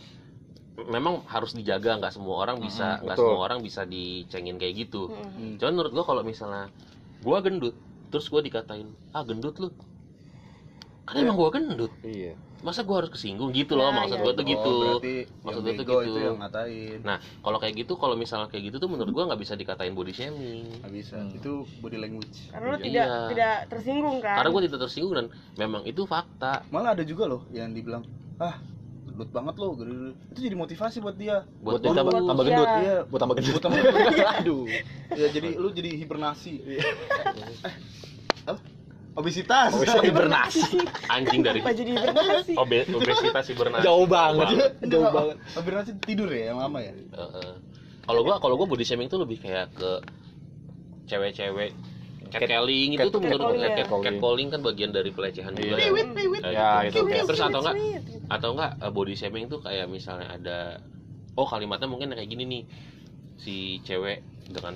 memang harus dijaga nggak semua orang bisa nggak betul. semua orang bisa dicengin kayak gitu Mm-mm. Hmm. cuman menurut gua kalau misalnya gua gendut terus gua dikatain ah gendut lu kan emang gua gendut Iya. masa gua harus kesinggung gitu loh Nah, maksud iya. gua tuh gitu oh, berarti Maksud gua tuh gitu. itu yang ngatain Nah, kalau kayak gitu, kalau misalnya kayak gitu tuh menurut gua nggak bisa dikatain body shaming. nggak bisa Hmm. itu body language karena lu Iya. tidak tidak tersinggung kan Karena gua tidak tersinggung dan memang itu fakta. malah ada juga loh yang dibilang ah gendut banget lo gede-gede." itu jadi motivasi buat dia Buat dia tambah, tambah Iya. gendut. iya Buat tambah gendut. buat tambah gendut. aduh ya jadi lu jadi hibernasi eh, apa obesitas bisa hibernasi. Anjing dari apa jadi hibernasi obe obesitas hibernasi. Jauh banget. Jauh Jauh banget. hibernasi tidur ya yang lama ya Heeh. Kalau gua kalau gua body shaming tuh lebih kayak ke cewek-cewek catcalling itu cat- tuh menurut cat- cat- catcalling kan bagian dari pelecehan juga. Iya. ya. Ya, gitu. itu. Terus atau enggak atau enggak eh, body shaming tuh kayak misalnya ada oh kalimatnya mungkin kayak gini nih si cewek dengan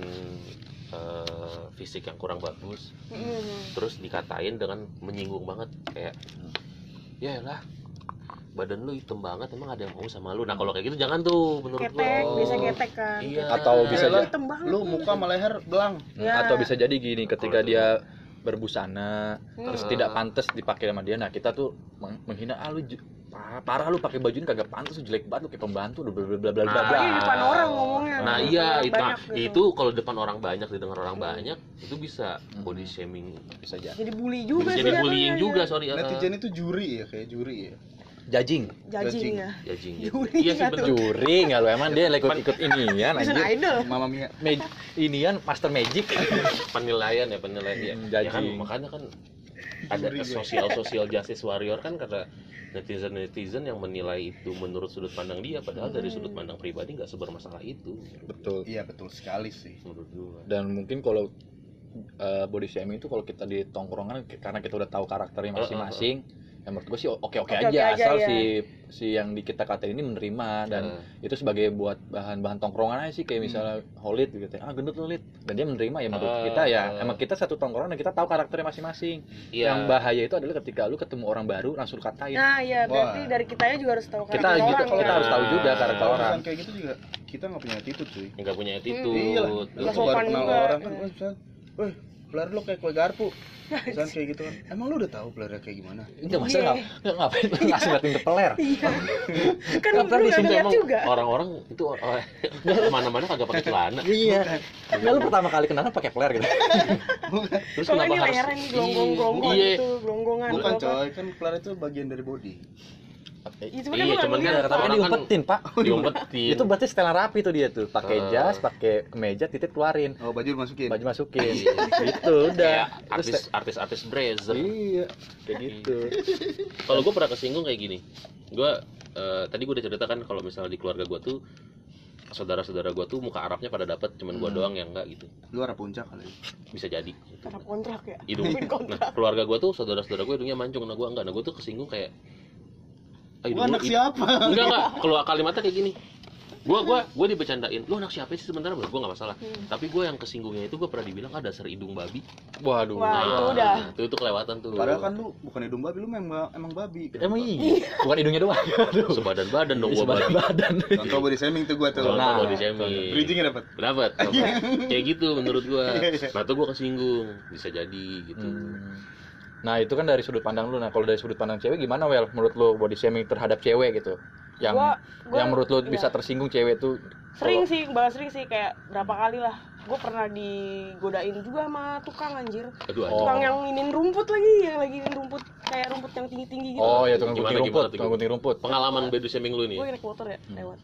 eh, fisik yang kurang bagus Mm. terus dikatain dengan menyinggung banget kayak ya lah badan lu hitam banget emang ada yang mau sama lu nah kalau kayak gitu jangan tuh menurut ketek gua biasa ketek kan Iya. Atau bisa Lu jadi- hitam banget lu lu. muka sama leher belang Ya. Atau bisa jadi gini ketika dia berbusana terus Hmm. tidak pantas dipakai sama dia. Nah, kita tuh meng- menghina ah lu parah, lu pakai baju ini kagak pantas lu jelek banget lu kayak pembantu bla bla bla bla bla Nah, bla. Di depan orang ngomongnya nah iya itu nah, banyak gitu. itu kalau depan orang banyak didengar orang Hmm. banyak itu bisa Hmm. body shaming bisa jadi. jadi bully juga jadi sih bullying jatuhnya, juga ya. sorry eh, netizen itu juri ya kayak juri ya Jajing. Judging. ya Juri iya sih tuh? Juri enggak lu emang dia ikut ikut inian anjir. idol mama mia Mag- inian master magic. penilaian ya penilaian ya, Hmm, ya kan makanya kan ada sosial sosial justice warrior kan karena netizen netizen yang menilai itu menurut sudut pandang dia padahal dari Hmm. sudut pandang pribadi nggak sebermasalah itu Betul. iya betul sekali sih menurut gua Dan mungkin kalau uh, body shaming itu kalau kita di tongkrongan karena kita udah tahu karakternya masing-masing, ya menurut gue sih oke-oke Oke-oke aja, aja, asal ya. si si yang di kita katain ini menerima dan Eh, itu sebagai buat bahan-bahan tongkrongan aja sih kayak misalnya Holid gitu ah gendut Lid dan dia menerima ya menurut Ah. kita ya emang kita satu tongkrongan dan kita tahu karakternya masing-masing iya. yang bahaya itu adalah ketika lu ketemu orang baru langsung lu katain nah iya berarti Wah. dari kitanya juga harus tahu kita karakter gitu orang kita ya. harus tahu juga karakter kalau orang kayak gitu juga kita nggak punya attitude cuy nggak punya attitude iya lah Nggak lu baru sopan kenal juga. orang kan Iya. Pelar lu kayak kue garpu. Misalkan kayak gitu kan. Emang lu udah tahu pelarnya kayak gimana? Enggak masa nggak nggak ngapain lu ngasih ngeliatin ke peler? Iya. kan Nggak lu lihat emang juga. orang-orang itu orang- ke mana-mana kagak pakai celana. Iya. Nggak, lu pertama kali kenalan pakai peler gitu. Terus kalau kenapa ini harus lehernya ini gelonggong-gelonggong iya. gitu gelonggongan bukan coy. Kan pelar itu bagian dari body Iya, cuma Iya, kan cuman nggak kan tapi kan kan- diumpetin pak. diumpetin. Itu berarti setelan rapi tuh dia tuh. Pakai jas pakai kemeja titik keluarin. Oh baju masukin baju masukin. Iya. gitu udah. Kayak Terus artis artis artis brazer iya kayak gitu. Kalau gue pernah kesinggung kayak gini. Gue tadi gue udah cerita kan kalau misalnya di keluarga gue tuh saudara-saudara gue tuh muka Arabnya pada dapat cuman gue Hmm. doang yang enggak gitu. Lu arah puncak kali. bisa jadi. Karena kontrak ya? Hidung nah keluarga gue tuh saudara-saudara gue hidungnya mancung. Nah gue enggak nah gue tuh kesinggung kayak Lu hidung lu- anak siapa? enggak enggak keluar kalimatnya kayak gini gua gua gua dibecandain lu anak siapa sih sebenarnya menurut gua nggak masalah Hmm. tapi gua yang kesinggungnya itu gua pernah dibilang ah dasar hidung babi Waduh. Wah, itu udah. itu itu kelewatan tuh Padahal kan lu bukan hidung babi, lu memang emang babi. Emang iya. Bukan hidungnya doang. sebadan badan dong gua babi badan. Contoh body shaming tuh gua tuh. Contoh Nah, body shaming. Bridgingnya dapat. dapat kayak gitu menurut gua nah tuh gua kesinggung bisa jadi gitu Hmm. Nah itu kan dari sudut pandang lu. Nah kalau dari sudut pandang cewek gimana Well? Menurut lu body shaming terhadap cewek gitu? Yang Gua- gua- yang menurut lu iya. bisa tersinggung cewek tuh? sering sih bahas sering sih kayak berapa kali lah gue pernah digodain juga sama tukang anjir aduh Oh. tukang yang inin rumput lagi yang lagi inin rumput kayak rumput yang tinggi tinggi gitu Oh ya tukang gunting rumput, tukang gunting rumput. pengalaman body shaming lu nih gue naik motor ya lewat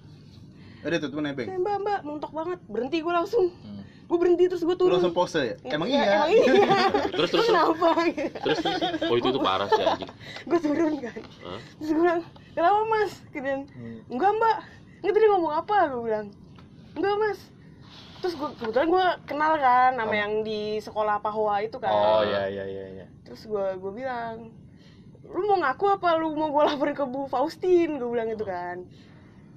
Ada tuh tuh nebeng. mbak mbak montok banget berhenti gue langsung Hmm. Gue berhenti terus gue Lu turun. Langsung pose ya? Emang Ya, iya. emang iya. Terus terus kenapa? Terus, terus. oh itu tuh parah sih anjing. Gue turun kan. Terus gue bilang kenapa mas? Kemudian Hmm. enggak mbak. Enggak tadi ngomong apa? Gue bilang enggak mas. Terus gue kebetulan gue kenal kan sama Oh. yang di sekolah Pahoa itu kan. Oh ya ya ya ya. terus gue gue bilang lu mau ngaku apa? Lu mau gue laporin ke Bu Faustin? Gue bilang gitu kan.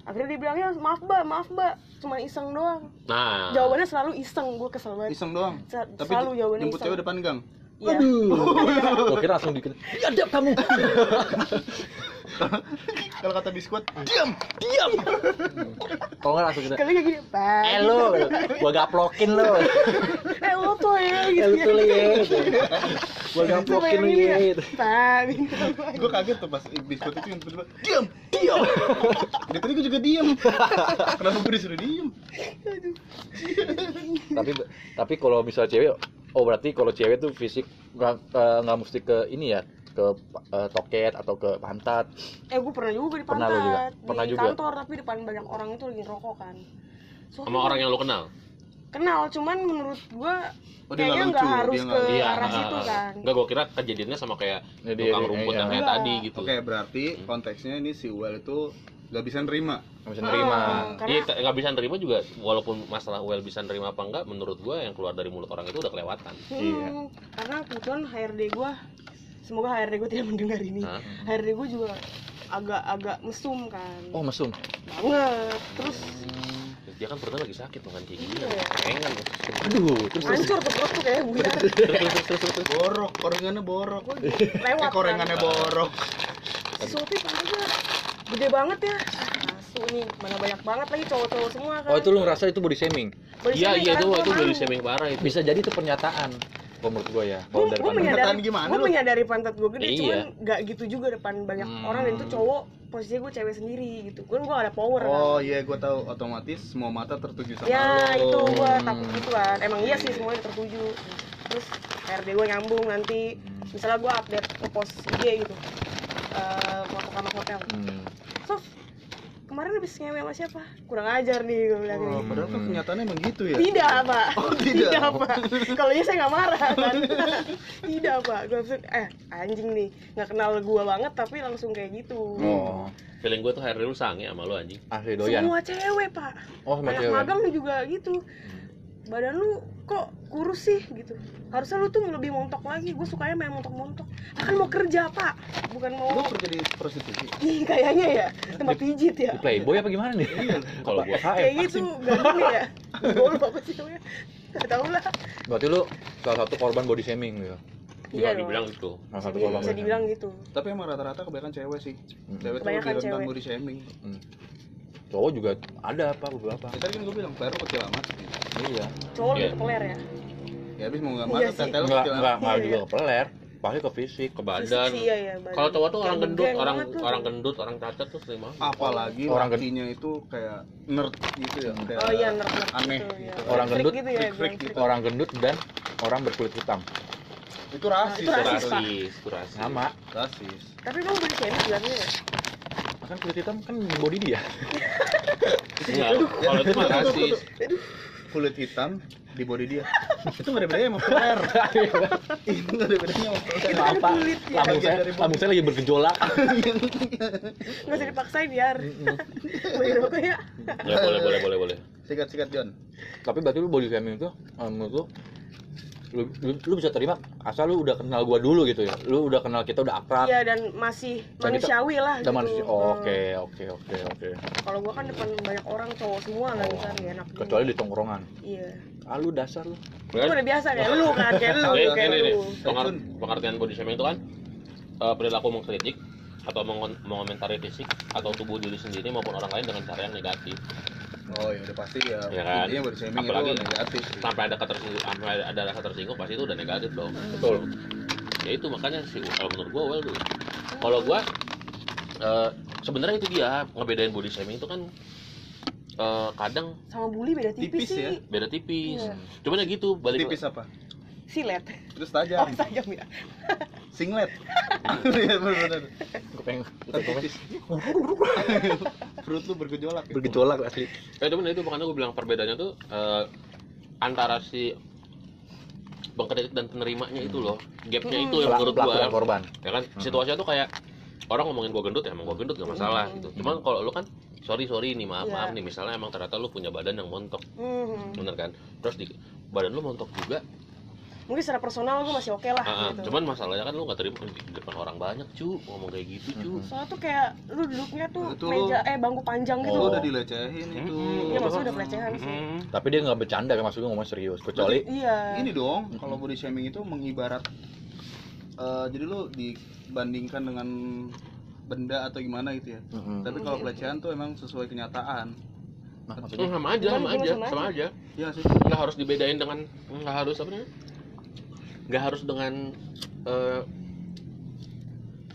Akhirnya dia bilangnya maaf mbak maaf mbak cuma iseng doang nah jawabannya selalu iseng gue kesel banget Iseng doang. Sa- Tapi selalu jawabannya jemput iseng cewek depan gang. Iya. Gua kira langsung bikin. Ya ada kamu. Kalau kata biskuit, diam. Kalau nggak langsung kita. kali kayak gini pak Eh lu, gua gaplokin lu. eh lo tuh ya Eh gitu lu tuh lu ya. Gua gaplokin lu ya. gitu. pak gitu Gue kaget tuh pas biskuit itu yang tiba-tiba diam, diam. Dari tadi gue juga diam. Kenapa gue disuruh diam? tapi tapi kalau misal cewek oh berarti kalau cewek tuh fisik nggak eh, nggak mesti ke ini ya ke eh, toket atau ke pantat eh gue pernah juga di Pernah lu juga? pantat Pernah di juga? kantor tapi depan banyak orang itu lagi ngerokok kan So, sama orang yang lu kenal kenal cuman menurut gue Oh, dia kayaknya nggak nggak harus dia ke nggak- Iya, arah ah, situ ah. kan Enggak, gua kira kejadiannya sama kayak Ya, dia- tukang rumput iya. yang kayak Enggak. tadi gitu. Oke, berarti konteksnya ini si Well itu gak bisa nerima. nggak bisa nerima Ah, karena Iya, t- nggak bisa nerima juga walaupun masalah well bisa nerima apa enggak menurut gua yang keluar dari mulut orang itu udah kelewatan. Hmm, Iya. karena kebetulan HRD gue semoga HRD gue tidak mendengar ini Hah? HRD gue juga agak-agak mesum kan oh mesum banget terus Dia kan perutnya lagi sakit makan kayak gini. Iya. Pengen. aduh terus terus hancur tuh perut tuh kayak Terus terus terus terus. terus. Borok, korengannya borok. gue Eh, lewat korengannya kan. borok. si Sophie pantatnya gede banget ya asu nih mana banyak banget lagi cowok-cowok semua kan oh itu lu ngerasa itu body shaming Body Iya shaming iya gua itu malu. body shaming parah itu. bisa jadi itu pernyataan kalau menurut gua ya gue kalau dari gue pandang menyadari gimana gue lu? menyadari pantat gue gede Iya. cuman nggak gitu juga depan banyak Hmm. orang dan itu cowok posisinya gue cewek sendiri gitu gue gue gak ada power Oh kan. iya, gue tahu otomatis semua mata tertuju sama ya lo. itu gue Hmm. takut gitu kan emang iya sih semuanya tertuju terus RD gue nyambung nanti misalnya gue update ke post IG gitu Eh, foto kamar hotel Hmm. Sof kemarin habis ngewe sama siapa kurang ajar nih gue bilang Oh, padahal kan kenyataannya emang gitu ya. Tidak, Pak. Oh, tidak. Pak. Kalau iya saya nggak marah kan. tidak, Pak. Gue langsung eh anjing nih, nggak kenal gua banget tapi langsung kayak gitu. oh Feeling gua tuh hari lu sange sama lu anjing. asli doyan Semua cewek, Pak. oh sama Anak cewek magang juga gitu. Badan lu kok kurus sih gitu. Harusnya lu tuh lebih montok lagi. Gue sukanya main montok-montok. Akan mau kerja, Pak. Bukan Lu mau kerja di prostitusi. Ih, kayaknya ya tempat pijit ya. Di playboy apa gimana nih Kalau gua Kayak gitu, gandeng ya. Gue lupa apa sih namanya. Gak tau lah. berarti lu salah satu korban body shaming gitu bisa Iya dong. dibilang itu. salah satu Bisa, korban bisa dibilang gitu. Tapi emang rata-rata kebanyakan cewek sih. Cewek tuh Kebanyakan lebih rentan cewek. body shaming. Hmm. Cowok juga ada apa beberapa Ya, tadi kan gue bilang player lu kecil amat. iya Cowok Iya. lebih peler ya. Ya habis mau nggak Iya mata sih. tetel lu enggak kecil enggak amat. enggak Iya, juga iya. ke peler pasti ke fisik Ke badan. iya, iya, badan. Kalau cowok tuh orang gendut, orang orang gendut, orang cacat tuh sering banget. Apalagi Orang gen- lakinya itu kayak nerd gitu ya. Kayak Oh iya, nerd nerd aneh gitu, gitu. ya. Orang gendut, gitu ya, gitu. orang gendut dan orang berkulit hitam Itu rasis. itu ya, rasis, Pak. rasis, itu rasis. sama Rasis. Tapi emang body shaming sebenarnya ya? Kan kulit hitam kan body dia. Enggak, kalau itu mah rasis. Kulit hitam, di body dia. Itu nggak ada bedanya sama peler itu nggak ada bedanya sama Kulit ya. lambung saya, lambung saya lagi bergejolak. nggak usah dipaksain biar. Beli rokok ya ya? Boleh boleh boleh boleh sikat sikat John. Tapi berarti lu body shaming itu, menurut lu, lu, lu, lu bisa terima asal lu udah kenal gua dulu gitu ya. Lu udah kenal kita udah akrab. iya dan masih Dan kita- manusiawi lah Udah gitu manusia. Hmm. Oke, oke, oke, oke. kalau gua kan depan banyak orang cowok semua kan Oh, kan ya enak. Kecuali di tongkrongan. iya Ah lu dasar lu. Gua udah biasa kayak lu kan kayak lu Oke, kayak lu pengertian body shaming itu kan eh, perilaku mengkritik atau mengomentari fisik atau tubuh diri sendiri maupun orang lain dengan cara yang negatif oh ya udah pasti ya, Ya kan? intinya body shaming Apalagi itu negatif sampai ada ketersinggung sampai ada rasa tersinggung pasti itu udah negatif dong Betul. ya itu makanya sih kalau menurut gua well tuh kalau gua eh, sebenarnya itu dia ngebedain body shaming itu kan eh, kadang sama bully beda tipis, Tipis sih ya? beda tipis Iya. cuman ya gitu balik tipis apa silet. Terus oh tajam tajam ya. Singlet. Iya, bener-bener. Gue pengen perut lu bergejolak ya? bergejolak asli. ya cuman itu makanya gua bilang perbedaannya tuh eh, antara si pengkritik dan penerimanya itu loh. Gapnya itu yang menurut dan korban. ya kan? Situasinya tuh kayak orang ngomongin gua gendut ya emang gua gendut gak masalah Hmm. gitu cuman kalau lu kan sorry sorry nih maaf Iya. maaf nih misalnya emang ternyata lu punya badan yang montok. Hmm. bener kan? Terus di badan lu montok juga mungkin secara personal gua masih oke lah ah, ah. gitu cuman masalahnya kan lu gak terima di depan orang banyak cu ngomong kayak gitu cu soalnya tuh kayak lu duduknya tuh Itu meja eh bangku panjang gitu lu Oh. udah dilecehin itu Iya, maksudnya udah pelecehan sih. Mm-mm. Tapi dia nggak bercanda kan maksudnya ngomong serius. Kecuali iya Gini dong, kalau body shaming itu mengibarat eh, jadi lu dibandingkan dengan benda atau gimana gitu ya. Mm-mm. Tapi kalau pelecehan tuh emang sesuai kenyataan. Nah, Hmm, maksudnya sama aja sama aja sama aja Iya sih. nggak harus dibedain dengan nggak harus apa namanya nggak harus dengan eh,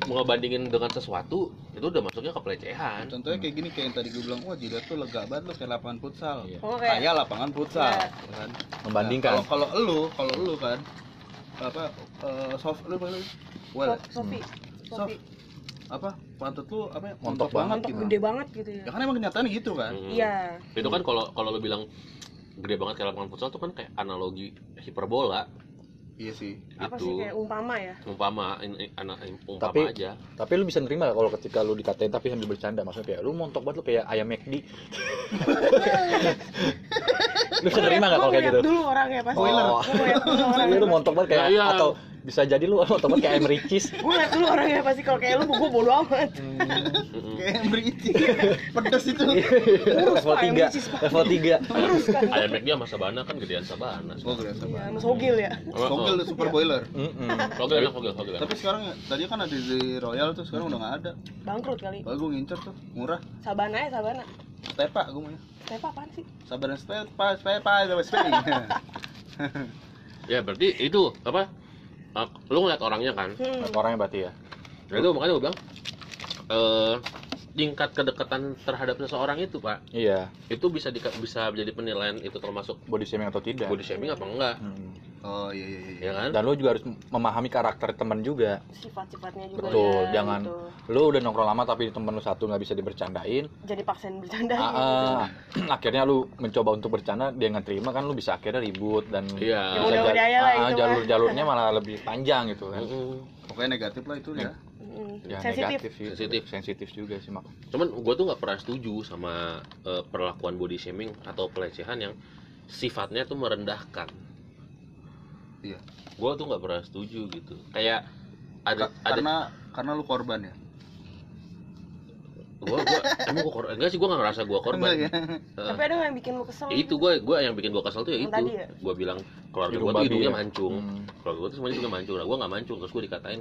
ngebandingin dengan sesuatu itu udah masuknya ke pelecehan Contohnya kayak gini kayak yang tadi gue bilang, wah jidat tuh lega banget lu kayak lapangan futsal. Iya. oh kayak Kayak lapangan futsal, Iya. ya kan? membandingkan. Nah, kalau kalau lu, kalau lu kan apa eh, soft lu apa lu? Well, Sofi soft Sofi apa pantat lu apa ya? Montok mantap gitu. gede banget gitu ya Ya kan emang kenyataannya gitu kan. Hmm. iya itu kan kalau kalau lu bilang gede banget kayak lapangan futsal itu kan kayak analogi hiperbola Iya sih. apa Gitu. sih kayak umpama ya umpama in, in- anak umpama Tapi- aja Tapi lu bisa nerima kalau ketika lu dikatain tapi sambil bercanda maksudnya kayak lu montok banget lu kayak ayam McD. lu bisa nerima gak kalau kayak gitu? dulu orangnya pasti orangnya lu montok banget kayak Ya, iya. atau bisa jadi lu banget kayak ayam ricis. gue ngeliat dulu orangnya pasti kalau kayak lu gue bodo amat Mm-mm. Kayak beriti. Pedes itu. level Pak, ayam 3, ricis, Pak. level 3. terus kan ayam McD sama sabana kan gedean sabana Oh, gue rasa iya mas Hogil ya Sogel super boiler. Sogel enak sogel sogel Tapi sekarang tadi kan ada di Royal tuh sekarang udah nggak ada. bangkrut kali Kalau gue ngincer tuh murah. sabana ya sabana Stepa gue maunya. Stepa apaan sih Sabar dan Stepa, Stepa, Stepa, Stepa. ya berarti itu apa lu ngeliat orangnya kan hmm. Orangnya berarti ya. Nah itu makanya gue bilang eh tingkat kedekatan terhadap seseorang itu pak Iya, itu bisa di, bisa menjadi penilaian itu termasuk body shaming atau tidak. body shaming apa enggak Hmm. Oh iya iya iya. ya kan Dan lu juga harus memahami karakter teman juga. sifat-sifatnya juga Betul, ya, jangan gitu. lu udah nongkrong lama tapi temen lu satu nggak bisa dibercandain. jadi paksain bercanda Ah, ah. akhirnya lu mencoba untuk bercanda dia nggak terima kan lu bisa akhirnya ribut dan Iya. Ya ya lah ah, itu mah. jalur-jalurnya malah lebih panjang gitu kan. Pokoknya negatif lah itu ya. Ya, sensitif negatif sih. Sensitif. sensitif juga sih mak. cuman gue tuh nggak pernah setuju sama eh, perlakuan body shaming atau pelecehan yang sifatnya tuh merendahkan Iya. gue tuh nggak pernah setuju gitu kayak ada Ka- ada karena karena lu korban ya. gue gue emang gue korban enggak sih gue nggak ngerasa gue korban Enggak ya? Heeh. tapi ada yang bikin lu kesel itu gue gue yang bikin gue kesel tuh ya Yang itu tadi ya? gue bilang keluarga gue tuh hidungnya ya? mancung Hmm. keluarga gue tuh semuanya juga mancung nah gue nggak mancung terus gue dikatain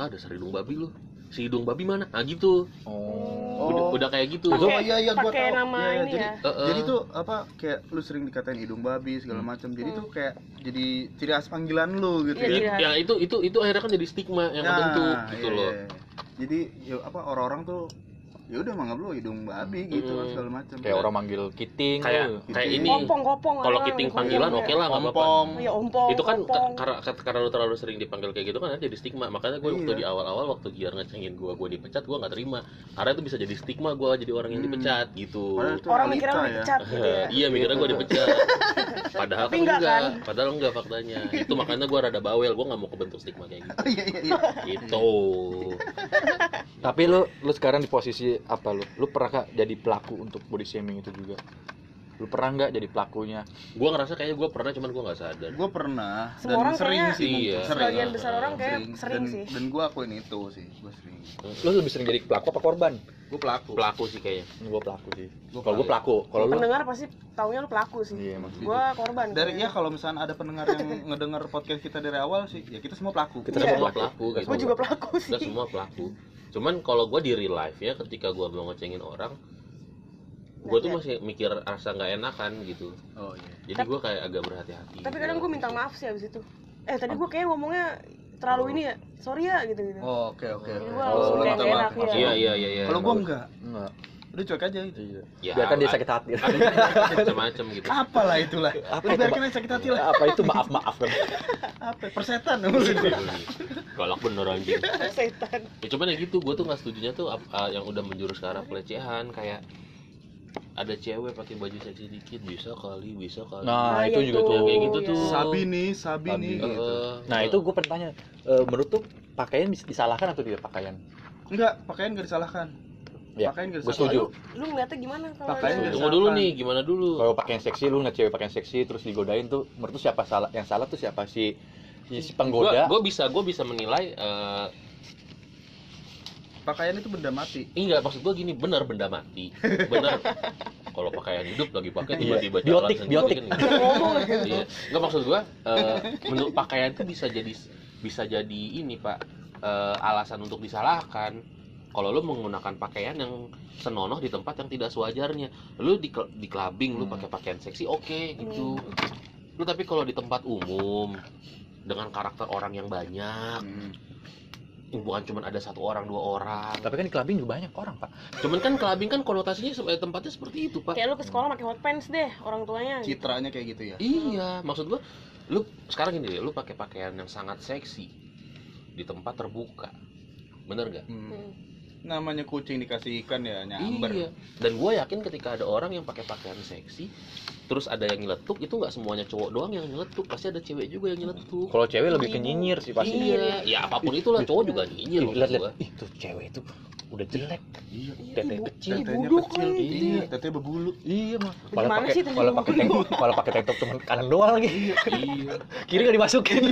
ah dasar hidung babi lu si hidung babi mana nah gitu Oh. udah, udah kayak gitu Oh iya iya gua tahu. nama Iya, iya, ini jadi ya Heeh. jadi tuh apa kayak lu sering dikatain hidung babi segala macam. Jadi tuh kayak jadi ciri khas panggilan lu gitu Iya, ya. ya, ya itu itu itu akhirnya kan jadi stigma yang Nah, kebentuk gitu iya, loh iya. Jadi ya, apa orang-orang tuh ya udah manggap lu hidung babi gitu kan Mm. segala macam kayak orang manggil kiting kayak lu. kayak Kiting. ini Kopong, kopong. kalau kiting panggilan kopong oke ya. lah nggak apa-apa Iya, ompong. itu kan karena karena lu terlalu sering dipanggil kayak gitu kan jadi stigma makanya gue waktu Iya. di awal-awal waktu Giar ngecengin gue gue dipecat gue nggak terima karena itu bisa jadi stigma gue jadi orang yang Hmm. dipecat gitu Orang mikirnya lu ya. dipecat gitu ya. iya mikirnya gue dipecat padahal kan enggak, padahal enggak faktanya itu makanya gue rada bawel gue nggak mau kebentuk stigma kayak gitu iya iya gitu tapi lu lu sekarang di posisi apa lu? Lu pernah gak jadi pelaku untuk body shaming itu juga? Lu pernah nggak jadi pelakunya? Gue ngerasa kayaknya gue pernah cuman gue nggak sadar. Gue pernah Semua dan orang sering kayaknya- sih. Iya. sering. Sebagian besar orang kayak sering, dan, sih. dan gue akuin itu sih gue sering. Lu lebih sering jadi pelaku apa korban? Gue pelaku. Pelaku sih kayaknya. Gue pelaku sih. Gua kalau gue pelaku. kalau lu? Pendengar pasti taunya lu pelaku sih. iya emang Gua korban. dari kayaknya. ya kalau misalnya ada pendengar yang ngedengar podcast kita dari awal sih ya kita semua pelaku. Kita Kita semua semua pelaku. Kita gitu. Gua juga pelaku. sih. Kita semua pelaku. Cuman kalau gue di real life ya ketika gue mau ngecengin orang, gue tuh masih mikir rasa nggak enakan gitu. oh iya Jadi gue kayak agak berhati-hati. Tapi kadang gue minta maaf sih abis itu. Eh tadi gue kayak ngomongnya terlalu ini ya. Sorry ya gitu gitu. oh oke oke gua Oh, langsung minta maaf, enak, maaf. iya. Iya iya iya. iya. kalau gue enggak enggak udah cuek aja gitu. Iya. Ya, biarkan dia sakit hati. macam-macam gitu. apalah itulah. Apa itu, biarkan aja sakit hati lah. Apa itu? Maaf maaf kan apa? Persetan Galak bener anjing. Setan. Ya cuman ya gitu, gue tuh nggak setujunya tuh yang udah menjurus ke arah pelecehan kayak ada cewek pakai baju seksi dikit bisa kali bisa kali. Nah Ah, itu iya juga tuh kayak gitu Iya. tuh. Sabi nih sabi Sabi. nih Eh, gitu nah itu gue pengen tanya eh, menurut tuh pakaian bisa disalahkan atau tidak pakaian? Enggak pakaian gak disalahkan Ya, pakaian gak gue setuju. Lu ngeliatnya gimana kalau Pakaian tunggu dulu nih gimana dulu? Kalau pakaian seksi lu ngeliat cewek pakaian seksi terus digodain tuh menurut tuh siapa salah? Yang salah tuh siapa? Si si, si penggoda? gue bisa gue bisa menilai eh, pakaian itu benda mati. Enggak maksud gue gini benar benda mati. Benar. Kalau pakaian hidup lagi pakai Iya. tiba-tiba Biotik, jalan biotik. sendiri kan iya. enggak maksud gue eh, menurut pakaian itu bisa jadi bisa jadi ini pak. Eh, alasan untuk disalahkan kalau lu menggunakan pakaian yang senonoh di tempat yang tidak sewajarnya lu di di clubbing lu Hmm. pakai pakaian seksi oke gitu lu tapi kalau di tempat umum dengan karakter orang yang banyak Hmm. bukan cuma ada satu orang dua orang tapi kan di clubbing juga banyak orang pak cuman kan clubbing kan konotasinya eh, tempatnya seperti itu pak Kayak lu ke sekolah pakai hot pants deh orang tuanya. gitu. citranya kayak gitu ya iya maksud gua lu sekarang gini deh lu pakai pakaian yang sangat seksi di tempat terbuka bener gak Hmm. Namanya kucing dikasih ikan ya nyamber. Iya. Dan gua yakin ketika ada orang yang pakai pakaian seksi terus ada yang nyeletuk itu nggak semuanya cowok doang yang nyeletuk. Pasti ada cewek juga yang nyeletuk. Kalau cewek lebih ke nyinyir sih pasti. Iya. Ya apa pun itulah cowok juga nyinyir maksud lihat tuh cewek itu udah jelek. Iya tete Ibu- kecil. buduk kecil. lagi. iya. Tetenya berbulu. Iya mah. Gimana malah pakai jadi pakai tank malah pakai tank top cuma kanan doang lagi iya kiri nggak dimasukin.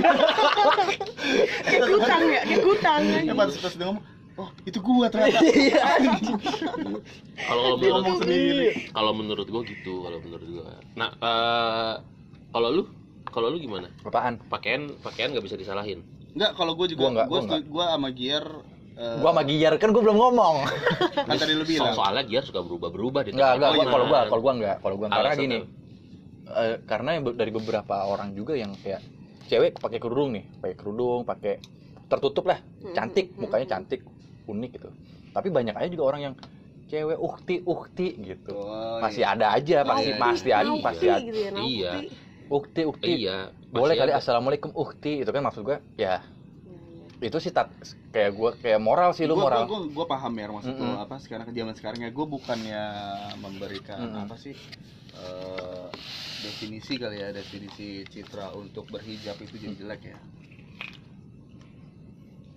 Kayak kutang ya, kayak kutang. ya pas pas dia ngomong oh itu gua ternyata. Kalau kalau menurut ngomong sendiri kalau menurut gua gitu kalau menurut gua. Nah eh, kalau lu? Kalau lu gimana? Apaan? Pakaian pakaian nggak bisa disalahin? Enggak kalau gua juga Gua nggak, gua gua gua sama Gier eh, gua sama Giar kan gua belum ngomong. Kan tadi lu so bilang soalnya Giar suka berubah berubah di Enggak, enggak, Oh, iya. kalau gua, kalau gua enggak, kalau gua enggak. karena gini. eh, karena dari beberapa orang juga yang kayak cewek pakai kerudung nih, pakai kerudung, pakai tertutup lah, Hmm, cantik, mukanya cantik, unik gitu. Tapi banyak aja juga orang yang cewek ukti ukti gitu. Oh, Masih iya. ada aja, pasti iya, pasti iya. ada, Nauti pasti ada. gitu ya. Iya. Ukti ukti. iya Boleh masih kali ada. assalamualaikum ukti itu kan maksud gua ya Iya, itu sih tat, kayak gua kayak moral sih lu gua, moral. gua, gua, gua paham ya maksud lu Mm-mm. apa sekarang ke zaman sekarang ya gua bukannya memberikan Mm-mm. apa sih eh, definisi kali ya definisi citra untuk berhijab itu jadi jelek ya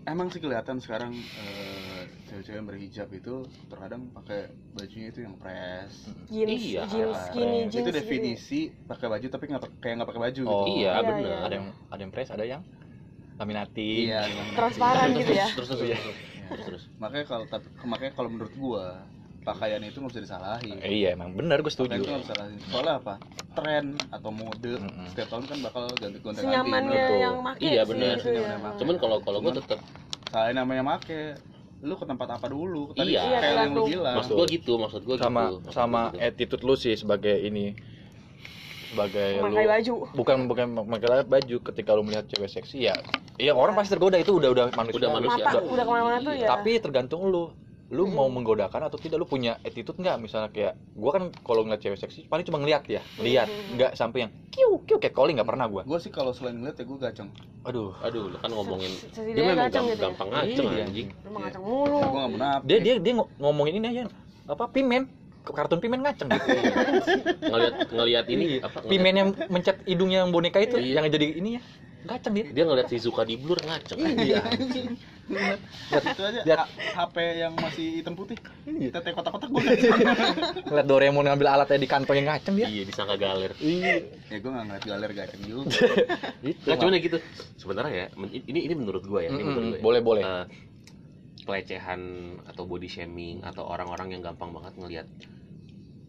emang sih kelihatan sekarang eh, cewek-cewek yang berhijab itu terkadang pakai bajunya itu yang press Jeans, Iya, jeans skinny, jeans itu gitu ya. definisi pakai baju tapi nggak kayak nggak pakai baju Oh, gitu iya Iya, benar iya. Ada yang ada yang press, ada yang laminati. iya Transparan gitu ya. terus terus terus, Iya. terus, terus, terus. makanya kalau tapi makanya kalau menurut gua pakaian itu nggak bisa disalahin Eh, iya, emang benar gue Pakaian setuju. itu nggak bisa disalahin soalnya apa tren atau mode Mm-mm. setiap tahun kan bakal ganti ganti Senyamannya Betul. yang make Iya, benar. gitu ya. Cuman kalau kalau gue tetap selain namanya make lu ke tempat apa dulu tadi Iya. kayak yang lu bilang maksud gue gitu maksud gue sama gitu Maksud sama gitu. attitude lu sih sebagai ini sebagai Memakai lu baju. bukan bukan memakai baju ketika lu melihat cewek seksi ya iya orang pasti tergoda itu udah udah manusia Udah manusia. Mata Udah- udah ke mana-mana tuh ya. tapi tergantung lu lu mau menggodakan atau tidak? Lu punya attitude nggak? Misalnya kayak gua kan kalau ngeliat cewek seksi paling cuma ngeliat ya lihat nggak sampai yang kiu kiu kayak calling nggak pernah gua. Gue sih kalau selain ngeliat ya gue gaceng. Aduh. Aduh lu kan ngomongin Sesi dia memang ngaceng gam- gitu ya? gampang ngaceng Iya. anjing. Lu mah ngaceng mulu. Gue gak munafik dia dia dia ngo- ngomongin ini aja apa pimen? Kartun pimen ngaceng gitu. Ngelihat ngelihat ini apa ngeliat- pimen yang mencet hidungnya yang boneka itu Iya. yang jadi ini ya ngaceng dia. Dia ngeliat Shizuka di blur ngaceng. Iya itu aja Lihat. HP yang masih hitam putih. Iya. tete kotak-kotak gue ngeliat Doraemon ngambil alatnya di kantong yang ngaceng dia. Iya disangka galer. Iya. Ya gue gak ngeliat galer gaceng juga. Gitu Nggak, cuman ya gitu. Sebenarnya ya ini ini menurut gua ya ini menurut gua ya. boleh boleh. Eh, pelecehan atau body shaming atau orang-orang yang gampang banget ngelihat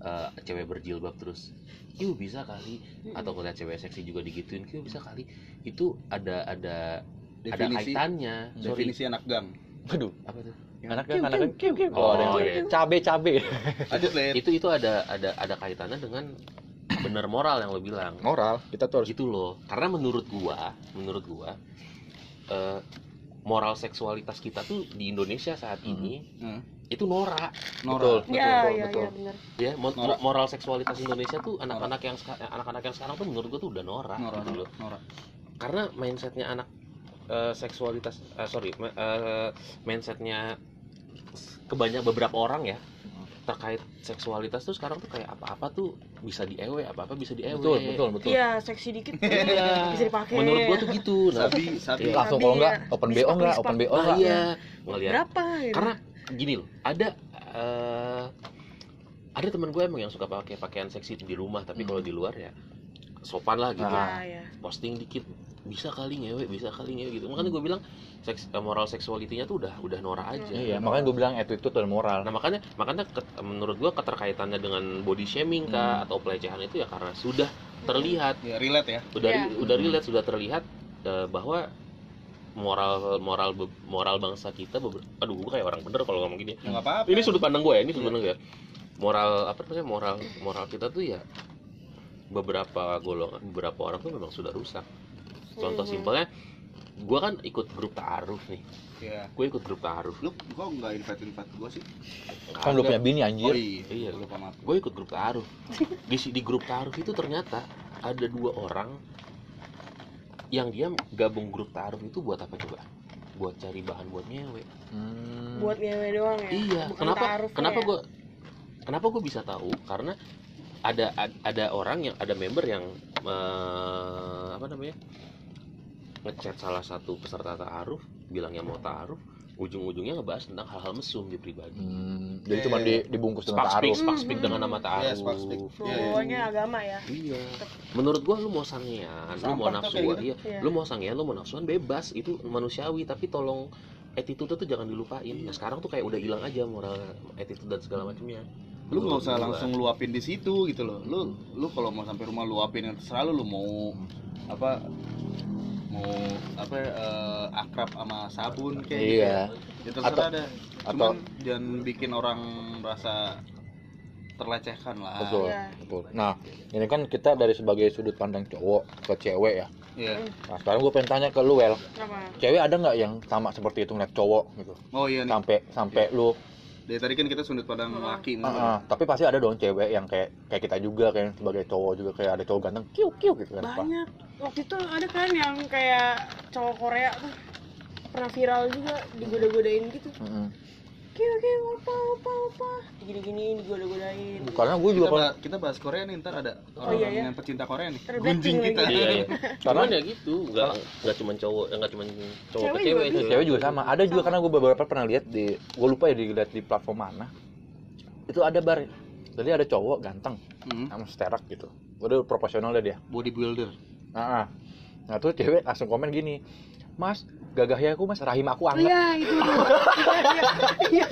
eh, cewek berjilbab terus Kiu bisa kali. Atau ngeliat cewek seksi juga digituin Kiu bisa kali. Itu ada ada ada definisi kaitannya. Sorry. definisi anak gang. Aduh. Apa tuh? Anak kan anak kiu Oh, oh, ada iya. cabe cabe itu itu ada ada ada kaitannya dengan benar moral yang lo bilang. Moral kita tuh harus gitu loh. Karena menurut gua menurut gua eh, moral seksualitas kita tuh di Indonesia saat ini Hmm. itu norak Nora Betul. Betul, iya, betul. iya benar. ya mo- Norak. moral seksualitas Indonesia tuh anak-anak yang seka- anak-anak yang sekarang tuh menurut gua tuh udah norak Nora gitu loh Nora karena mindsetnya anak eh, seksualitas eh, sorry eh, mindsetnya kebanyak beberapa orang ya terkait seksualitas tuh sekarang tuh kayak apa-apa tuh bisa di ewe apa-apa bisa di ewe betul betul betul Iya, seksi dikit Iya. bisa dipakai. menurut gua tuh gitu nah, sabi sabi Iya. langsung kalau enggak ya. open bo enggak open bo nah, enggak iya ngelihat Berapa gitu? karena gini loh ada eh, ada teman gue emang yang suka pakai pakaian seksi di rumah tapi Hmm. kalau di luar ya sopan lah gitu Ah. Iya, iya. posting dikit bisa kali ngewe bisa kali ngewe gitu. Makanya gue bilang seks, eh, moral seksualitinya tuh udah udah norak aja. Iya makanya gue bilang attitude dan moral. Nah makanya makanya ket- menurut gue keterkaitannya dengan body shaming kah Hmm. atau pelecehan itu ya karena sudah terlihat. Ya relate ya. Udah Iya. ri- udah relate sudah terlihat eh, bahwa moral moral moral bangsa kita beber- aduh gue kayak orang bener kalau ngomong gini. Ya nggak apa-apa. Ini sudut pandang gue ya ini sudut pandang gue ya. moral apa namanya moral moral kita tuh ya beberapa golongan beberapa orang tuh memang sudah rusak contoh Mhm. simpelnya gue kan ikut grup taaruf nih. Ya gue ikut grup taaruf. Lu kok nggak invite invite gue sih. Kan lu punya bini oh anjir iya. Iya. lupa maaf. gue ikut grup taaruf. Di di grup taaruf itu ternyata ada dua orang yang dia gabung grup taaruf itu buat apa coba? Buat cari bahan buat nyewe. Hmm. Buat ngewe doang ya. iya Bukan kenapa taarufnya kenapa ya? gue kenapa gue bisa tahu? Karena ada ad- ada orang yang ada member yang eh, apa namanya ngechat salah satu peserta taaruf bilangnya mau taaruf ujung-ujungnya ngebahas tentang hal-hal mesum di pribadi Hmm, jadi Iya, cuma iya. di, dibungkus dengan taaruf spark speak Hmm. dengan nama taaruf spark speak. Iya, iya. Semuanya agama ya. Iya. Menurut gua lu mau sangean, lu mau nafsu, gitu. iya. Iya. Lu mau sangean, lu mau nafsuan bebas, itu manusiawi, tapi tolong attitude tuh jangan dilupain. Nah, sekarang tuh kayak udah hilang aja moral attitude dan segala macamnya. lu nggak usah Gua- langsung luapin di situ gitu loh lu lu kalau mau sampai rumah luapin yang terserah lu lu mau apa mau apa eh, akrab sama sabun kayak gitu. Iya. Ya terserah deh. Atau- cuman jangan bikin orang merasa terlecehkan lah. Betul Iya. betul. Nah ini kan kita dari sebagai sudut pandang cowok ke cewek ya. Iya. Nah sekarang gue pengen tanya ke lu well Kenapa? cewek ada nggak yang sama seperti itu ngeliat cowok gitu? Oh iya nih. Sampai sampai lu dari tadi kan kita sudut pandang Hmm. laki Ah, ah. tapi pasti ada dong cewek yang kayak kayak kita juga kayak sebagai cowok juga kayak ada cowok ganteng kiu kiu gitu kan Pak. Banyak. Waktu itu ada kan yang kayak cowok Korea tuh pernah viral juga digoda-godain gitu. Mm-mm. Kiu kiu opa opa opa. Digini-giniin digoda-godain. karena gue juga kita, kita bahas Korea nih ntar ada Oh, orang iya, iya. yang pecinta Korea nih gunjing kita lagi. Iya, iya. Karena- Cuman ya gitu, nggak nggak cuma cowok, nggak cuma cowok Cewek ke cewek, juga itu. cewek juga sama ada juga karena gue beberapa pernah lihat di gue lupa ya dilihat di platform mana itu ada bar jadi ada cowok ganteng Hmm, sama sterak gitu udah proporsional deh dia bodybuilder nah, ah. nah terus cewek langsung komen gini mas gagah ya aku mas. Rahim aku anget. Iya itu. Iya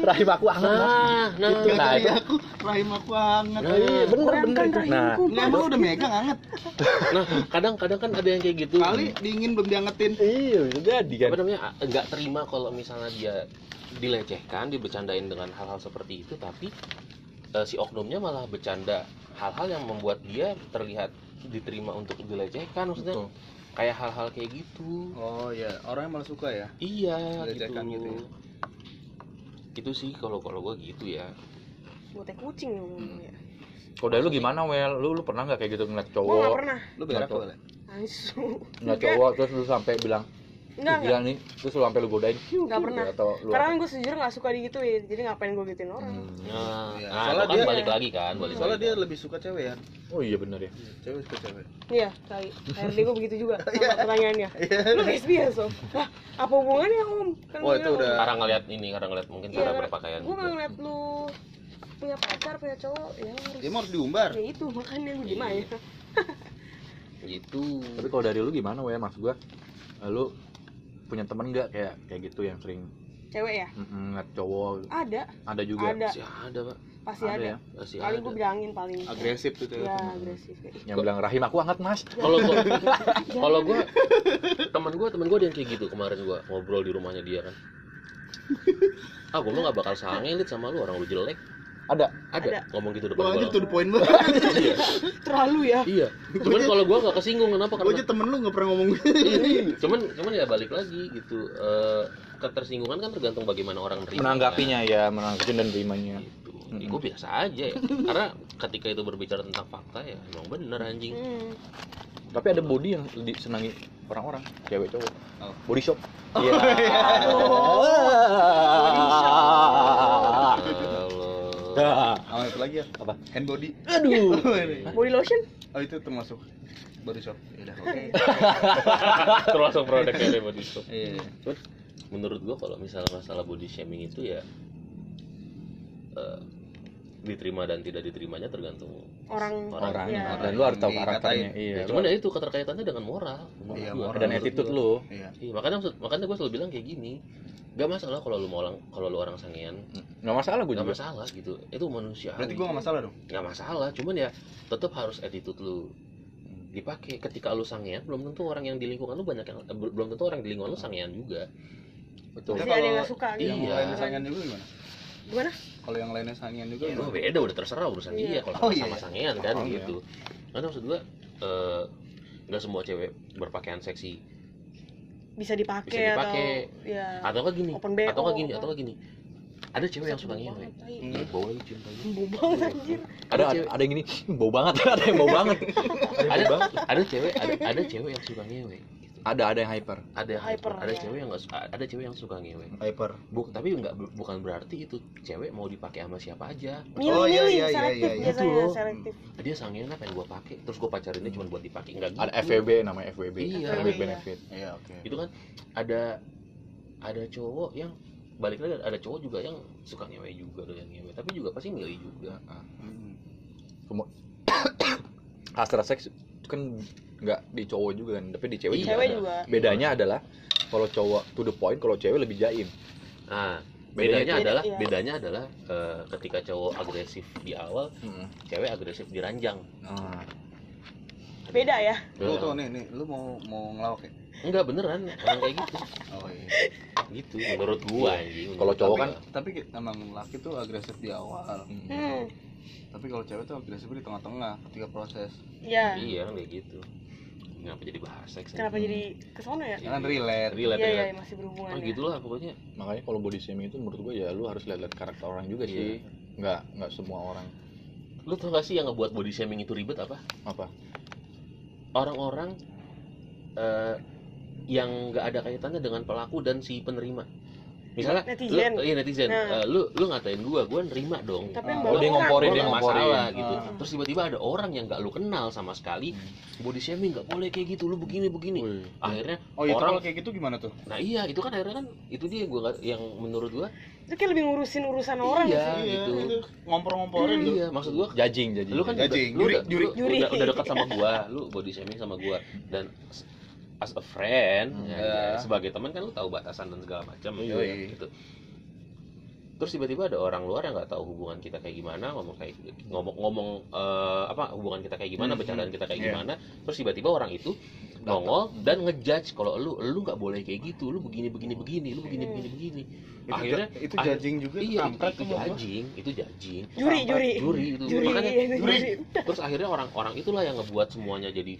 rahim aku anget Nah, nah, Itu, nah, itu. aku rahim aku hangat Nah, iya bener bener kan itu. nah. Lah, emang lu udah megang hangat nah, kadang-kadang kan ada yang kayak gitu. kali dingin belum diangetin. Iya jadi kan. Apa namanya nggak terima kalau misalnya dia dilecehkan dibercandain dengan hal-hal seperti itu tapi eh, si oknumnya malah bercanda hal-hal yang membuat dia terlihat diterima untuk dilecehkan maksudnya. Betul. Kayak hal-hal kayak gitu oh iya orangnya malah suka ya iya gitu, gitu ya. itu sih kalau kalau gue gitu ya Buat teh kucing ya ngomongnya. Kalau dari lu gimana, Wel? Lu lu pernah nggak kayak gitu ngeliat Gua nggak cowok, pernah. Lu berak boleh. Ansu. ngeliat cowok terus lu sampai bilang, Enggak, "Ih, gila nih, terus lu sampai lu godain, "Kiu, Nggak kiu," pernah. atau lu Karena kan gue sejujurnya nggak suka digituin, jadi ngapain gue gituin orang? Hmm. nah, Iya, nah soalnya kan dia- balik lagi kan balik Soalnya lagi dia kan. lebih suka cewek ya. Oh iya bener ya. Cewek suka cewek. Iya, kali. HRD gue begitu juga sama pertanyaannya. Iya. Lu lesbian, Sob? Lah, apa hubungannya, Om? Kan Wah, gua itu udah- karena ngeliat ini karena ngeliat mungkin cara berpakaian Gue ngeliat lu punya pacar, punya cowok, ya harus. Dia mau harus diumbar. Ya itu, makanya lu gimana ya? gitu Tapi kalau dari lu gimana? Maksud gua, eh, lu punya temen nggak kayak kayak gitu yang sering Cewek ya? ngeliat cowok? Ada, Ada juga. ada. masih ada pak Pasti Ada ada. ya? masih Paling ada gue bilangin paling. Agresif tuh. Ya, agresif. Kayak, Yang bilang rahim aku hangat, Mas. kalau gua kalau gua teman gua teman gua ada yang kayak gitu kemarin gua ngobrol di rumahnya dia kan ah gua mah gak bakal sangelit sama lu orang lu jelek Ada. ada, Ada. ngomong gitu depan gua anjir tuh the point banget. iya Terlalu ya? iya cuman kalau gua gak kesinggung kenapa Gue karena aja temen lu gak pernah ngomong Iya, cuman cuman ya balik lagi gitu Eh, ketersinggungan kan tergantung bagaimana orang nerima Menanggapinya ya, menanggapi dan terimanya. gitu. Mm-mm. Ya, gua biasa aja ya karena ketika itu berbicara tentang fakta ya emang bener anjing Hmm. Tapi ada body yang disenangi orang-orang, cewek cowok. Oh. Body shop. Iya. Allah. Sama itu lagi ya. Apa? Hand body. Aduh. Body lotion? Oh itu termasuk body shop. Iya, oke. termasuk produknya dari body shop Iya. Cuman menurut gua kalau misalnya masalah body shaming itu ya eh, diterima dan tidak diterimanya tergantung Orang, Orang. ya. Dan lu harus tahu karakternya. Iya. ya, cuman ya itu keterkaitannya dengan moral menurut Iya, moral. dan attitude lu. Iya. Iya, makanya maksud- makanya gue selalu bilang kayak gini gak masalah kalau lu mau orang kalau lu orang sangean Nggak masalah gue gak juga. masalah gitu itu manusia Berarti gue gak masalah dong. nggak masalah cuman ya tetap harus attitude lu dipakai ketika lu sangean belum tentu orang yang di lingkungan lu banyak yang eh, bel- belum tentu orang di lingkungan lu sangean juga Betul. Tapi ada yang kalau nggak suka gitu. Yang Iya. juga gimana? Gimana? Kalau yang lainnya sangian juga ya, beda udah terserah urusan Iya. dia kalau Oh, sama, iya. sangean kan Oh, iya. gitu karena maksud gua eh, nggak semua cewek berpakaian seksi Bisa dipakai, Bisa dipakai. atau ya. atau nggak gini Open BO, atau nggak gini apa. atau nggak gini ada cewek yang suka Bau ngewe banget. Hmm. Bau cium lagi Bau banget anjir. Ada ada, cewek- ada yang gini, "Hmm, bau banget, ada yang bau banget. ada ada cewek ada, ada cewek yang suka ngewe Ada ada yang hyper. ada yang Hyper, hyper, ada ya. cewek yang nggak su- ada cewek yang suka ngewe Hyper. Bu, tapi nggak bukan berarti itu cewek mau dipakai sama siapa aja Milih, Oh, iya, iya, iya, selektif iya, iya. Itu loh. selektif. dia sangean apa yang gua pakai terus gua pacarinnya cuma buat dipakai nggak gitu Ada FWB namanya FWB. Iya. With Iya. benefit. Iya oke. itu kan ada ada cowok yang balik lagi ada cowok juga yang suka ngewe juga doyan ngewe tapi juga pasti milih juga Hmm. Hasrat seks itu kan nggak di cowok juga kan, tapi di cewek Iya. juga. Cewek ada. juga. Bedanya adalah kalau cowok to the point, kalau cewek lebih jaim. nah Bedanya bedanya itu. adalah Iya. bedanya adalah eh, ketika cowok agresif di awal Heeh. cewek agresif di ranjang Nah, Beda ya. Lu tuh nih nih, lu mau mau ngelawak ya? enggak beneran emang kayak gitu Oh iya. gitu menurut gua anjing Kalau cowok kan Tapi ki- emang laki tuh agresif di awal. hmm. Hmm. Tapi kalau cewek tuh agresif di tengah-tengah ketika proses. Ya. iya kan kayak gitu kenapa jadi bahas seks Kenapa jadi ke sono ya? Jangan relate. relate Iya, ya iya, masih berhubungan oh ya. gitulah pokoknya makanya kalau body shaming itu menurut gua ya lu harus lihat-lihat karakter orang juga Iya. sih. Nggak nggak semua orang lu tau gak sih yang ngebuat body shaming itu ribet apa apa? orang-orang eh, yang nggak ada kaitannya dengan pelaku dan si penerima misalnya Netizen. lu, iya netizen Nah. Eh, lu lu ngatain gua gua nerima dong Tapi yang Oh, bawa dia ngomporin, dia ngomporin. masalah gitu Ah. terus tiba-tiba ada orang yang nggak lu kenal sama sekali body shaming nggak boleh kayak gitu lu begini begini akhirnya Oh itu orang kalau kayak gitu gimana tuh? nah iya itu kan akhirnya kan itu dia gua yang menurut gua Itu kayak lebih ngurusin urusan orang Iya. sih. gitu. itu ngompor-ngomporin tuh. iya maksud gua Judging, judging. lu kan juga, lu, juri, udah, juri. Juri. udah, udah dekat sama gua lu body shaming sama gua dan as a friend Hmm. ya, Ya. ya, sebagai teman kan lu tahu batasan dan segala macam Yoi. gitu terus tiba-tiba ada orang luar yang nggak tahu hubungan kita kayak gimana ngomong kayak ngomong-ngomong eh, apa hubungan kita kayak gimana Hmm, bercandaan kita kayak iya. gimana terus tiba-tiba orang itu nongol dan ngejudge kalau lu lu nggak boleh kayak gitu lu begini begini begini lu begini Hmm. begini begini Itu, akhirnya itu judging juga iya itu, itu judging itu judging Juri, juri. juri itu Juri, makanya iya, juri. juri. terus akhirnya orang-orang itulah yang ngebuat semuanya jadi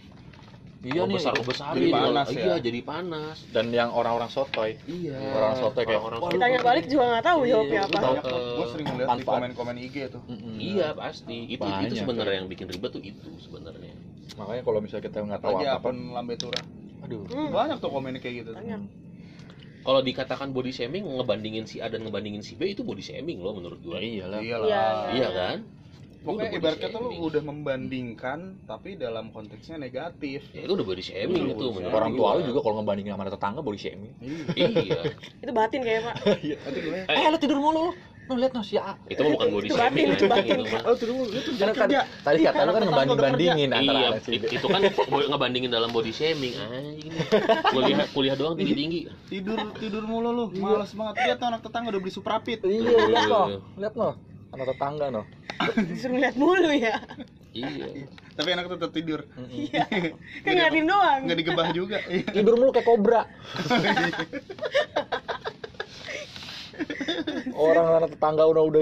Iya nih, besar itu- besarin jadi panas ya. iya jadi panas. Dan yang orang-orang sotoy. Iya. Orang sotoy kayak, orang "Wah, Ditanya balik juga nggak tahu Iya, jawabnya apa. tahu. tuh gue sering ngeliat di komen-komen IG tuh. Iya pasti. Itu itu Banyak, sebenarnya ya. yang bikin ribet tuh itu sebenarnya. Makanya kalau misalnya kita nggak tahu apa apa lambe turah. Aduh. Hmm, banyak tuh komennya kayak gitu banyak. kalau dikatakan body shaming ngebandingin si A dan ngebandingin si B itu body shaming loh menurut gua. Iyalah. Iyalah. Iya, iya kan pokoknya udah body ibarat kata lu udah membandingkan tapi dalam konteksnya negatif. Ya itu udah body shaming Iya, itu orang tua lu juga kalau ngebandingin sama tetangga body shaming. Iya. Itu batin kayaknya pak. nanti gue eh lu tidur mulu lu. Lu lihat no si A. Itu mah bukan body Itu shaming. batin, itu batin. oh tuh dulu itu kan, kan tadi kata lu kan ngebanding bandingin antara Iya, itu kan ngebandingin dalam body shaming anjing. Kuliah kuliah doang tinggi-tinggi. tidur tidur mulu lu. Males banget. Lihat tuh anak tetangga udah beli suprapit. Iya lihat no lihat no anak tetangga no Disuruh ngeliat mulu ya. Iya. tapi anak tetap tidur Iya. Kan ngeliatin doang. nggak digebah juga tidur mulu kayak kobra orang anak tetangga udah udah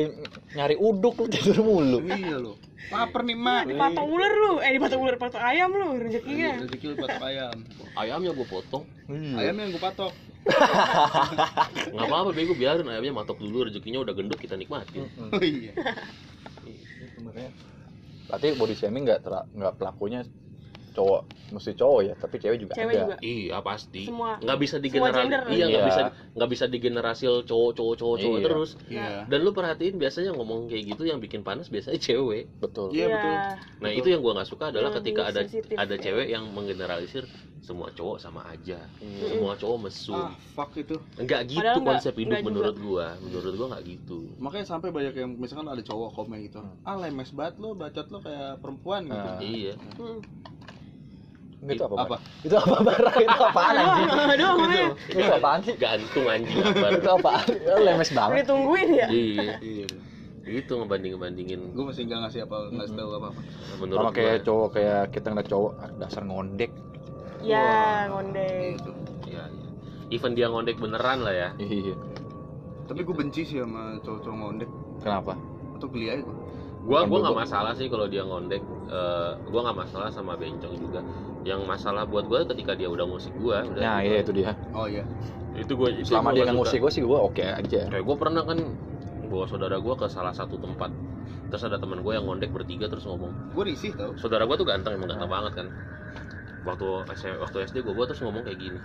nyari uduk lu tidur mulu iya lu lapar nih mak Dipatok ular lu. Eh dipatok ular, patok ayam lu rezekinya. rezeki lu patok ayam Ayamnya gue potong. ayam yang gue patok Nggak apa-apa bego biarin ayamnya matok dulu rezekinya udah gendut kita nikmatin. oh iya berarti body shaming nggak tera- nggak pelakunya cowok mesti cowok ya tapi cewek juga Cewek ada juga. Iya pasti. Semua- nggak bisa digenerasi. gender. Iya nggak Iya. bisa nggak bisa digenerasil cowok cowok cowok cowok Iya. terus. iya Dan lu perhatiin biasanya ngomong kayak gitu yang bikin panas biasanya cewek. betul Iya, betul. Nah itu yang gua nggak suka adalah Yang ketika ada sensitif, ada ya. cewek yang menggeneralisir semua cowok sama aja, Iya. semua cowok mesum. ah fuck itu Enggak gitu Padahal nggak- konsep hidup nggak juga. menurut gua. Menurut gua nggak gitu. makanya sampai banyak yang misalkan ada cowok komen gitu ah lemes banget lo bacot lo kayak perempuan gitu Ah. Iya. Hmm. Itu apa apa? Itu apa barang itu apaan anjing. Aduh, makanya. itu apaan sih Gantung anjing. Apa. itu apaan Ya, lemes banget. Ditungguin ya. iya. iya. Itu ngebanding ngebandingin gue masih nggak ngasih apa nggak tahu apa apa menurut sama kayak gua. cowok kayak kita ngeliat cowok ah, dasar ngondek. Ya, ngondek. gitu. Iya, iya. Even dia ngondek beneran lah ya. iya. Tapi gue benci sih sama cowok-cowok ngondek. Kenapa? Atau geli aja gue Gua gua nggak gua- masalah sih kalau dia ngondek. Eh, gua nggak masalah sama bencong juga. Yang masalah buat gua ketika dia udah ngusik gua, udah nah iya itu dia oh iya itu gua itu selama gua dia nggak ngusik gue sih gue oke aja Kayak gua pernah kan bawa saudara gua ke salah satu tempat. Terus ada teman gua yang ngondek bertiga terus ngomong, gue risih tau saudara gua tuh ganteng emang ganteng banget kan. Waktu SM, waktu SD gua, gua terus ngomong kayak gini.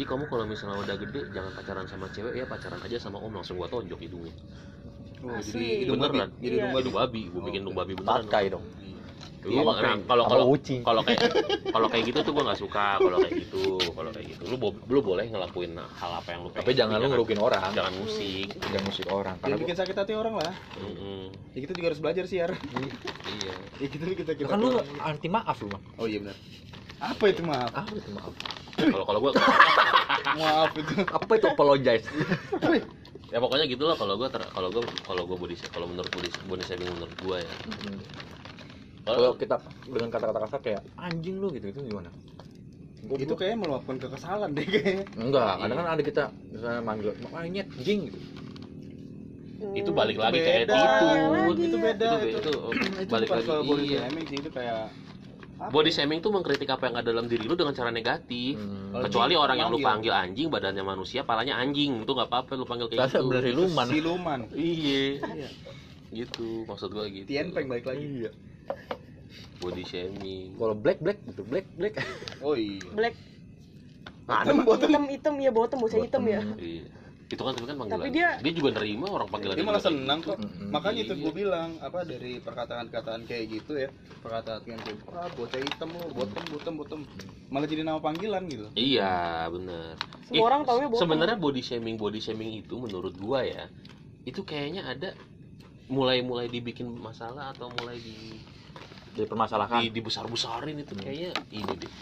Ih kamu kalau misalnya udah gede jangan pacaran sama cewek ya pacaran aja sama om langsung gua tonjok hidungnya. Oh, Asli. jadi hidung babi. Beneran. jadi hidung Iya. babi. Hidung babi, gua bikin hidung babi beneran. patkai dong. Lu Iya, nah, kalau kalau kalau kayak kalau kayak gitu tuh gua nggak suka. Kalau kayak gitu kalau kayak gitu. Lu bo- lu boleh ngelakuin hal apa yang lu pengen. tapi jangan lu ngerugiin orang. jangan musik. Jangan musik orang karena bikin sakit hati orang lah. Mm-mm. ya kita juga harus belajar sih ya iya. Ya kita kita kita kan lu anti maaf lu mah oh iya benar. Apa itu maaf? Ah itu maaf? Kalau kalau gua maaf itu. Apa itu apologize ya pokoknya gitu lah kalau gua ter- kalau gua kalau gua body kalau menurut body body shaming menurut gua ya. Kalau kita dengan kata-kata kasar kayak anjing lu gitu itu gimana? Gua- itu kayak meluapkan kekesalan deh kayaknya enggak kadang kan ada kita misalnya manggil makanya anjing gitu. Itu balik lagi ke beda. attitude. Itu beda itu itu, itu, itu balik lagi iya. sih itu kayak apa? Body shaming tuh mengkritik apa yang ada dalam diri lu dengan cara negatif. Hmm. kecuali orang yang lu Panggil. anjing badannya manusia palanya anjing. Itu nggak apa-apa lu panggil kayak gitu. bener siluman siluman. Iya. Iya. gitu maksud gua gitu. Tienpeng balik lagi. Iya. Body shaming. Kalau black black gitu black black. Oh iya. Black. Bottom bottom hitam hitam ya bottom bocah hitam ya. iya itu kan tapi kan panggilan. Tapi dia- juga nerima orang panggilan dia malah senang kok. Mm-mm. makanya itu Iya. gue bilang apa dari perkataan-perkataan kayak gitu ya perkataan kayak gitu ah bocah hitam lo bottom bottom bottom. Malah jadi nama panggilan gitu. Iya bener. Semua orang taunya bottom. sebenarnya body shaming body shaming itu menurut gua ya itu kayaknya ada mulai-mulai dibikin masalah atau mulai di dipermasalahkan. di, dibesar-besarin itu. Kayaknya ini deh.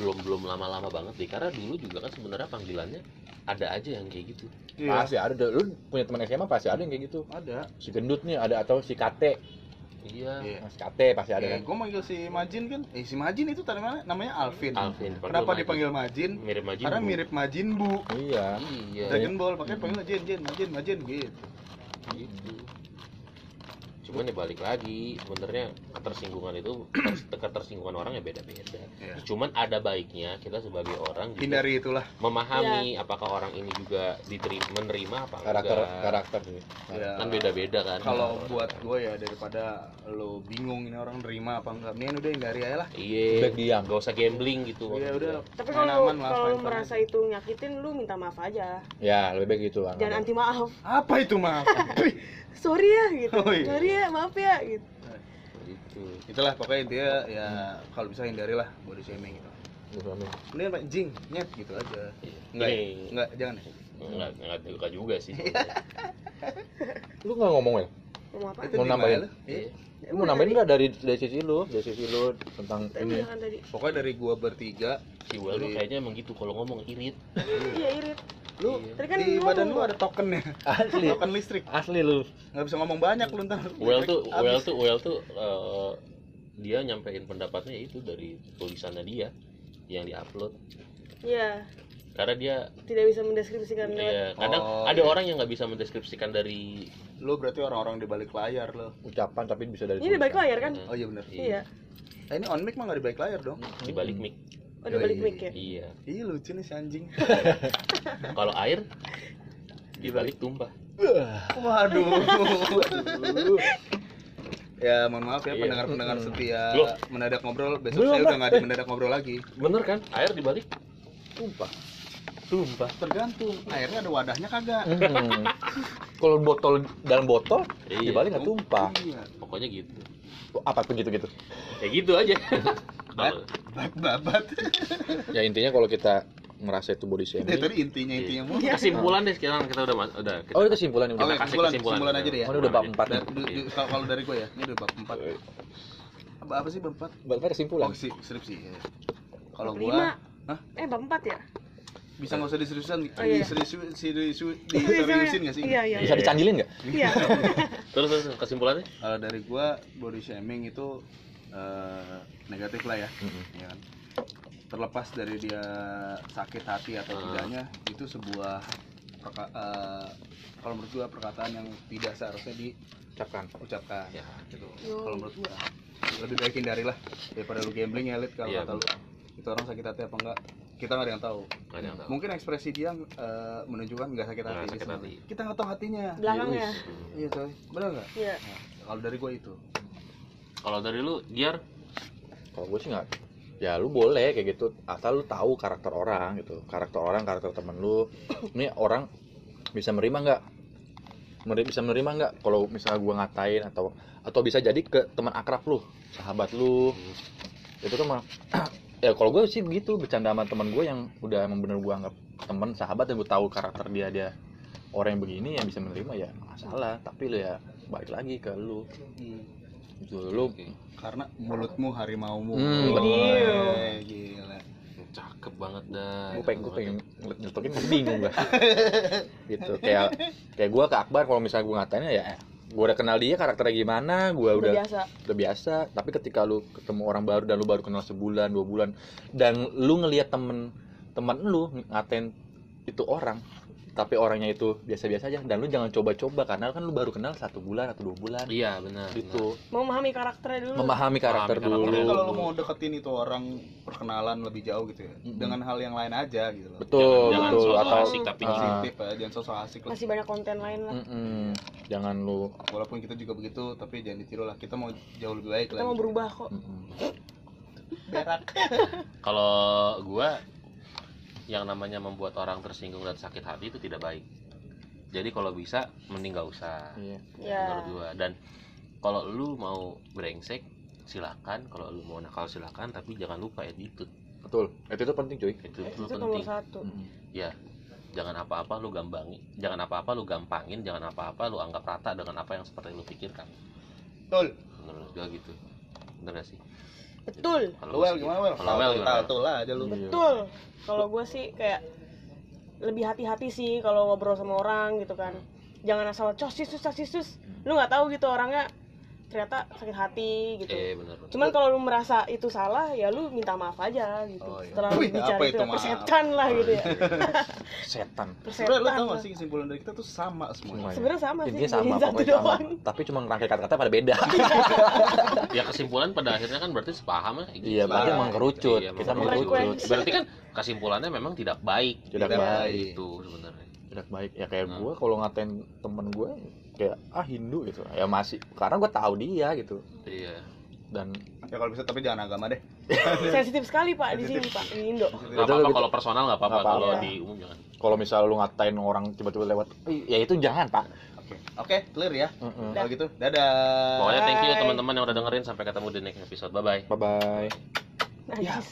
Belum belum lama-lama banget deh. Karena dulu juga kan sebenarnya panggilannya ada aja yang kayak gitu pasti ada lu punya teman SMA pasti ada yang kayak gitu ada si gendut nih ada atau si kate iya Iya. Si kate pasti ada Ya, kan gue manggil si Majin kan, eh si Majin itu tadi mana? Namanya Alvin. Alvin Kenapa Majin. dipanggil Majin? mirip Majin Karena Bu. mirip Majin Bu. iya iya Dragon Ball, pakai panggil Jin, Jin, Majin, Majin gitu. gitu cuman ya balik lagi sebenarnya ketersinggungan itu ketersinggungan orang ya beda-beda. Iya. cuman ada baiknya kita sebagai orang juga hindari itulah. memahami apakah orang ini juga diterima menerima apa karakter enggak. Karakter sih. Ya kan beda-beda kan. Kalau buat gue ya daripada lo bingung ini orang nerima apa enggak mendingan udah hindari aja lah. Iya. Baik diam. gak usah gambling gitu. Ya udah tapi kalau kalau merasa itu nyakitin lu minta maaf aja. Ya lebih baik gitu jangan anti maaf. Apa itu maaf? Sorry ya gitu. Oh, iya. sorry ya maaf ya gitu. Gitu. Itulah pokoknya intinya ya kalau bisa hindari lah body shaming gitu. Mendingan pak jing nyet gitu aja. Enggak ya? Ini- enggak jangan ya? Nggak nggak suka juga sih. Lu nggak ngomong ya mau apa? Itu Mau nambahin? lu? Iya. lu mau nambahin nggak dari dari sisi lu? Dari sisi lu tentang Tadi ini. tadi. Pokoknya dari gua bertiga si Well tuh kayaknya emang gitu kalau ngomong irit. Iya irit lu Tadi kan di ngomong badan lu ada tokennya asli. Token listrik. Asli lu. Nggak bisa ngomong banyak lu ntar. Well tuh. Well tuh Well tuh eh, dia nyampein pendapatnya itu dari tulisannya dia yang diupload. Iya. Karena dia tidak bisa mendeskripsikan lewat ya, kadang Oh, ada iya. orang yang nggak bisa mendeskripsikan dari lu berarti orang-orang di balik layar lo ucapan tapi bisa dari ini di balik layar kan? Oh iya benar iya. Eh, ini on mic mah nggak di balik layar dong. Di balik mic oh di balik mic ya? Iya. Iya lucu nih si anjing. Kalau air di balik tumpah waduh. Ya mohon maaf ya Iya. pendengar-pendengar setia Loh. mendadak ngobrol. Besok Belum, saya udah nggak di mendadak ngobrol lagi. Bener kan? Air di balik tumpah tumpah tergantung. Airnya ada wadahnya kagak? Hmm. kalau botol dalam botol Iya. dibalik nggak tumpah. Iya. Pokoknya gitu. Apa pun gitu gitu ya gitu aja Kalau- bat babat. Ya intinya kalau kita merasa itu body shaming tadi intinya intinya mulu. Kesimpulan deh sekarang kita udah udah kita oh itu kesimpulan Oke, udah kasih kesimpulan, kesimpulan. kesimpulan aja deh ya. Oh, ini udah bab empat. Kalau kalau dari gue ya ini udah bab empat. Apa apa sih bab empat? Bapak kesimpulan. Oh si skripsi ya. kalau Bab gua lima. Hah? eh bab empat ya? Bisa nggak usah diseriusan Oh, iya. diseriusin diseriusin diseriusin nggak sih? Iya iya bisa dicandilin nggak? Iya. Terus terus kesimpulannya? Kalau dari gua body shaming itu eh, negatif lah ya, ya kan? terlepas dari dia sakit hati atau Ah. tidaknya itu sebuah perka- eh, kalau menurut gua perkataan yang tidak seharusnya ucapkan. diucapkan. Ya gitu. Kalau menurut gua. Lebih baik hindari lah daripada lu gambling ya Lid kalau Iya, kata lu. itu orang sakit hati apa enggak? Kita nggak ada yang tahu. Nggak ada yang tahu. Mungkin ekspresi dia eh, menunjukkan nggak sakit hati sakit sebenarnya. hati. kita nggak tahu hatinya. Belakangnya. Iya coy. Benar nggak? Iya. Nah, kalau dari gua itu kalau dari lu Giar? Kalau gue sih nggak ya lu boleh kayak gitu. Asal lu tahu karakter orang gitu. Karakter orang karakter temen lu. Ini orang bisa menerima nggak? Meri- bisa menerima nggak kalau misalnya gua ngatain atau atau bisa jadi ke teman akrab lu sahabat lu? Itu kan mah ya kalau gue sih begitu bercanda sama teman gue yang udah emang bener gue anggap teman sahabat dan gue tahu karakter dia dia orang yang begini yang bisa menerima ya nggak masalah. Tapi lu ya balik lagi ke lu gitu. Lu karena mulutmu harimaumu. Hmm, Woy, gila. Cakep banget dah. Gue pengen gue pengen nyeletukin bingung gue gitu kayak kayak gue ke Akbar kalau misalnya gue ngatain ya gue udah kenal dia karakternya gimana gue udah udah biasa. udah biasa. Tapi ketika lu ketemu orang baru dan lu baru kenal sebulan dua bulan dan lu ngelihat temen teman lu ngatain itu orang tapi orangnya itu biasa-biasa aja. Dan lu jangan coba-coba karena kan lu baru kenal satu bulan atau dua bulan. Iya benar gitu. memahami karakternya dulu. Memahami karakter Memahami dulu. Tapi kalau lu mau deketin itu orang perkenalan lebih jauh gitu ya Mm-mm. dengan hal yang lain aja gitu loh. Betul Jangan- jangan betul. sosok atau asik tapi Ah. positif ya jangan sosok asik lah. Masih banyak konten lain lah. Mm-mm. jangan lu. Walaupun kita juga begitu tapi jangan ditiru lah. Kita mau jauh lebih baik kita lah mau berubah kok. Mm-mm. berak. Kalau gua yang namanya membuat orang tersinggung dan sakit hati itu tidak baik. Jadi kalau bisa mending gak usah. Iya. Ya menurut gua. Dan kalau lu mau brengsek silakan. Kalau lu mau nakal silakan. Tapi jangan lupa attitude. Betul. Itu itu penting cuy. Itu itu itu nomor penting satu. Ya jangan apa-apa lu gambangi. Jangan apa-apa lu gampangin. Jangan apa-apa lu anggap rata dengan apa yang seperti lu pikirkan. Betul. Menurut gua gitu. Bener gak sih betul. Kalau lu well gimana well kalau well gimana Tahu lah aja lu. Iya. betul kalau gue sih kayak lebih hati-hati sih kalau ngobrol sama orang gitu kan. Jangan asal cosisus cosisus lu nggak tahu gitu orangnya ternyata sakit hati gitu. Eh benar benar. cuman kalau lu merasa itu salah ya lu minta maaf aja gitu. Oh, iya. setelah Wih, bicara apa itu, itu ya, persetan lah gitu ya. Setan. Sebenernya persetan lu tau gak sih kesimpulan dari kita tuh sama semua Semua. sebenarnya sama sih intinya sama satu sama. tapi cuma rangkai kata-kata pada beda. Ya kesimpulan pada akhirnya kan berarti sepaham ya gitu. iya berarti Iya. emang kerucut. Iya, kita Frekuensi. berarti kan kesimpulannya memang tidak baik tidak Tidak baik. Itu sebenarnya. Tidak baik. Ya kayak gue kalau ngatain temen gue kayak ah Hindu gitu. Ya masih karena gue tahu dia gitu. Iya. Dan ya kalau bisa tapi jangan agama deh. Sensitif sekali pak di sini pak di Indo. Nggak apa-apa kalau personal nggak apa-apa kalau Iya. di umum jangan. Kalau misalnya lu ngatain orang tiba-tiba lewat "Ih, ya itu jangan pak. Oke. Oke clear ya? Mm-mm. kalau gitu dadah. Pokoknya thank you teman-teman yang udah dengerin. Sampai ketemu di next episode. Bye bye bye bye Najis.